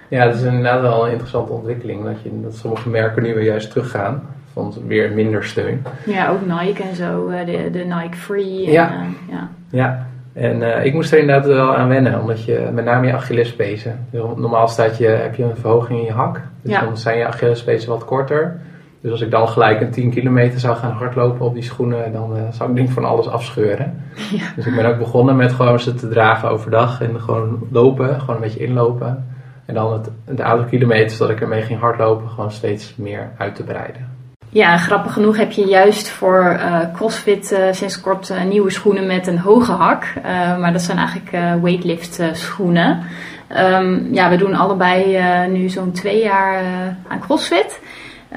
ja, dat is inderdaad wel een interessante ontwikkeling. Dat, je, dat sommige merken nu weer juist teruggaan. Van weer minder steun. Ja, ook Nike en zo. De, de Nike Free. Ja. En, uh, ja. ja. En uh, ik moest er inderdaad wel aan wennen, omdat je met name je Achillespezen. Normaal staat je, heb je een verhoging in je hak, dus ja. dan zijn je Achillespezen wat korter. Dus als ik dan gelijk een 10 kilometer zou gaan hardlopen op die schoenen, dan uh, zou ik denk van alles afscheuren. Ja. Dus ik ben ook begonnen met gewoon ze te dragen overdag en gewoon lopen, gewoon een beetje inlopen. En dan het, de aantal kilometers dat ik ermee ging hardlopen, gewoon steeds meer uit te breiden. Ja, grappig genoeg heb je juist voor uh, CrossFit uh, sinds kort nieuwe schoenen met een hoge hak. maar dat zijn eigenlijk weightlift schoenen. Um, ja, we doen allebei nu zo'n twee jaar aan CrossFit.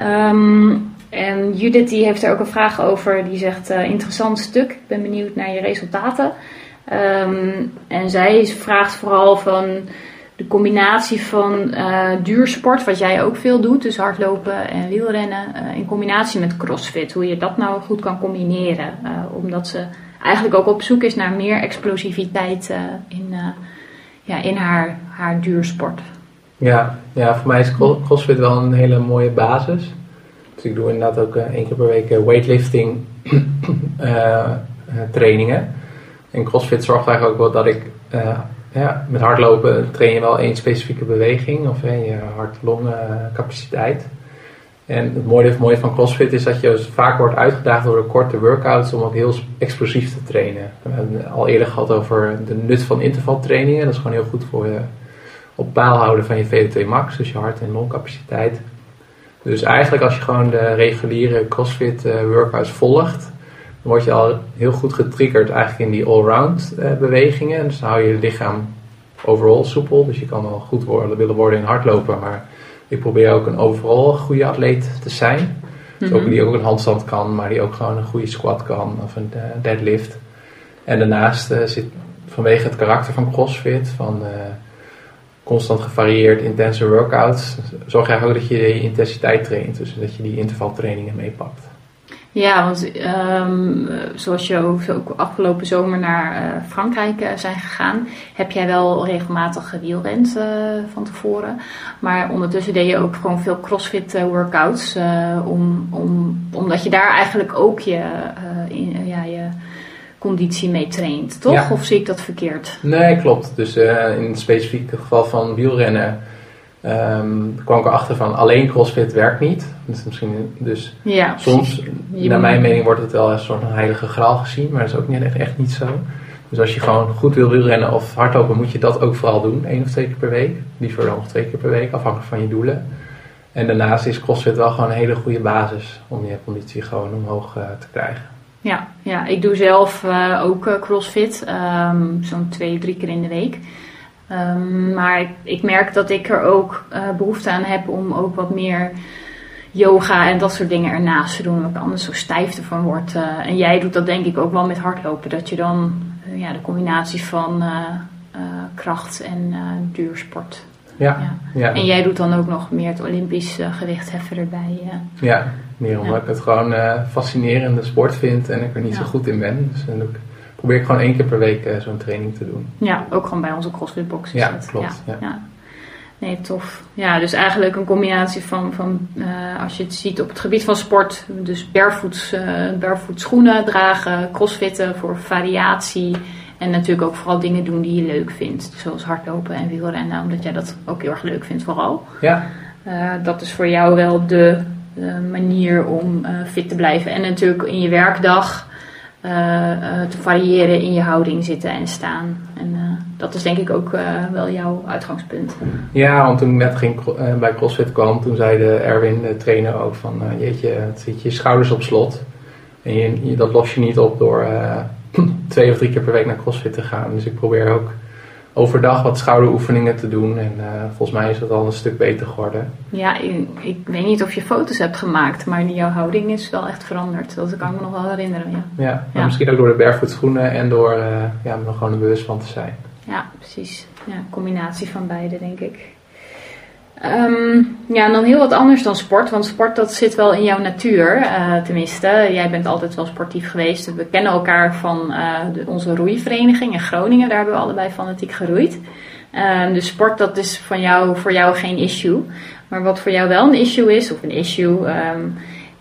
Um, en Judith die heeft er ook een vraag over. Die zegt, interessant stuk. Ik ben benieuwd naar je resultaten. Um, en zij vraagt vooral van de combinatie van uh, duursport, wat jij ook veel doet, dus hardlopen en wielrennen, uh, in combinatie met crossfit. Hoe je dat nou goed kan combineren. Omdat ze eigenlijk ook op zoek is naar meer explosiviteit in, ja, in haar, haar duursport. Ja, ja, voor mij is crossfit wel een hele mooie basis. Dus ik doe inderdaad ook één keer per week weightlifting trainingen. En crossfit zorgt eigenlijk ook wel dat ik ja, met hardlopen train je wel één specifieke beweging of je hart-longen capaciteit. En het mooie, het mooie van CrossFit is dat je dus vaak wordt uitgedaagd door de korte workouts om ook heel explosief te trainen. We hebben al eerder gehad over de nut van intervaltrainingen. Dat is gewoon heel goed voor je op paal houden van je VO2 max, dus je hart- en longcapaciteit. Dus eigenlijk als je gewoon de reguliere CrossFit workouts volgt, dan word je al heel goed getriggerd eigenlijk in die allround uh, bewegingen. Dus dan hou je je lichaam overal soepel. Dus je kan wel goed worden, willen worden in hardlopen. Maar ik probeer ook een overal goede atleet te zijn. Dus ook die ook een handstand kan, maar die ook gewoon een goede squat kan of een uh, deadlift. En daarnaast uh, zit vanwege het karakter van CrossFit, van constant gevarieerd intense workouts, zorg eigenlijk ook dat je je intensiteit traint. Dus dat je die intervaltrainingen meepakt. Ja, want um, zoals je ook afgelopen zomer naar uh, Frankrijk uh, zijn gegaan, heb jij wel regelmatig gewielrend uh, van tevoren. Maar ondertussen deed je ook gewoon veel crossfit workouts. om, om, omdat je daar eigenlijk ook je, ja, je conditie mee traint, toch? Ja. Of zie ik dat verkeerd? Nee, klopt. Dus in het specifieke geval van wielrennen Um, kwam ik erachter van alleen CrossFit werkt niet. Dus, misschien, dus ja, soms, Je naar mijn mening, wordt het wel als een soort van heilige graal gezien. Maar dat is ook niet, echt, echt niet zo. Dus als je gewoon goed wil wielrennen of hardlopen, moet je dat ook vooral doen. één of twee keer per week. Liever dan nog twee keer per week, afhankelijk van je doelen. En daarnaast is CrossFit wel gewoon een hele goede basis om je conditie gewoon omhoog uh, te krijgen. Ja, ja ik doe zelf uh, ook uh, crossfit, um, zo'n twee, drie keer in de week. Um, maar ik, ik, merk dat ik er ook uh, behoefte aan heb om ook wat meer yoga en dat soort dingen ernaast te doen. Omdat ik anders zo stijf ervan wordt. Eh, en jij doet dat denk ik ook wel met hardlopen. Dat je dan eh, ja, de combinatie van eh, eh, kracht en eh, duursport. Ja, Ja. ja. En jij doet dan ook nog meer het Olympisch eh, gewichtheffen erbij. eh. ja meer omdat Ja. ik het gewoon eh, fascinerende sport vind en ik er niet Ja. zo goed in ben. Dus dan probeer ik gewoon één keer per week eh, zo'n training te doen. Ja, ook gewoon bij onze CrossFit box is Ja, dat. klopt, ja. Nee, tof. Ja, dus eigenlijk een combinatie van, van eh, als je het ziet op het gebied van sport, dus barefoots, barefoot schoenen dragen, crossfitten voor variatie. En natuurlijk ook vooral dingen doen die je leuk vindt. Zoals hardlopen en wielrennen, omdat jij dat ook heel erg leuk vindt vooral. Ja, dat is voor jou wel de, manier om eh, fit te blijven. En natuurlijk in je werkdag eh, eh, te variëren in je houding zitten en staan. En eh, dat is denk ik ook eh, wel jouw uitgangspunt. Ja, want toen ik net ging, eh, bij CrossFit kwam, toen zei de Erwin, de trainer, ook van eh, jeetje, het zit je schouders op slot. En je, dat los je niet op door eh, twee of drie keer per week naar CrossFit te gaan. Dus ik probeer ook overdag wat schouderoefeningen te doen. En eh, volgens mij is dat al een stuk beter geworden. Ja, ik, ik weet niet of je foto's hebt gemaakt, maar jouw houding is wel echt veranderd. Dat kan ik me nog wel herinneren. Ja, Ja, maar Ja. misschien ook door de barefoot schoenen en door eh, ja, me er gewoon er bewust van te zijn. ja precies. Ja, een combinatie van beide, denk ik. Ehm, ja, en dan heel wat anders dan sport. Want sport dat zit wel in jouw natuur. eh, tenminste, jij bent altijd wel sportief geweest. We kennen elkaar van eh, de, onze roeivereniging in Groningen. Daar hebben we allebei fanatiek geroeid. Ehm, dus sport dat is van jou, voor jou geen issue. Maar wat voor jou wel een issue is, of een issue, ehm,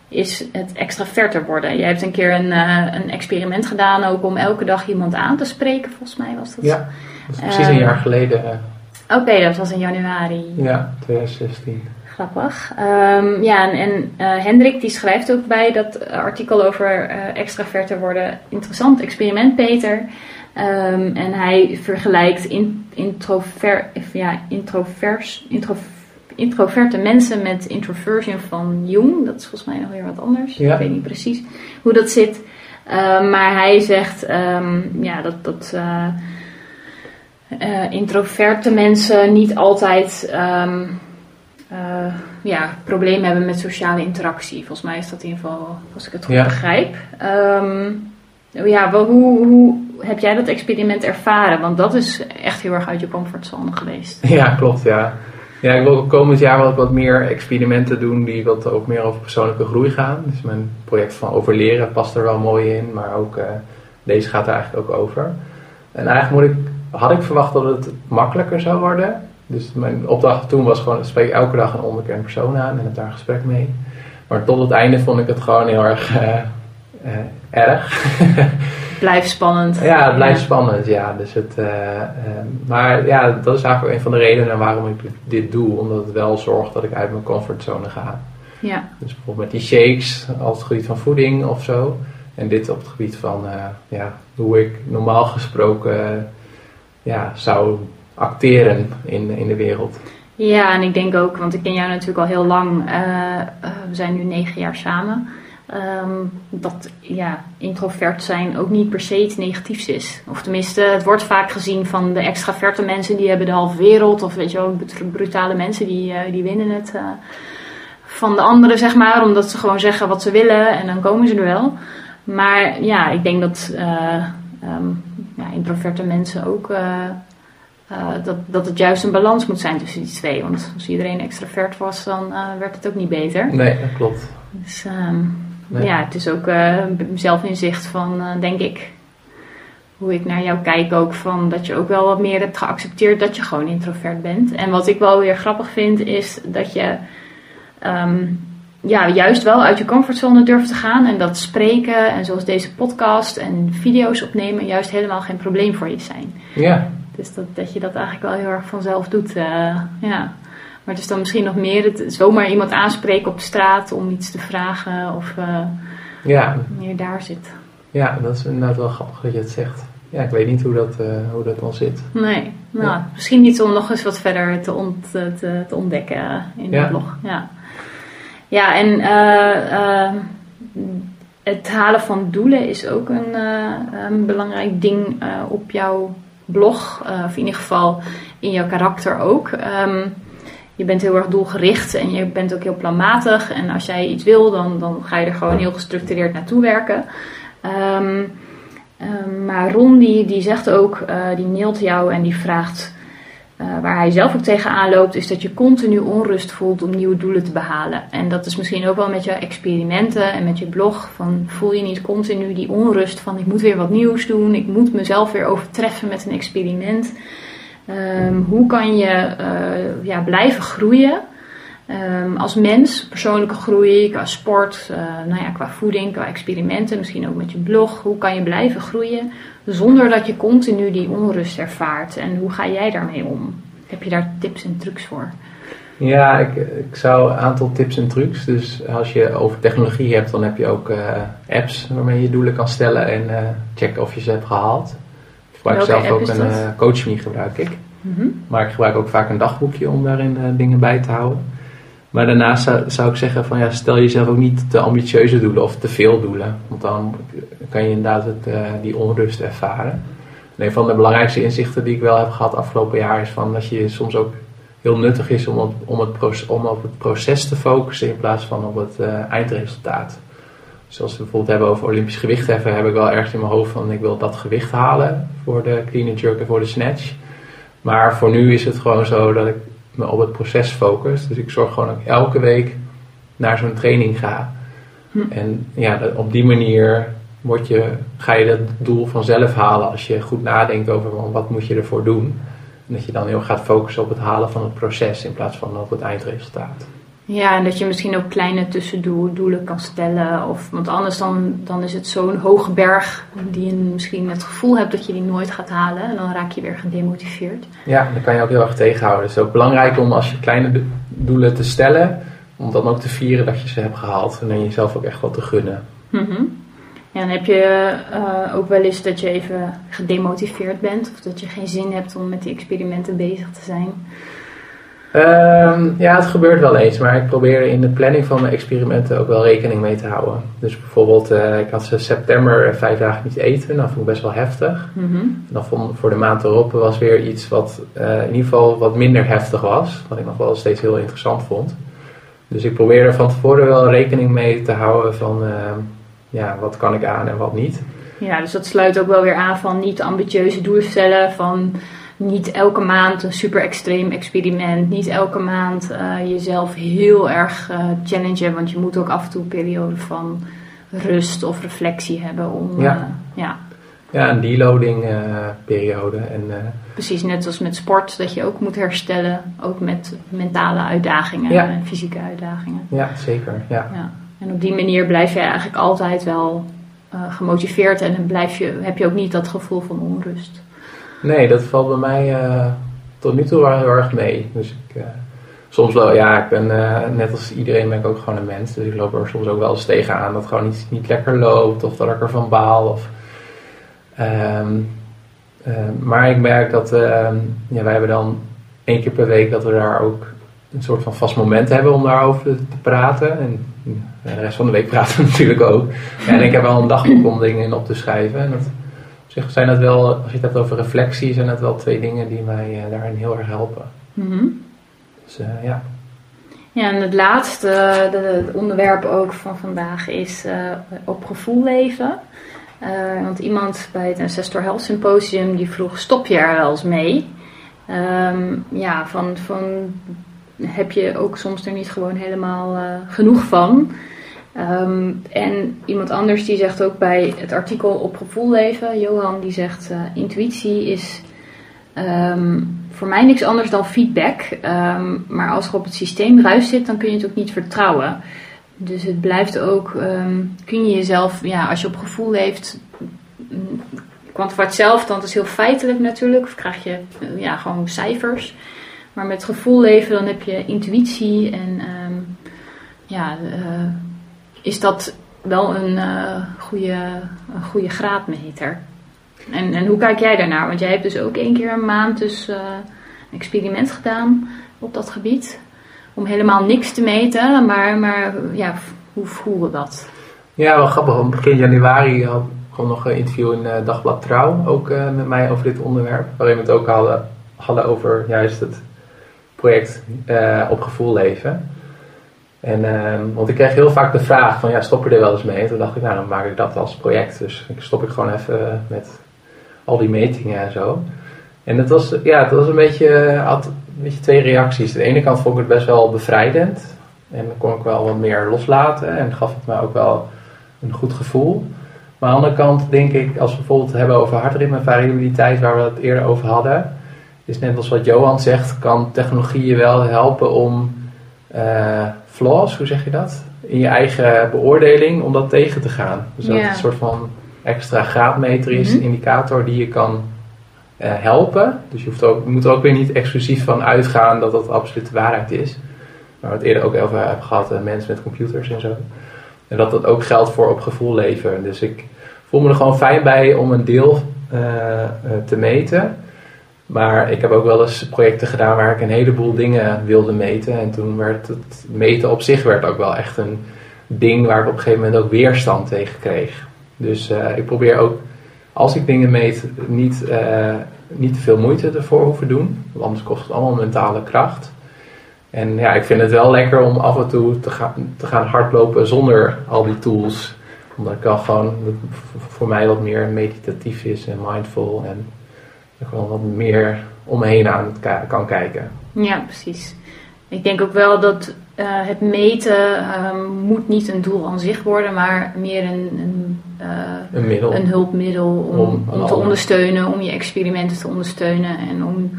is het extraverter worden. Jij hebt een keer een, eh, een experiment gedaan ook om elke dag iemand aan te spreken. Volgens mij was dat. Ja, dat is precies een jaar geleden. Eh, Oké, dat was in januari. ja, 2016. Grappig. Ehm, ja, en, en eh, Hendrik die schrijft ook bij dat artikel over eh extraverter worden. Interessant experiment, Peter. Ehm, en hij vergelijkt in, introver, ja, introvers, intro, introverte mensen met introversion van Jung. Dat is volgens mij nog weer wat anders. Ja. Ik weet niet precies hoe dat zit. Ehm, maar hij zegt ja, dat, dat eh, introverte mensen niet altijd ehm, eh, ja, problemen hebben met sociale interactie. Volgens mij is dat in ieder geval, als ik het goed Ja. begrijp. Ehm, ja, wel, hoe, hoe heb jij dat experiment ervaren? Want dat is echt heel erg uit je comfortzone geweest. Ja, klopt, ja. Ja, ik wil komend jaar wel wat meer experimenten doen die wat ook meer over persoonlijke groei gaan. Dus mijn project van overleren past er wel mooi in, maar ook eh, deze gaat er eigenlijk ook over. En eigenlijk moet ik, had ik verwacht dat het makkelijker zou worden. Dus mijn opdracht toen was gewoon, spreek elke dag een onbekend persoon aan en heb daar een gesprek mee. Maar tot het einde vond ik het gewoon heel erg eh, eh, erg. Blijf spannend. Ja, het blijft spannend, ja. Dus het, eh, eh, maar ja, dat is eigenlijk een van de redenen waarom ik dit doe. Omdat het wel zorgt dat ik uit mijn comfortzone ga. Ja, Dus bijvoorbeeld met die shakes op het gebied van voeding of zo. En dit op het gebied van ja, hoe ik normaal gesproken ja, zou acteren in, in de wereld. Ja, en ik denk ook, want ik ken jou natuurlijk al heel lang. eh, eh, we zijn nu negen jaar samen. ehm, dat ja, introvert zijn ook niet per se iets negatiefs is. Of tenminste, het wordt vaak gezien van de extraverte mensen die hebben de halve wereld. Of weet je wel, brut- brutale mensen die, eh, die winnen het van de anderen, zeg maar. Omdat ze gewoon zeggen wat ze willen en dan komen ze er wel. Maar ja, ik denk dat eh, ehm, ja, introverte mensen ook. eh, eh, dat, dat het juist een balans moet zijn tussen die twee. Want als iedereen extravert was, dan eh, werd het ook niet beter. Nee, dat klopt. Dus ehm, Nee. ja, het is ook zelfinzicht van, denk ik, hoe ik naar jou kijk ook. Van dat je ook wel wat meer hebt geaccepteerd dat je gewoon introvert bent. En wat ik wel weer grappig vind, is dat je ehm, ja, juist wel uit je comfortzone durft te gaan. En dat spreken en zoals deze podcast en video's opnemen juist helemaal geen probleem voor je zijn. Ja, Dus dat, dat je dat eigenlijk wel heel erg vanzelf doet. eh, ja. Maar het is dan misschien nog meer het zomaar iemand aanspreken op straat om iets te vragen of eh, ja, meer daar zit. ja, dat is inderdaad wel grappig dat je het zegt. Ja, ik weet niet hoe dat, eh, hoe dat dan zit. Nee, nou, Ja. misschien niet om nog eens wat verder te, ont, te, te ontdekken in de blog. Ja, ja en eh, eh, het halen van doelen is ook een, eh, een belangrijk ding eh, op jouw blog. of in ieder geval in jouw karakter ook. Ehm, je bent heel erg doelgericht en je bent ook heel planmatig. En als jij iets wil, dan, dan ga je er gewoon heel gestructureerd naartoe werken. Ehm, ehm, maar Ron die, zegt ook, die mailt jou en die vraagt uh, waar hij zelf ook tegenaan loopt, is dat je continu onrust voelt om nieuwe doelen te behalen. En dat is misschien ook wel met je experimenten en met je blog. Van, voel je niet continu die onrust van ik moet weer wat nieuws doen, ik moet mezelf weer overtreffen met een experiment. Um, hoe kan je uh, ja, blijven groeien um, als mens, persoonlijke groei, qua sport, uh, nou ja, qua voeding, qua experimenten, misschien ook met je blog. Hoe kan je blijven groeien zonder dat je continu die onrust ervaart? En hoe ga jij daarmee om? Heb je daar tips en trucs voor? Ja, ik, ik zou een aantal tips en trucs. Dus als je over technologie hebt, dan heb je ook uh, apps waarmee je doelen kan stellen en uh, checken of je ze hebt gehaald. Ik gebruik zelf ook een CoachMe gebruik ik. Mm -hmm. Maar ik gebruik ook vaak een dagboekje om daarin dingen bij te houden. Maar daarnaast zou, ik zeggen van ja, stel jezelf ook niet te ambitieuze doelen of te veel doelen. Want dan kan je inderdaad het, uh, die onrust ervaren. En een van de belangrijkste inzichten die ik wel heb gehad afgelopen jaar is van dat je soms ook heel nuttig is om op, om het, proces, om op het proces te focussen in plaats van op het uh, eindresultaat. Zoals we bijvoorbeeld hebben over Olympisch gewichtheffen, heb ik wel ergens in mijn hoofd van ik wil dat gewicht halen voor de clean and jerk en voor de snatch. Maar voor nu is het gewoon zo dat ik me op het proces focus. Dus ik zorg gewoon dat ik elke week naar zo'n training ga. Hm. En ja, op die manier word je, ga je dat doel vanzelf halen als je goed nadenkt over wat moet je ervoor doen. En dat je dan heel gaat focussen op het halen van het proces in plaats van op het eindresultaat. Ja, en dat je misschien ook kleine tussendoelen kan stellen. Of, want anders dan, dan is het zo'n hoge berg die je misschien het gevoel hebt dat je die nooit gaat halen. En dan raak je weer gedemotiveerd. Ja, dan kan je ook heel erg tegenhouden. Het is ook belangrijk om als je kleine doelen te stellen, om dan ook te vieren dat je ze hebt gehaald. En dan jezelf ook echt wat te gunnen. Mm -hmm. Ja, dan heb je uh, ook wel eens dat je even gedemotiveerd bent. Of dat je geen zin hebt om met die experimenten bezig te zijn. Um, ja, het gebeurt wel eens, maar ik probeer in de planning van mijn experimenten ook wel rekening mee te houden. Dus bijvoorbeeld, uh, ik had ze september vijf dagen niet eten, dat vond ik best wel heftig. Mm -hmm. En dan vond voor de maand erop was weer iets wat uh, in ieder geval wat minder heftig was, wat ik nog wel steeds heel interessant vond. Dus ik probeer er van tevoren wel rekening mee te houden van, uh, ja, wat kan ik aan en wat niet. Ja, dus dat sluit ook wel weer aan van niet ambitieuze doelstellen van niet elke maand een super extreem experiment. Niet elke maand uh, jezelf heel erg uh, challengen. Want je moet ook af en toe een periode van rust of reflectie hebben. Om, ja. Uh, ja. ja, een deloading periode. En, Precies, net als met sport, dat je ook moet herstellen. Ook met mentale uitdagingen ja. en fysieke uitdagingen. Ja, zeker. Ja. ja. En op die manier blijf je eigenlijk altijd wel gemotiveerd. En dan blijf je, heb je ook niet dat gevoel van onrust. Nee, dat valt bij mij uh, tot nu toe wel heel erg mee. Dus ik, uh, soms wel, ja, ik ben uh, net als iedereen ben ik ook gewoon een mens. Dus ik loop er soms ook wel eens tegenaan dat gewoon niet, niet lekker loopt of dat ik ervan baal. Of, um, maar ik merk dat ja, wij hebben dan één keer per week dat we daar ook een soort van vast moment hebben om daarover te praten. En de rest van de week praten we natuurlijk ook. En ik heb wel een dagboek om dingen in op te schrijven. En dat, zich zijn dat wel, als je het hebt over reflectie, zijn dat wel twee dingen die mij uh, daarin heel erg helpen. Mm -hmm. Dus uh, ja. Ja, en het laatste de, het onderwerp ook van vandaag is op gevoel leven. want iemand bij het Ancestor Health Symposium die vroeg, stop je er wel eens mee? Um, ja, van, van heb je ook soms er niet gewoon helemaal genoeg van? Um, en iemand anders die zegt ook bij het artikel op gevoel leven, Johan, die zegt uh, intuïtie is um, voor mij niks anders dan feedback. Um, maar als er op het systeem ruis zit, dan kun je het ook niet vertrouwen. Dus het blijft ook, kun je jezelf, ja, als je op gevoel leeft, kwantificeert zelf, dan is heel feitelijk natuurlijk, of krijg je uh, ja, gewoon cijfers. Maar met gevoel leven, dan heb je intuïtie en ja, uh, is dat wel een, uh, goede, een goede graadmeter. En, en hoe kijk jij daarnaar? Want jij hebt dus ook één keer een maand dus, uh, een experiment gedaan op dat gebied. Om helemaal niks te meten, maar, maar ja, hoe voelde dat? Ja, wel grappig. Begin januari had ik nog een interview in uh, Dagblad Trouw, ook met mij over dit onderwerp. Waarin we het ook hadden, hadden over juist het project op gevoel leven. En, ehm, want ik kreeg heel vaak de vraag van, ja, stop je er wel eens mee? En toen dacht ik, nou, dan maak ik dat als project. Dus ik stop ik gewoon even met al die metingen en zo. En het was, ja, het was een beetje, had een beetje twee reacties. Aan de ene kant vond ik het best wel bevrijdend. En dan kon ik wel wat meer loslaten en gaf het me ook wel een goed gevoel. Maar aan de andere kant denk ik, als we bijvoorbeeld hebben over hartritme variabiliteit, waar we het eerder over hadden, is net als wat Johan zegt, kan technologie je wel helpen om uh, flaws, hoe zeg je dat? In je eigen beoordeling, om dat tegen te gaan. Dus dat het een soort van extra graadmeter is, mm indicator die je kan uh, helpen. Dus je, hoeft ook, je moet er ook weer niet exclusief van uitgaan dat dat absoluut de waarheid is. Waar we het eerder ook over hebben gehad, uh, mensen met computers en zo. En dat dat ook geldt voor op gevoel leven. Dus ik voel me er gewoon fijn bij om een deel te meten. Maar ik heb ook wel eens projecten gedaan waar ik een heleboel dingen wilde meten. En toen werd het meten op zich werd ook wel echt een ding waar ik op een gegeven moment ook weerstand tegen kreeg. Dus uh, ik probeer ook, als ik dingen meet, niet, uh, niet te veel moeite ervoor hoeven doen. Want anders kost het allemaal mentale kracht. En ja, ik vind het wel lekker om af en toe te gaan, te gaan hardlopen zonder al die tools. Omdat ik dan gewoon voor mij wat meer meditatief is en mindful. En gewoon wat meer omheen aan kan kijken. Ja, precies. Ik denk ook wel dat uh, het meten uh, moet niet een doel aan zich worden, maar meer een, een, uh, een, middel. een hulpmiddel om, om, om te ondersteunen, om je experimenten te ondersteunen en om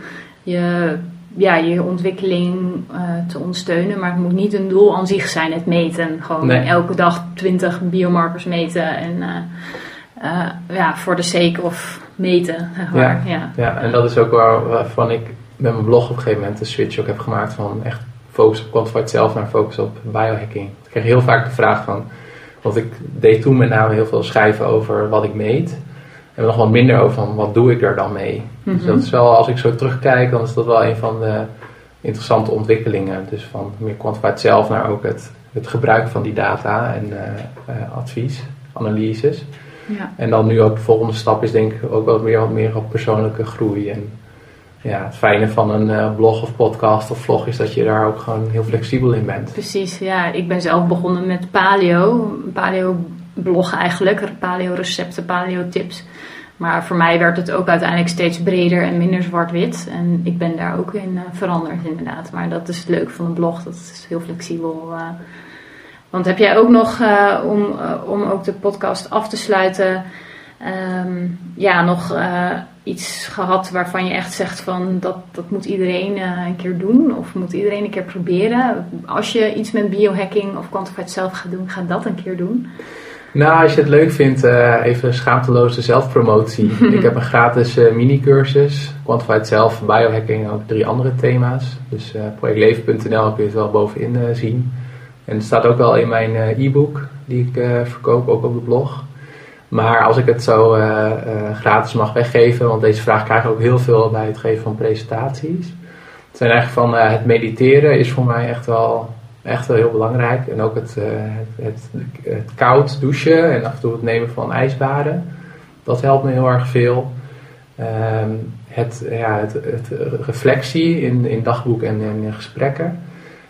je, ja, je ontwikkeling uh, te ondersteunen. Maar het moet niet een doel aan zich zijn, het meten. Gewoon nee. elke dag 20 biomarkers meten en ja, voor de sake of meten. Ja, ja. ja, en dat is ook waar, waarvan ik met mijn blog op een gegeven moment de switch ook heb gemaakt van echt focus op quantified zelf naar focus op biohacking. Ik kreeg heel vaak de vraag van, want ik deed toen met name heel veel schrijven over wat ik meet. En nog wat minder over van wat doe ik er dan mee. Dus mhm. dat is wel, als ik zo terugkijk, dan is dat wel een van de interessante ontwikkelingen. Dus van meer quantified zelf naar ook het, het gebruik van die data en uh, uh, advies, analyses. Ja. En dan nu ook de volgende stap is denk ik ook wel meer, wat meer op persoonlijke groei. En ja, het fijne van een uh, blog of podcast of vlog is dat je daar ook gewoon heel flexibel in bent. Precies, ja. Ik ben zelf begonnen met paleo. Paleo blog eigenlijk. Paleo recepten, paleo tips. Maar voor mij werd het ook uiteindelijk steeds breder en minder zwart-wit. En ik ben daar ook in uh, veranderd inderdaad. Maar dat is het leuke van een blog. Dat is heel flexibel. Uh, want heb jij ook nog, uh, om, uh, om ook de podcast af te sluiten, um, ja, nog uh, iets gehad waarvan je echt zegt van dat, dat moet iedereen een keer doen of moet iedereen een keer proberen? Als je iets met biohacking of quantified zelf gaat doen, ga dat een keer doen. Nou, als je het leuk vindt, even schaamteloze zelfpromotie. ik heb een gratis mini-cursus, Quantified Self, biohacking en ook drie andere thema's. Dus projectleven.nl kun je het wel bovenin zien. En het staat ook wel in mijn eh, e-book die ik uh, verkoop, ook op de blog. Maar als ik het zo uh, gratis mag weggeven, want deze vraag krijg ik ook heel veel bij het geven van presentaties. Het zijn eigenlijk van het mediteren is voor mij echt wel, echt wel heel belangrijk. En ook het, het, het, koud douchen en af en toe het nemen van ijsbaden. Dat helpt me heel erg veel. Um, het, ja, het, reflectie in, in dagboek en in gesprekken.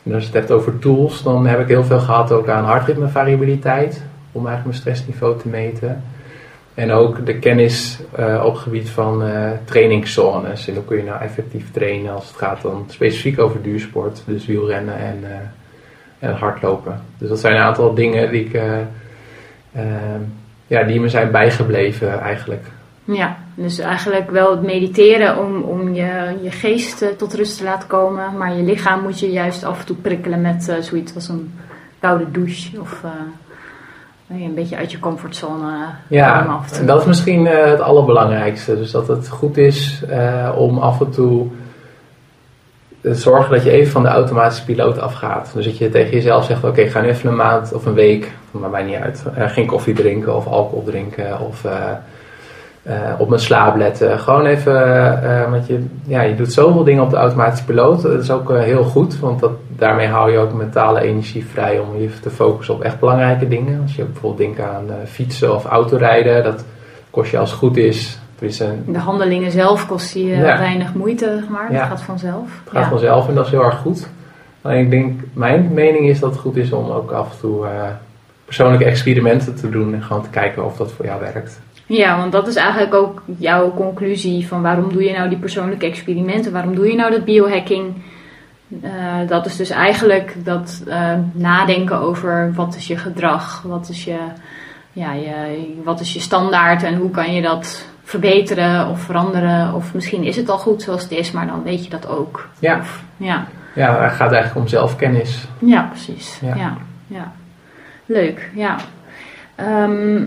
En als je het hebt over tools, dan heb ik heel veel gehad ook aan hartritmevariabiliteit. Om eigenlijk mijn stressniveau te meten. En ook de kennis uh, op het gebied van uh, trainingszones. En hoe kun je nou effectief trainen als het gaat dan specifiek over duursport. Dus wielrennen en, uh, en hardlopen. Dus dat zijn een aantal dingen die, ik, ja, die me zijn bijgebleven eigenlijk. Ja, dus eigenlijk wel het mediteren om, om je, je geest uh, tot rust te laten komen. Maar je lichaam moet je juist af en toe prikkelen met uh, zoiets als een koude douche. Of uh, een beetje uit je comfortzone ja, af en dat is misschien het allerbelangrijkste. Dus dat het goed is om af en toe te zorgen dat je even van de automatische piloot afgaat. Dus dat je tegen jezelf zegt, oké, okay, ga nu even een maand of een week, maar mij niet uit, geen koffie drinken of alcohol drinken of... Uh, op mijn slaap letten. Gewoon even, uh, want je, ja, je doet zoveel dingen op de automatische piloot. Dat is ook uh, heel goed, want dat, daarmee hou je ook mentale energie vrij om je te focussen op echt belangrijke dingen. Als je bijvoorbeeld denkt aan fietsen of autorijden, dat kost je als het goed is een, De handelingen zelf kosten je Ja. weinig moeite, zeg maar. Ja. Het gaat vanzelf. het gaat ja. vanzelf en dat is heel erg goed. Alleen ik denk, mijn mening is dat het goed is om ook af en toe eh, persoonlijke experimenten te doen en gewoon te kijken of dat voor jou werkt. Ja, want dat is eigenlijk ook jouw conclusie van waarom doe je nou die persoonlijke experimenten? Waarom doe je nou dat biohacking? Eh, dat is dus eigenlijk dat eh, nadenken over wat is je gedrag, wat is je, ja, je, wat is je standaard en hoe kan je dat verbeteren of veranderen. Of misschien is het al goed zoals het is, maar dan weet je dat ook. Ja. Of, ja. Ja, het gaat eigenlijk om zelfkennis. Ja, precies. Ja. Ja. Ja, Leuk, ja. Ehm,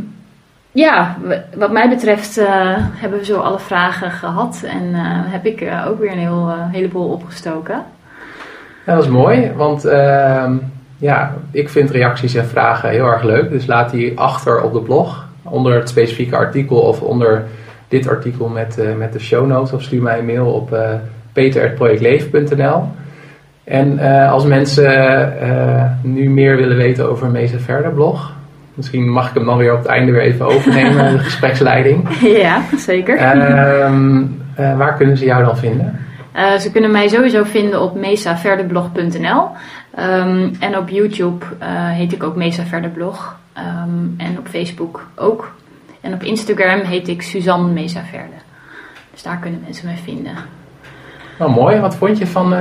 ja, wat mij betreft eh, hebben we zo alle vragen gehad en eh, heb ik eh, ook weer een heel, heleboel opgestoken. Dat is mooi, want ehm, ja, ik vind reacties en vragen heel erg leuk. Dus laat die achter op de blog, onder het specifieke artikel of onder dit artikel met, met de show notes. Of stuur mij een mail op eh peter.projectleven.nl. En als mensen nu meer willen weten over Mesa Verder blog, misschien mag ik hem dan weer op het einde weer even overnemen, de gespreksleiding. ja, zeker. Ehm, eh, waar kunnen ze jou dan vinden? Eh, ze kunnen mij sowieso vinden op mesaverderblog.nl. Ehm, en op YouTube eh, heet ik ook Mesa Verder Blog. Ehm, en op Facebook ook. En op Instagram heet ik Suzanne Mesa Verder. Dus daar kunnen mensen mij vinden. Nou, mooi. Wat vond je van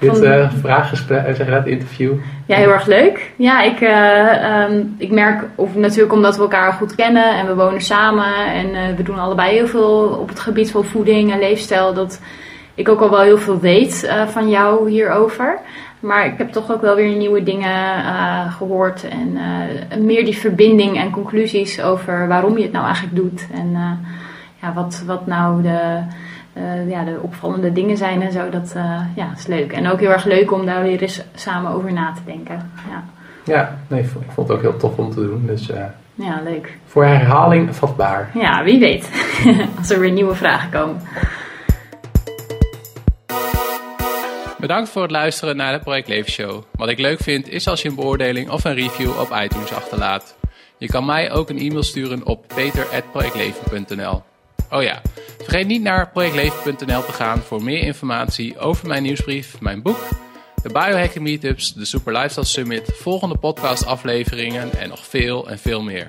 dit eh vraaggesprek, eh, zeg dat, interview? Ja, heel erg leuk. Ja, ik, eh, ehm, ik merk, of natuurlijk omdat we elkaar goed kennen en we wonen samen en we doen allebei heel veel op het gebied van voeding en leefstijl, dat ik ook al wel heel veel weet van jou hierover. Maar ik heb toch ook wel weer nieuwe dingen eh, gehoord en meer die verbinding en conclusies over waarom je het nou eigenlijk doet en ja, wat, wat nou de, eh, ja, de opvallende dingen zijn en zo. Dat eh, ja, is leuk. En ook heel erg leuk om daar weer eens samen over na te denken. Ja, Ja, nee, ik vond het ook heel tof om te doen. Dus eh, ja leuk. voor herhaling vatbaar. Ja, wie weet. Als er weer nieuwe vragen komen. Bedankt voor het luisteren naar de Project Leven Show. Wat ik leuk vind is als je een beoordeling of een review op iTunes achterlaat. Je kan mij ook een e-mail sturen op peter.projectleven.nl. Oh ja, vergeet niet naar projectleven.nl te gaan voor meer informatie over mijn nieuwsbrief, mijn boek, de biohacking meetups, de Super Lifestyle Summit, volgende podcast afleveringen en nog veel en veel meer.